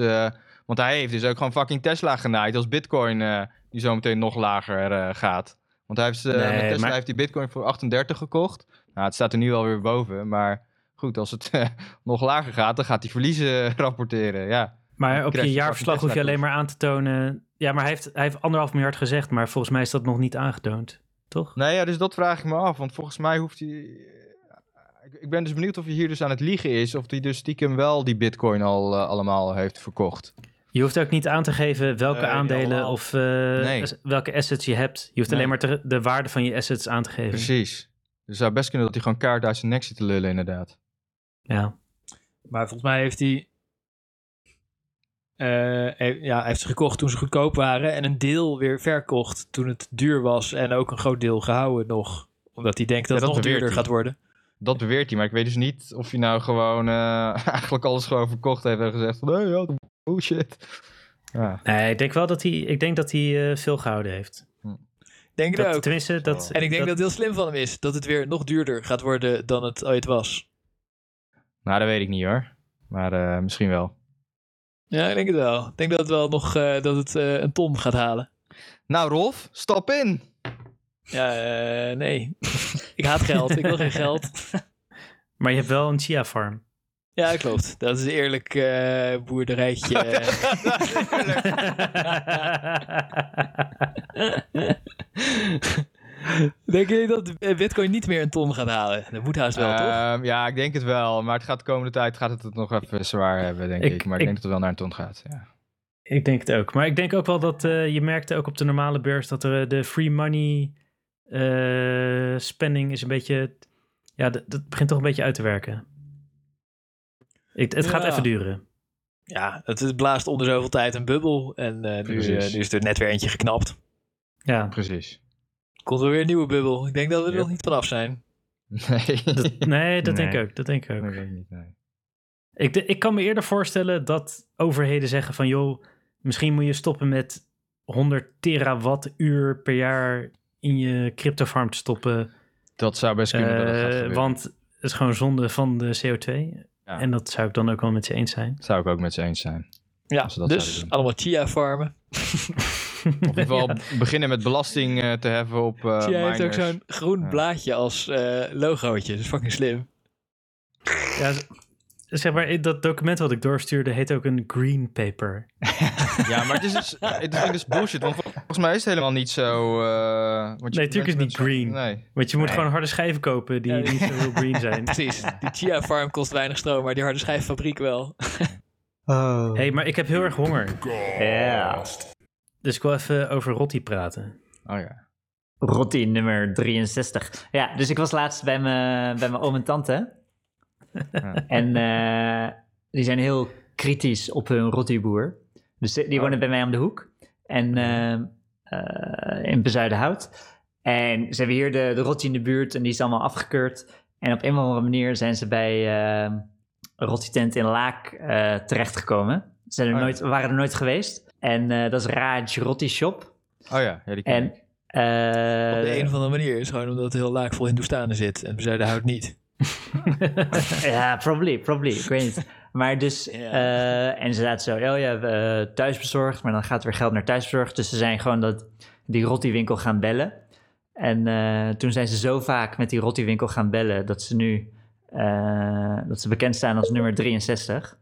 want hij heeft dus ook gewoon fucking Tesla genaaid. Als bitcoin die zometeen nog lager gaat. Want hij heeft, Nee, met Tesla maar- heeft hij bitcoin voor 38 gekocht. Nou, het staat er nu alweer boven. Maar goed, als het nog lager gaat, dan gaat hij verliezen rapporteren. Ja. Maar op je je jaarverslag hoef je alleen maar aan te tonen... Ja, maar hij heeft, hij heeft anderhalf miljard gezegd, maar volgens mij is dat nog niet aangetoond. Toch? Nee, ja, dus dat vraag ik me af. Want volgens mij hoeft hij. Ik- Ik ben dus benieuwd of hij hier dus aan het liegen is. Of hij dus stiekem wel die bitcoin al eh, allemaal heeft verkocht. Je hoeft ook niet aan te geven welke aandelen of eh, Nee. welke assets je hebt. Je hoeft Nee. alleen maar te- de waarde van je assets aan te geven. Precies. Dus het zou best kunnen dat hij gewoon kaart uit zijn nek zit te lullen, inderdaad. Ja. Maar volgens mij heeft hij. Eh, ja, hij heeft ze gekocht toen ze goedkoop waren. En een deel weer verkocht toen het duur was. En ook een groot deel gehouden nog. Omdat hij denkt dat Ja, het dat nog duurder hij. gaat worden. Dat beweert hij, maar ik weet dus niet of hij nou gewoon eh, eigenlijk alles gewoon verkocht heeft en gezegd van nee, ja, bullshit. Ja. Nee, ik denk wel dat hij, ik denk dat hij eh, veel gehouden heeft. Denk het Dat, ook. tenminste, dat, En ik denk dat het heel slim van hem is. Dat het weer nog duurder gaat worden dan het ooit was. Nou, dat weet ik niet hoor. Maar eh, misschien wel. Ja, ik denk het wel. Ik denk dat het wel nog eh, dat het eh, een ton gaat halen. Nou, Rolf, stap in. Ja, eh, nee. ik haat geld. Ik wil geen geld. Maar je hebt wel een chia farm. Ja, klopt. Dat is een eerlijk eh boerderijtje. Denk je dat Bitcoin niet meer een ton gaat halen? Dat moet haast wel, toch? Ehm, ja, ik denk het wel. Maar het gaat de komende tijd gaat het het nog even zwaar hebben, denk ik. Ik- Maar ik, ik- denk dat het wel naar een ton gaat. Ja. Ik denk het ook. Maar ik denk ook wel dat eh, je merkte ook op de normale beurs dat er eh, de free money eh, spending is een beetje. Ja, dat, dat begint toch een beetje uit te werken. Ik, het gaat even duren. Ja, het het blaast onder zoveel tijd een bubbel. En eh, nu, nu is er net weer eentje geknapt. Ja, Precies. Komt er weer een nieuwe bubbel. Ik denk dat we er Yep. nog niet vanaf zijn. Nee. dat, nee, dat denk ik ook. Dat denk ik ook. Dat niet, nee. Ik, de- ik kan me eerder voorstellen dat overheden zeggen van... joh, misschien moet je stoppen met 100 terawattuur per jaar in je cryptofarm te stoppen. Dat zou best kunnen dat het gaat Eh, gebeuren. want het is gewoon zonde van de CO2. Ja. En dat zou ik dan ook wel met ze eens zijn. Zou ik ook met ze eens zijn. Ja, dus allemaal chia farmen. In ieder geval beginnen met belasting eh, te heffen op eh chia heeft ook zo'n groen Ja. blaadje als eh logootje. Dat is fucking slim. Ja, zeg maar, dat document wat ik doorstuurde heet ook een green paper. Ja, maar het is, dus, het is dus bullshit. Want vol- volgens mij is het helemaal niet zo... eh, want je- Nee, natuurlijk is het niet green. Nee. Want je moet Nee. gewoon harde schijven kopen die Ja, die- niet zo heel green zijn. Precies. Die chia farm kost weinig stroom, maar die harde schijffabriek wel. Oh. hey, maar ik heb heel erg honger. Ja. Dus ik wil even over Rotti praten. Oh ja. Rotti nummer 63. Ja, dus ik was laatst bij mijn, bij mijn oom en tante. Ja. En eh, die zijn heel kritisch op hun rottiboer. Dus die, die wonen bij mij om de hoek. En eh, eh, in Bezuidenhout. En ze hebben hier de, de rotti in de buurt en die is allemaal afgekeurd. En op een of andere manier zijn ze bij eh, een rotti-tent in Laak terechtgekomen. Ze zijn er Oh nooit, waren er nooit geweest. En eh, dat is Raj Rotti Shop. Oh ja, ja die ken En ik. eh, Op de een of andere manier is gewoon omdat het heel laag vol Hindoestanen zit. En we houdt niet. ja, probably, probably. Ik weet niet. Maar dus, eh, en ze zaten zo, oh ja, we, eh, thuisbezorgd, maar dan gaat er weer geld naar thuisbezorgd. Dus ze zijn gewoon dat, die Rotti-winkel gaan bellen. En eh, toen zijn ze zo vaak met die Rotti-winkel gaan bellen, dat ze nu, eh, dat ze bekend staan als nummer 63.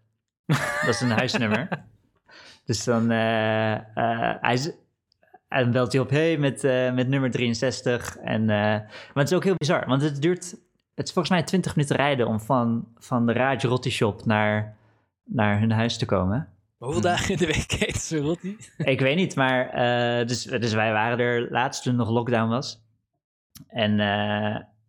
dat is een huisnummer. Dus dan, eh, eh, hij en belt hij op, hey, met, eh, met nummer 63. En, maar het is ook heel bizar, want het duurt, het is volgens mij 20 minuten rijden om van, van de Raj Rotti Shop naar, naar hun huis te komen. Maar hoeveel dagen in de week eten ze rotti? Ik weet niet, maar dus, dus wij waren er laatst toen nog lockdown was. En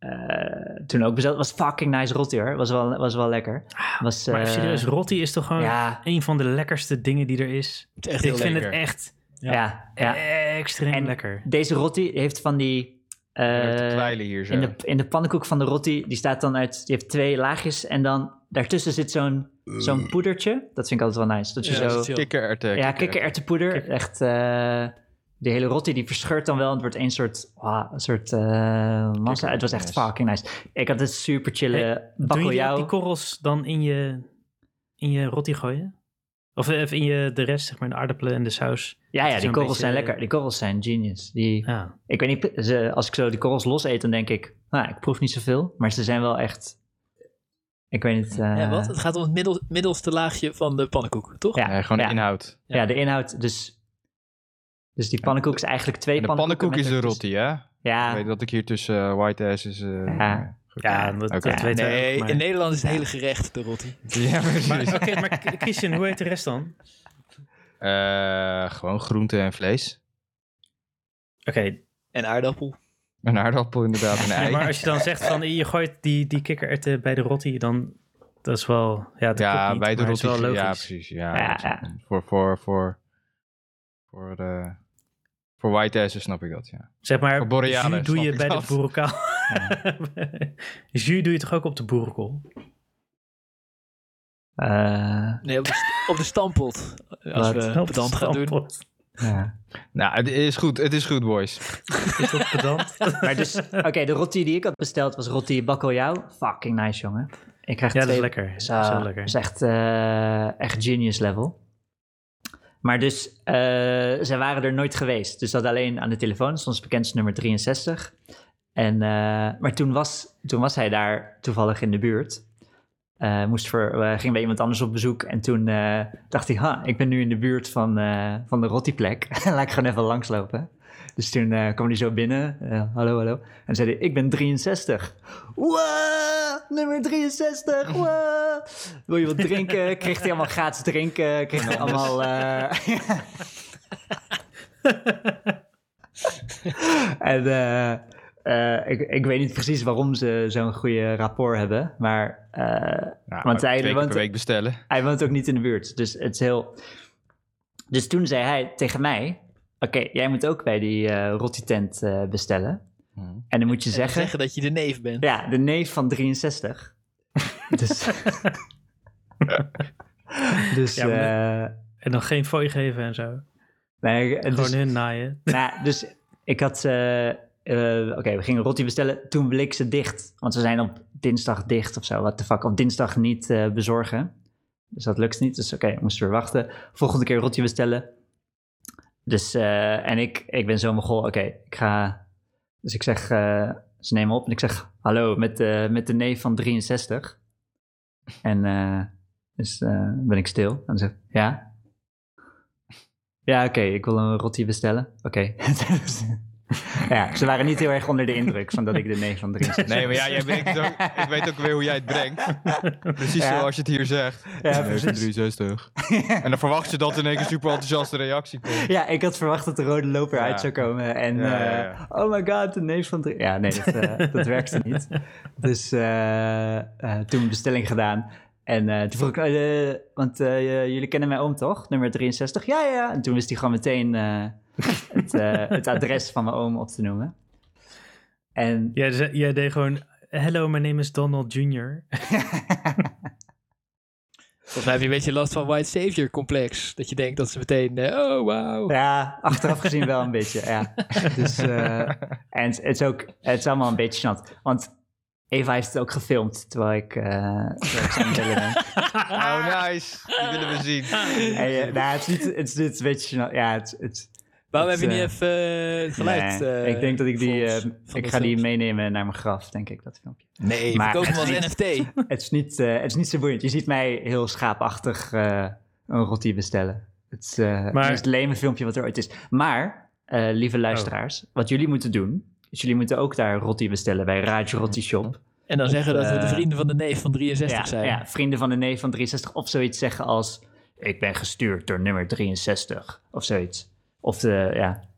eh, eh, toen ook besteld. was fucking nice rotti hoor. Was wel, was wel lekker. Was, Maar eh, serieus, Rotti is toch gewoon Ja, een van de lekkerste dingen die er is. Het is echt ik heel vind lekker. het echt ja, ja. extreem En lekker. Deze rotti heeft van die... eh, Uh, hier zo. in, de, in de pannenkoek van de rotti, die staat dan uit... Die heeft twee laagjes en dan daartussen zit zo'n zo'n poedertje. Dat vind ik altijd wel nice. Dat je Ja, zo... Kikkererwten. Ja, kikkererwtenpoeder. Kikker- Echt, eh de hele rotti die verscheurt dan wel. En het wordt één soort, ah, een soort eh massa. Het was echt fucking nice. Ik had het super chille Hey, Doe je die, bakkeljauw. die korrels dan in je, in je Rotti gooien? Of eh, even in je, de rest, zeg maar, de aardappelen en de saus. Ja, ja, die korrels beetje- zijn lekker. Die korrels zijn genius. Die, Ja. Ik weet niet, ze, als ik zo die korrels los eet, dan denk ik, nou, ik proef niet zoveel. Maar ze zijn wel echt, ik weet niet. eh, Ja, wat? Het gaat om het middel, middelste laagje van de pannenkoek, toch? Ja, Nee, gewoon de ja. inhoud. Ja, de inhoud. Dus, dus die pannenkoek is eigenlijk twee En de pannenkoeken. pannenkoek is de rotti, hè? Ja, Ik weet dat ik hier tussen eh, white ass is... eh, Ja. Ja, dat, Oké. dat weten we Nee, ook, maar- in Nederland is het hele gerecht de rotti. Ja, precies. Maar, Oké, maar Christian, hoe heet de rest dan? Eh, gewoon groente en vlees. Oké, En aardappel. Een aardappel inderdaad, een ei. ja, maar als je dan zegt van je gooit die, die kikkererwten bij de Rotti, dan dat is wel, ja, dat ja, klopt niet, bij de rotti. is wel Ja, precies. Ja, is- ja. Voor, voor, voor, voor, eh, voor white asses snap ik dat, ja. Zeg maar, jus doe je bij de dat. boerenkaal. jus doe je toch ook op de boerenkool? eh, Nee, op de, op de stampot. Als Wat? we pedant gaan doen. Ja. Nou, het is goed. Het is goed, boys. Is dat pedant? Maar dus, oké, de rotti die ik had besteld was rotti bakkeljauw. Fucking nice, jongen. Ik krijg Ja, dat twee... is lekker. Dat is Zo, lekker. dat is echt, eh, echt genius level. Maar dus, eh zij waren er nooit geweest. Dus dat alleen aan de telefoon. Ze bekend als nummer 63. En, eh, maar toen was, toen was hij daar toevallig in de buurt. Eh, moest voor, eh, ging bij iemand anders op bezoek. En toen dacht hij, ha, ik ben nu in de buurt van, van de rottiplek. Laat ik gewoon even langslopen. Dus toen eh, kwam hij zo binnen. eh, hallo, hallo. En zei hij, ik ben 63. Wow, nummer 63. Wow. Wil je wat drinken? Kreeg hij allemaal gratis drinken. Kreeg hij allemaal... eh, en ik, ik weet niet precies waarom ze zo'n goede rapport hebben. Maar Nou, Want hij woont- week bestellen. hij woont ook niet in de buurt. Dus het is heel... Dus toen zei hij tegen mij... Oké, jij moet ook bij die eh rotti-tent eh, bestellen. En dan moet je En zeggen... zeggen dat je de neef bent. Ja, de neef van 63. dus, dus, Ja, maar eh, En dan geen fooi geven en zo. nee, het Gewoon is- hun naaien. nou, dus ik had... eh, eh, Oké, we gingen rotti bestellen. Toen bleek ze dicht. Want ze zijn op dinsdag dicht of zo. What the fuck. Op dinsdag niet eh, bezorgen. Dus dat lukt niet. Dus oké, we moesten weer wachten. Volgende keer rotti bestellen. Dus, eh, en ik, ik ben zo mogol. Oké, ik ga... Dus ik zeg... eh, ze nemen op en ik zeg... Hallo, met, de met de neef van 63. En dus ben ik stil. En dan zeg ik, ja? Ja, oké, ik wil een rotti bestellen. Oké. ja, ze waren niet heel erg onder de indruk van dat ik de neef van 63 Nee, maar ja, jij weet ook, ik weet ook weer hoe jij het brengt. Precies Ja. zoals je het hier zegt. Ja, Nee, precies. van 63. en dan verwacht je dat in één keer super enthousiaste reactie komt. Ja, ik had verwacht dat de rode loper Ja. uit zou komen. En Ja, eh, oh my god, de neef van... drie- Ja, nee, dat, eh, dat werkte niet. Dus eh, toen bestelling gedaan. En toen vroeg ik, want jullie kennen mijn oom toch? Nummer 63? Ja, ja, ja. En toen wist hij gewoon meteen het, eh, het adres van mijn oom op te noemen. En Jij, deed gewoon... Hello, my name is Donald Jr. Volgens mij heb je een beetje last van white savior complex. Dat je denkt dat ze meteen, eh, oh wauw. Ja, achteraf gezien wel een beetje, ja. Dus, eh, en het is ook, het is allemaal een beetje gênant. Want Eva heeft het ook gefilmd, terwijl ik, eh terwijl ik zijn bellen ben. Oh, nice. Die willen we zien. En, nou, het is niet, het is niet een beetje gênant. Ja, het, het, Waarom Het, heb je niet eh, even eh, het geluid? nee, eh, ik denk dat ik die, eh, ik ga die meenemen naar mijn graf, denk ik, dat filmpje. Nee, Maar hem het als is NFT. Het is niet, het is niet zo boeiend. Je ziet mij heel schaapachtig eh, een rotti bestellen. Het is eh, het Maar- meest leme filmpje wat er ooit is. Maar, eh, lieve luisteraars, wat jullie moeten doen, is jullie moeten ook daar rotti bestellen bij Raj Rotti Shop. En dan zeggen dat we de vrienden van de neef van 63 Ja, zijn. ja, vrienden van de neef van 63. Of zoiets zeggen als, ik ben gestuurd door nummer 63. Of zoiets. Of de, ja.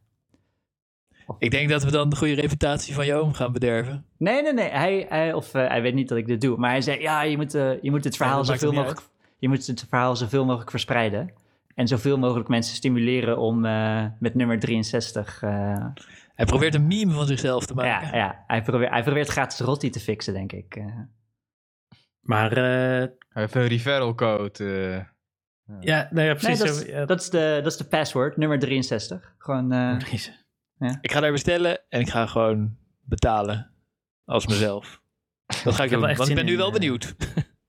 Ik denk dat we dan de goede reputatie van je oom gaan bederven. Nee, nee, nee. Hij, hij, of, eh, hij weet niet dat ik dit doe. Maar hij zei, ja, je moet, eh, je moet het verhaal zoveel mogelijk... Je moet het verhaal zoveel mogelijk verspreiden. En zoveel mogelijk mensen stimuleren om eh, met nummer 63... eh, Hij probeert een meme van zichzelf te maken. ja, ja hij, probeert, hij probeert gratis rotti te fixen, denk ik. eh. Maar eh, Hij heeft een referral code. Ja, nou ja, Nee, precies. dat, is, ja. dat, is de, dat is de password, nummer 63. Gewoon... eh, Precies. Ik ga daar bestellen en ik ga gewoon betalen. Als mezelf. Dat ga ik wel doen, echt want ik ben nu in, wel eh, benieuwd.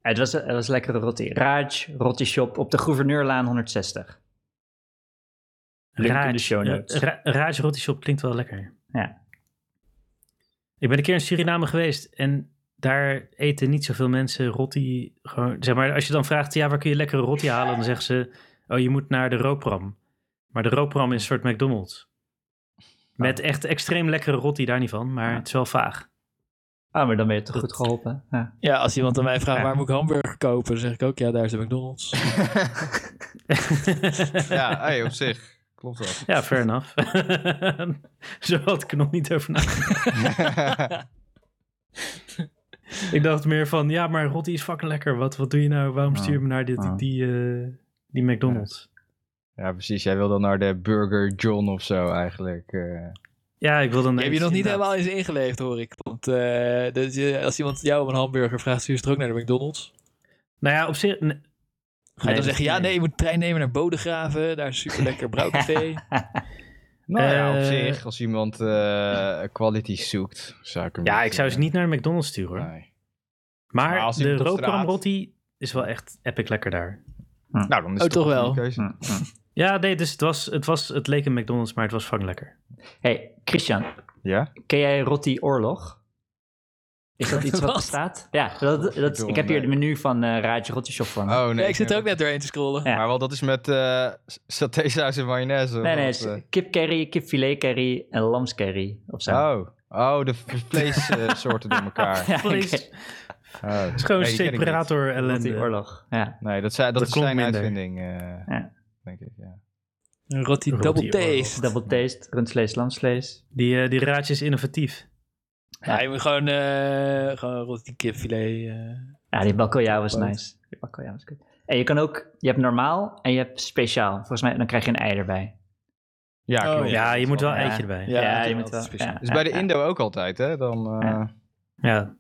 Het was, het was lekkere rotti. Raj Rotti Shop op de Gouverneurlaan 160. Link in de Raj, show notes. Ra- Raj Roti Shop klinkt wel lekker. Ja. Ik ben een keer in Suriname geweest en daar eten niet zoveel mensen rotti. Gewoon, zeg maar, als je dan vraagt, ja, waar kun je lekkere rotti halen? Dan zeggen ze, oh, je moet naar de Roopram. Maar de Roopram is een soort McDonald's. Met echt extreem lekkere rotti, daar niet van, maar Ja. het is wel vaag. Ah, maar dan ben je toch goed geholpen. Ja. Ja, als iemand aan mij vraagt Ja. waar moet ik hamburger kopen, dan zeg ik ook ja, daar is de McDonald's. Ja, hey, op zich. Klopt dat. ja, fair enough. Zo had ik er nog niet over nagedacht. Ik dacht meer van, ja, maar rotti is fucking lekker. Wat, wat doe je nou? Waarom stuur je me naar dit, die, eh, die McDonald's? Ja, precies. Jij wil dan naar de Burger John of zo eigenlijk. eh. Ja, ik wil dan... Je hebt je nog niet helemaal eens ingeleefd, hoor ik. Want eh, dat je, als iemand jou om een hamburger vraagt, stuur je toch ook naar de McDonald's? Nou ja, op zich... Ga je Nee, dan zeggen, ja, nee. je moet de trein nemen naar Bodegraven. Daar is super lekker brouwcafé. Nou ja, op Eh, zich, als iemand eh quality zoekt, zou ik hem Ja, ik zou ze niet naar de McDonald's sturen. hoor. nee. Maar, Maar als de iemand op rookram straat- rotti is wel echt epic lekker daar. Nou, dan is Oh, het toch wel? Ja, nee, dus het was, het was... Het leek een McDonald's, maar het was fucking lekker. Hey, Christian, Ja? ken jij Rotti Oorlog? Is dat iets wat Wat? bestaat? Ja, dat, dat, ik heb hier het menu van eh Raj Rotti Shop van. Oh nee. Ja, ik zit er ook net doorheen te scrollen. Ja. Maar wel, dat is met eh satésaus en mayonaise. nee, nee, is kip curry, kipfilet curry en lamscurry of zo. eh? Oh, oh, de vleessoorten door elkaar. Ja. Oh, Het is gewoon nee, separator ellende. Oorlog. Ja. Nee, dat, zijn, dat, Dat is zijn minder. uitvinding, eh, Ja. denk ik. Ja. Een Rotti Rotti Double. Taste. Double taste, rundvlees, lamsvlees. Die, eh, die raadje is innovatief. Ja, je moet gewoon, eh gewoon Rotti kipfilet. eh. Ja, die bakkeljauw was nice. Die bakkeljauw was goed. En je kan ook, je hebt normaal en je hebt speciaal. Volgens mij, dan krijg je een ei erbij. Ja, Oh. Ja, je moet wel Ja. eitje erbij. Ja, je is moet wel. speciaal. Dus bij de ja, Indo ook altijd, hè? Dan, eh, Ja. Ja.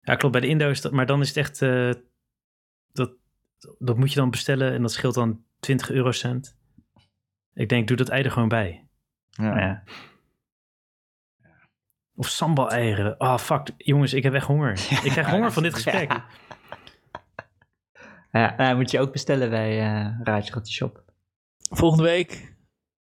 Ja, klopt. Bij de Indo is dat... Maar dan is het echt... eh, dat, dat moet je dan bestellen en dat scheelt dan 20 eurocent. Ik denk, doe dat ei er gewoon bij. Nou ja. Of sambal eieren. Ah, fuck. Jongens, ik heb echt honger. Ik krijg honger van dit gesprek. Ja. Ja, nou, moet je ook bestellen bij eh Raadje Rotti Shop. Volgende week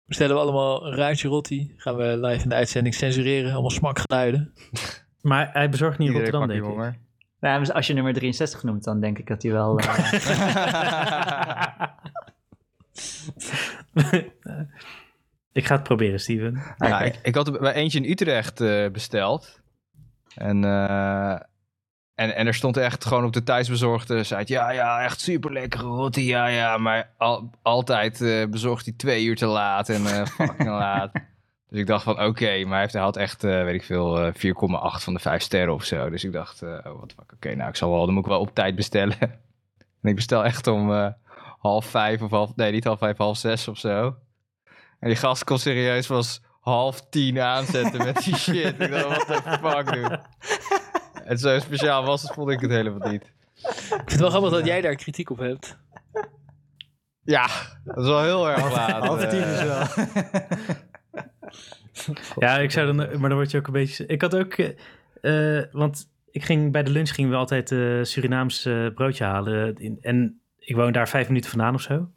bestellen we allemaal een rotti. Gaan we live in de uitzending censureren. Allemaal smakgeluiden. Maar hij bezorgt niet in Iedereen Rotterdam, denk ik. honger. Nou, als je nummer 63 noemt, dan denk ik dat hij wel... eh, ik ga het proberen, Steven. Ja, ik, ik had er bij eentje in Utrecht eh, besteld. En, eh, en, en er stond echt gewoon op de thuisbezorgde site... Ja, ja, echt super lekkere rotti, ja, ja. Maar al, altijd eh, bezorgt hij twee uur te laat en eh, fucking laat. Dus ik dacht van, oké, maar hij, heeft, hij had echt, eh, weet ik veel, eh, 4,8 van de 5 sterren of zo. Dus ik dacht, eh, oh, wat fuck, oké, nou, ik zal wel, dan moet ik wel op tijd bestellen. en ik bestel echt om eh, half vijf of half, nee, niet half vijf, half zes of zo. En die gast kon serieus was half tien aanzetten met die shit. Ik dacht, what the fuck, dude. En zo speciaal was het, vond ik het helemaal niet. Ik vind het wel grappig dat jij daar kritiek op hebt. Ja, dat is wel heel erg laat. Half tien eh. is wel. Ja, ik zou dan, maar dan word je ook een beetje. Ik had ook, eh, eh, want ik ging bij de lunch gingen we altijd eh Surinaams broodje halen. In- en ik woon daar vijf minuten vandaan of zo.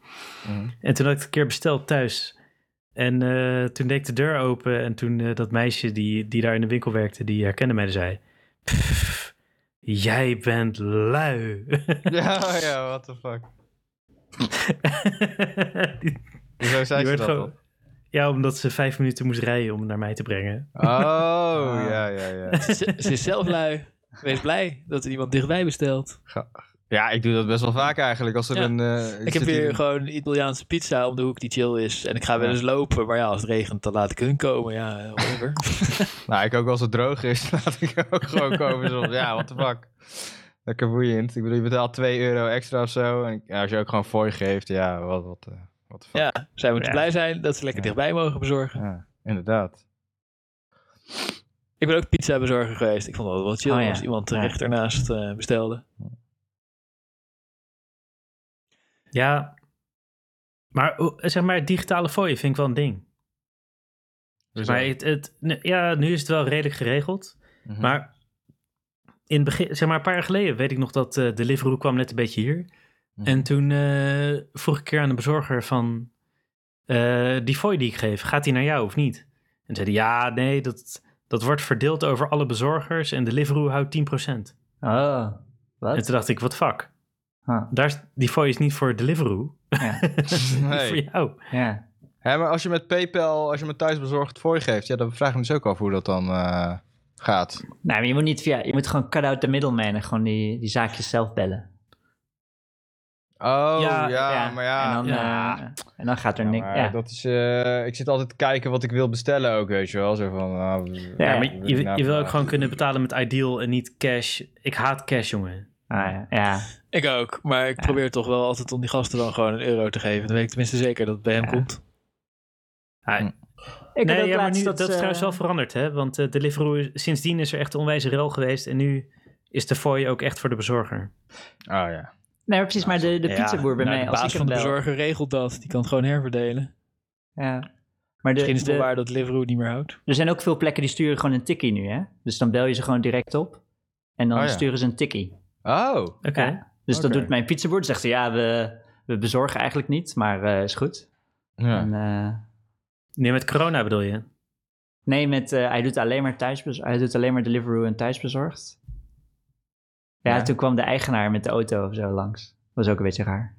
Mhm. En toen had ik het een keer besteld thuis. En eh, toen deed ik de deur open en toen eh, dat meisje die, die daar in de winkel werkte, die herkende mij en zei... "Pff, jij bent lui. Ja, ja, what the fuck. Die- Hoezo zei ze dat gewoon-? Ja, omdat ze vijf minuten moest rijden om naar mij te brengen. Oh, ja, ja, ja. Ze, ze is zelf lui. Wees blij dat er iemand dichtbij bestelt. Ja, ik doe dat best wel vaak eigenlijk. Als er Ja. een... eh, Ik heb hier- gewoon Italiaanse pizza om de hoek die chill is. En ik ga wel Ja. eens lopen. Maar ja, als het regent, dan laat ik hun komen. Ja, eh, whatever. Nou, ik ook als het droog is, laat ik ook gewoon komen. Soms. Ja, what the fuck. Lekker boeiend. Ik bedoel, je betaalt 2 euro extra of zo. En ja, als je ook gewoon fooi geeft, ja, wat, wat, eh, what the fuck. ja, zij moeten Ja. blij zijn dat ze lekker Ja. dichtbij mogen bezorgen. Ja, inderdaad. Ik ben ook pizza bezorger geweest. Ik vond het wel chill Oh ja. als iemand Ja. recht ernaast eh, bestelde. Ja, maar oh, zeg maar, digitale fooien vind ik wel een ding. Hoezo? Maar het, het, ja, nu is het wel redelijk geregeld. Mhm. Maar in begin, zeg maar een paar jaar geleden, weet ik nog dat eh Deliveroo kwam net een beetje hier. Mhm. En toen eh, vroeg ik een keer aan de bezorger van, eh, die fooi die ik geef, gaat die naar jou of niet? En zei hij, ja, nee, dat, dat wordt verdeeld over alle bezorgers en Deliveroo houdt 10%. Oh, En wat? toen dacht ik, wat fuck? Huh. Daar is, die fooi is niet voor Deliveroo, Ja. Nee. voor jou. ja. Maar als je met PayPal, als je met thuisbezorgd fooi geeft, ja, dan vraag ik me dus ook af hoe dat dan eh, gaat. Nou, maar je moet niet via... Je moet gewoon cut out the middleman en gewoon die, die zaakjes zelf bellen. Oh, ja, Ja, maar ja. En dan, ja. eh, en dan gaat er Ja, niks... Ja. dat is, eh, ik zit altijd te kijken wat ik wil bestellen ook, weet je wel. Zo van, ah, Ja, Ja, maar je, nou je wil ook vandaag? gewoon kunnen betalen met Ideal en niet cash. Ik haat cash, jongen. Ah, ja. ja. Ik ook. Maar ik Ja. probeer toch wel altijd om die gasten dan gewoon een euro te geven. Dan weet ik tenminste zeker dat het bij hem Ja. komt. Ja, Hm. Ik nee, ja, maar nu, dat, is ze- trouwens wel veranderd, hè? Want uh, Deliveroo, is- sindsdien is er echt een onwijze rel geweest. En nu is de fooi ook echt voor de bezorger. Oh ja. Nee, maar precies, maar de, de Ja, pizzaboer bij Nou, mij, de als baas ik van de bel... bezorger regelt dat. Die kan het gewoon herverdelen. Ja. Maar de, Misschien is het de- wel waar dat Deliveroo het niet meer houdt. er zijn ook veel plekken die sturen gewoon een tikkie nu, hè? Dus dan bel je ze gewoon direct op. En dan Oh ja. sturen ze een tikkie. Oh. Oké. Dus dat doet mijn pizzaboer. Zegt ze, ja, we, we bezorgen eigenlijk niet, maar eh, is goed. Ja. En, eh, Nee, met corona bedoel je? nee, met, eh, hij doet alleen maar thuisbezorgd. Hij doet alleen maar Deliveroo en thuisbezorgd. Ja, Ja. toen kwam de eigenaar met de auto of zo langs. Was ook een beetje raar.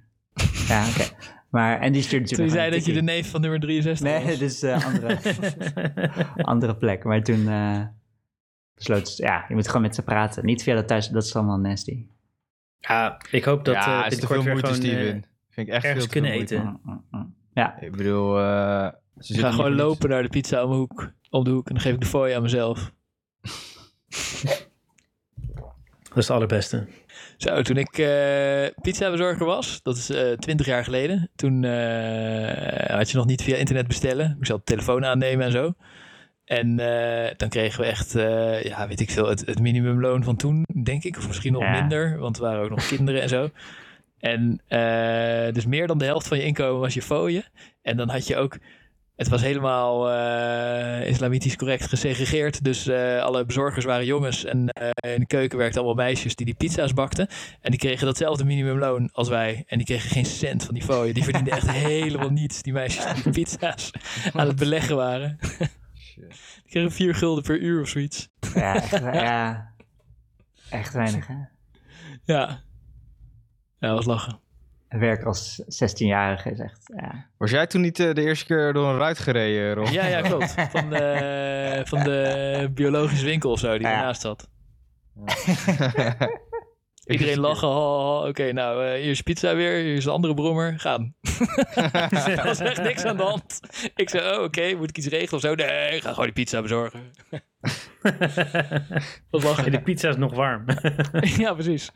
ja, oké. Maar, en die stuurde Toen natuurlijk zei gewoon dat je de neef van nummer 63 tikkie. Nee, was. dit is een andere, andere plek. Maar toen eh besloot ze, ja, je moet gewoon met ze praten. Niet via dat thuis, dat is allemaal nasty. ja, ik hoop dat ja, eh is te binnenkort veel weer moeite, gewoon... eh, Steven. Vind ik echt ergens veel te veel kunnen moeite. eten. Mm, mm, mm. Ja, Ik bedoel, eh, ze Ik ga gewoon lopen naar de pizza om de hoek, om de hoek en dan geef ik de fooi aan mezelf. dat is het allerbeste. Zo, toen ik eh pizza bezorger was, dat is eh 20 jaar geleden. Toen eh, had je nog niet via internet bestellen. Ik zat de telefoon aannemen en zo. En eh, dan kregen we echt, eh, ja, weet ik veel, het, het minimumloon van toen, denk ik. Of misschien nog Ja. minder, want er waren ook nog kinderen en zo. En eh, dus meer dan de helft van je inkomen was je fooien. En dan had je ook... Het was helemaal islamitisch correct gesegregeerd. Dus alle bezorgers waren jongens. En in de keuken werkten allemaal meisjes die die pizza's bakten. En die kregen datzelfde minimumloon als wij. En die kregen geen cent van die fooien. Die verdienden echt helemaal niets. Die meisjes die die pizza's aan het beleggen waren. Die kregen vier gulden per uur of zoiets. Ja, echt, ja. echt weinig, hè? Ja. Ja, dat was lachen. Het werk als 16-jarige is echt, ja. Was jij toen niet eh, de eerste keer door een ruit gereden, Ron? Ja, ja, klopt. Van de, van de biologische winkel of zo die Ja. ernaast zat. Iedereen lachen. ha, ha. Oké, nou, eh, hier is je pizza weer. Hier is een andere brommer. Gaan. er was echt niks aan de hand. Ik zei, oh, oké, moet ik iets regelen of zo? Nee, ik ga gewoon die pizza bezorgen. Wat lachen. En de pizza is nog warm. ja, precies.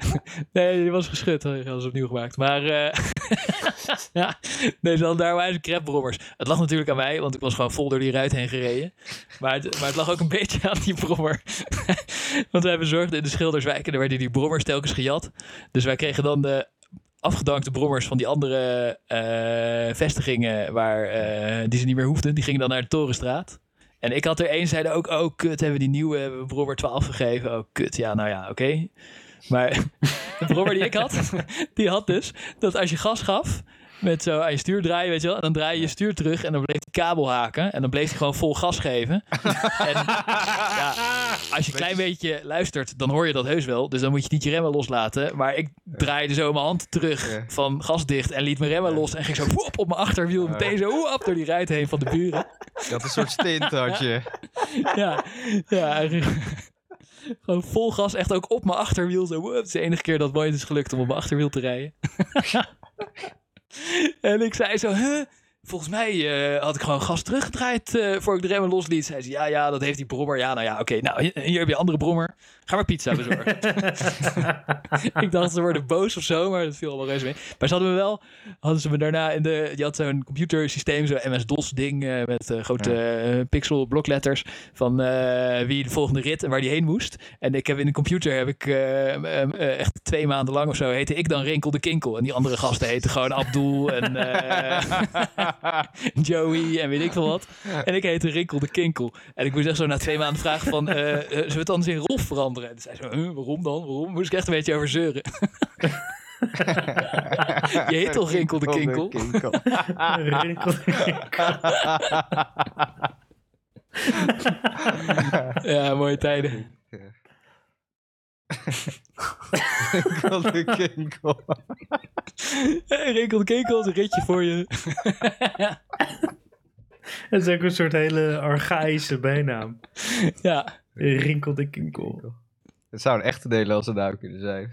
Nee, die was geschud. Hij hadden ze opnieuw gemaakt. Maar eh, ja, nee, dan daar waren crepbrommers. Het lag natuurlijk aan mij, want ik was gewoon vol door die ruit heen gereden. Maar het, maar het lag ook een beetje aan die brommer. want wij bezorgden in de Schilderswijk en daar werden die brommers telkens gejat. Dus wij kregen dan de afgedankte brommers van die andere eh, vestigingen waar, eh, die ze niet meer hoefden. Die gingen dan naar de Torenstraat. En ik had er één, zeiden ook, oh kut, hebben we die nieuwe brommer 12 gegeven. Oh kut, ja, nou ja, oké. Maar de brommer die ik had, die had dus dat als je gas gaf, met zo aan je stuur draaien, weet je wel, en dan draai je je stuur terug en dan bleef die kabel haken en dan bleef hij gewoon vol gas geven. en ja, als je een klein beetje luistert, dan hoor je dat heus wel. Dus dan moet je niet je remmen loslaten. Maar ik draaide zo mijn hand terug van gas dicht en liet mijn remmen los en ging zo op mijn achterwiel meteen zo door die ruit heen van de buren. Had een soort stint, had je. ja, ja, eigenlijk. Gewoon vol gas, echt ook op mijn achterwiel. Zo. Het is de enige keer dat ooit is gelukt om op mijn achterwiel te rijden. en ik zei zo, huh? Volgens mij eh, had ik gewoon gas teruggedraaid eh voor ik de remmen losliet. Zei ze, ja, ja, dat heeft die brommer. Ja, nou ja, oké. nou, hier, heb je andere brommer. Ga maar pizza bezorgen. ik dacht, ze worden boos of zo, maar dat viel allemaal reuze mee. Maar ze hadden me wel, hadden ze me daarna in de, je had zo'n computersysteem, zo'n MS-DOS ding eh, met eh, grote eh, pixel blokletters van wie de volgende rit en waar die heen moest. En ik heb in de computer heb ik echt twee maanden lang of zo heette ik dan Rinkel de Kinkel. En die andere gasten heten gewoon Abdul en Joey en weet ik veel wat. En ik heette Rinkel de Kinkel. En ik moest echt zo na twee maanden vragen van, zullen we het anders in Rolf veranderen? En toen zei ze, huh, waarom dan? Waarom? Moest ik echt een beetje over zeuren. Je heet toch Rinkel de Kinkel? Ja, mooie tijden. Rinkel de Kinkel. Hey, Rinkel de Kinkel is een ritje voor je. Dat is ook een soort hele archaïsche bijnaam. Ja, Rinkel de Kinkel. Het zou een echte Nederlandse naam kunnen zijn.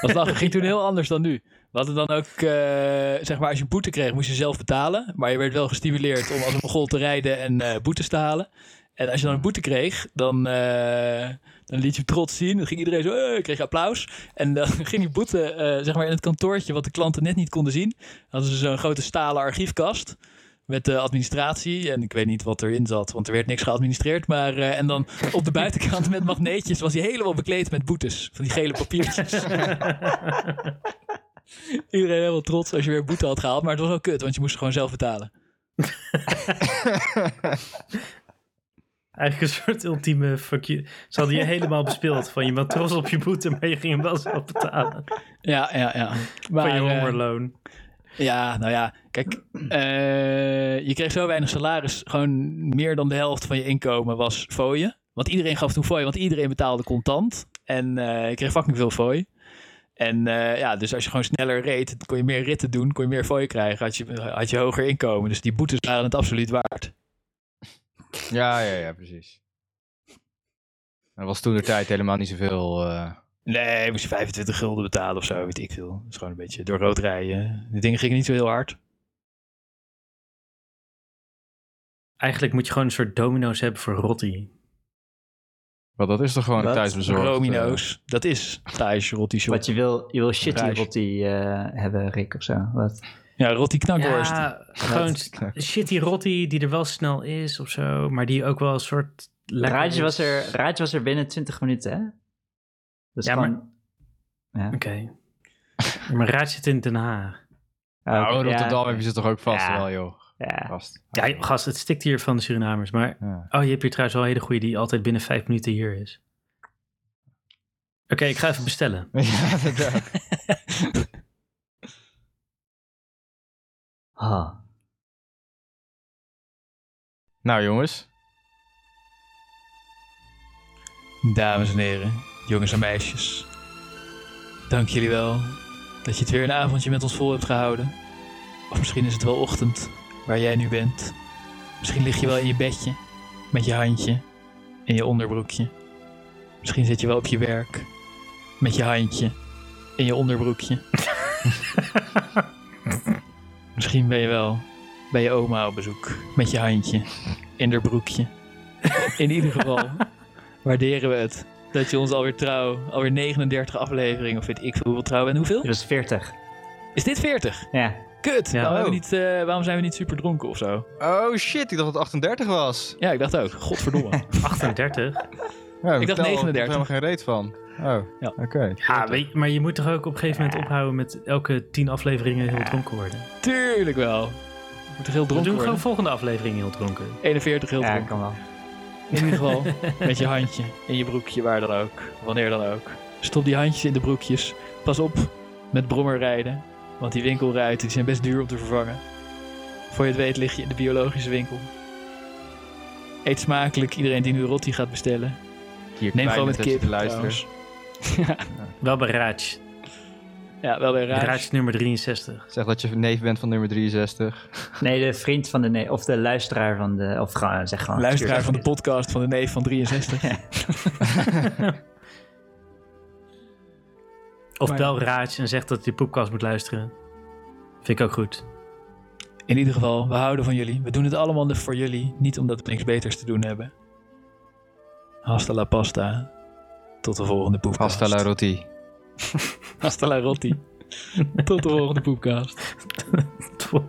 dat lag- ging toen heel anders dan nu. We hadden dan ook, eh, zeg maar, als je boete kreeg, moest je zelf betalen. Maar je werd wel gestimuleerd om als een mogol te rijden en eh, boetes te halen. En als je dan een boete kreeg, dan, eh, dan liet je trots zien. Dan ging iedereen zo, kreeg applaus. En dan ging die boete, zeg maar, in het kantoortje, wat de klanten net niet konden zien. Hadden ze zo'n grote stalen archiefkast met de administratie. En ik weet niet wat erin zat, want er werd niks geadministreerd. Maar, eh, en dan op de buitenkant met magneetjes was hij helemaal bekleed met boetes. Van die gele papiertjes. Iedereen helemaal trots als je weer boete had gehaald. Maar het was wel kut, want je moest het gewoon zelf betalen. Eigenlijk een soort ultieme fuck you. Ze hadden je helemaal bespeeld. Van je bent trots op je boete, maar je ging hem wel zelf betalen. Ja, ja, ja. Maar, van je eh, hongerloon. Ja, nou ja, kijk, eh, je kreeg zo weinig salaris. Gewoon meer dan de helft van je inkomen was fooien. Want iedereen gaf toen fooi, want iedereen betaalde contant. En eh, je kreeg fucking veel fooi. En eh, ja, dus als je gewoon sneller reed, kon je meer ritten doen, kon je meer fooi krijgen, had je, had je hoger inkomen. Dus die boetes waren het absoluut waard. Ja, ja, ja, precies. Er was toen de tijd helemaal niet zoveel. Eh, Nee, moest je 25 gulden betalen of zo, weet ik veel. Dat is gewoon een beetje door rood rijden. Die dingen gingen niet zo heel hard. Eigenlijk moet je gewoon een soort domino's hebben voor Rotti. Want dat is toch gewoon Wat? thuisbezorgd? eh, Romino's, dat is Thijs Rotti shop. Wat je wil, je wil shitty Reis. rotti eh, hebben, Rick, of zo. Wat? Ja, Rotti knakworst. Ja, gewoon shitty Rotti die er wel snel is of zo. Maar die ook wel een soort... is. was, er, Raj was er binnen 20 minuten, hè? Dus Ja, gewoon- Ja. Oké. Maar Raad zit in Den Haag. Nou, in Rotterdam heb je ze toch ook vast Ja. wel, joh. Ja. Vast. Ja, gast, het stikt hier van de Surinamers. Maar Ja. Oh, je hebt hier trouwens wel een hele goede die altijd binnen vijf minuten hier is. Oké, ik ga even bestellen. ja, inderdaad. Ah. Nou, jongens. Dames en heren, jongens en meisjes. Dank jullie wel dat je het weer een avondje met ons vol hebt gehouden. Of misschien is het wel ochtend waar jij nu bent. Misschien lig je wel in je bedje met je handje in je onderbroekje. Misschien zit je wel op je werk met je handje in je onderbroekje. Misschien ben je wel bij je oma op bezoek met je handje in haar broekje. In ieder geval waarderen we het dat je ons alweer trouw, alweer 39 afleveringen, of weet ik veel hoeveel trouw bent. Hoeveel? Dat is 40. Is dit 40? Ja. Kut! Ja. waarom, hebben we Oh. niet, eh, waarom zijn we niet super dronken of zo? Oh shit, ik dacht dat het 38 was. Ja, ik dacht ook. Godverdomme. 38? Ja, Ik dacht vertel, 39. Ik heb er helemaal geen reet van. Oh, Ja. oké. Ja, weet je, maar je moet toch ook op een gegeven moment ophouden met elke tien afleveringen heel dronken worden. Tuurlijk wel. Moet heel We dronken doen worden? gewoon volgende aflevering heel dronken. 41 heel Ja, dronken. kan wel. In ieder geval met je handje in je broekje, waar dan ook. Wanneer dan ook. Stop die handjes in de broekjes. Pas op met brommer rijden. Want die winkelruiten die zijn best duur om te vervangen. Voor je het weet lig je in de biologische winkel. Eet smakelijk iedereen die nu rotti gaat bestellen. Hier Neem gewoon met kip. luisteren. Wel bij Raaj. Ja, wel bij raar. Nummer 63. Zeg dat je neef bent van nummer 63. Nee, de vriend van de nee, of de luisteraar van de, of gewoon, zeg gewoon. Luisteraar van de podcast van de neef van 63. Of Maar- bel en zeg dat hij podcast moet luisteren. Vind ik ook goed. In ieder geval, we houden van jullie. We doen het allemaal voor jullie. Niet omdat we niks beters te doen hebben. Hasta la pasta. Tot de volgende poepcast. Hasta la roti. Hasta la rotti. Tot de volgende poepcast. Top.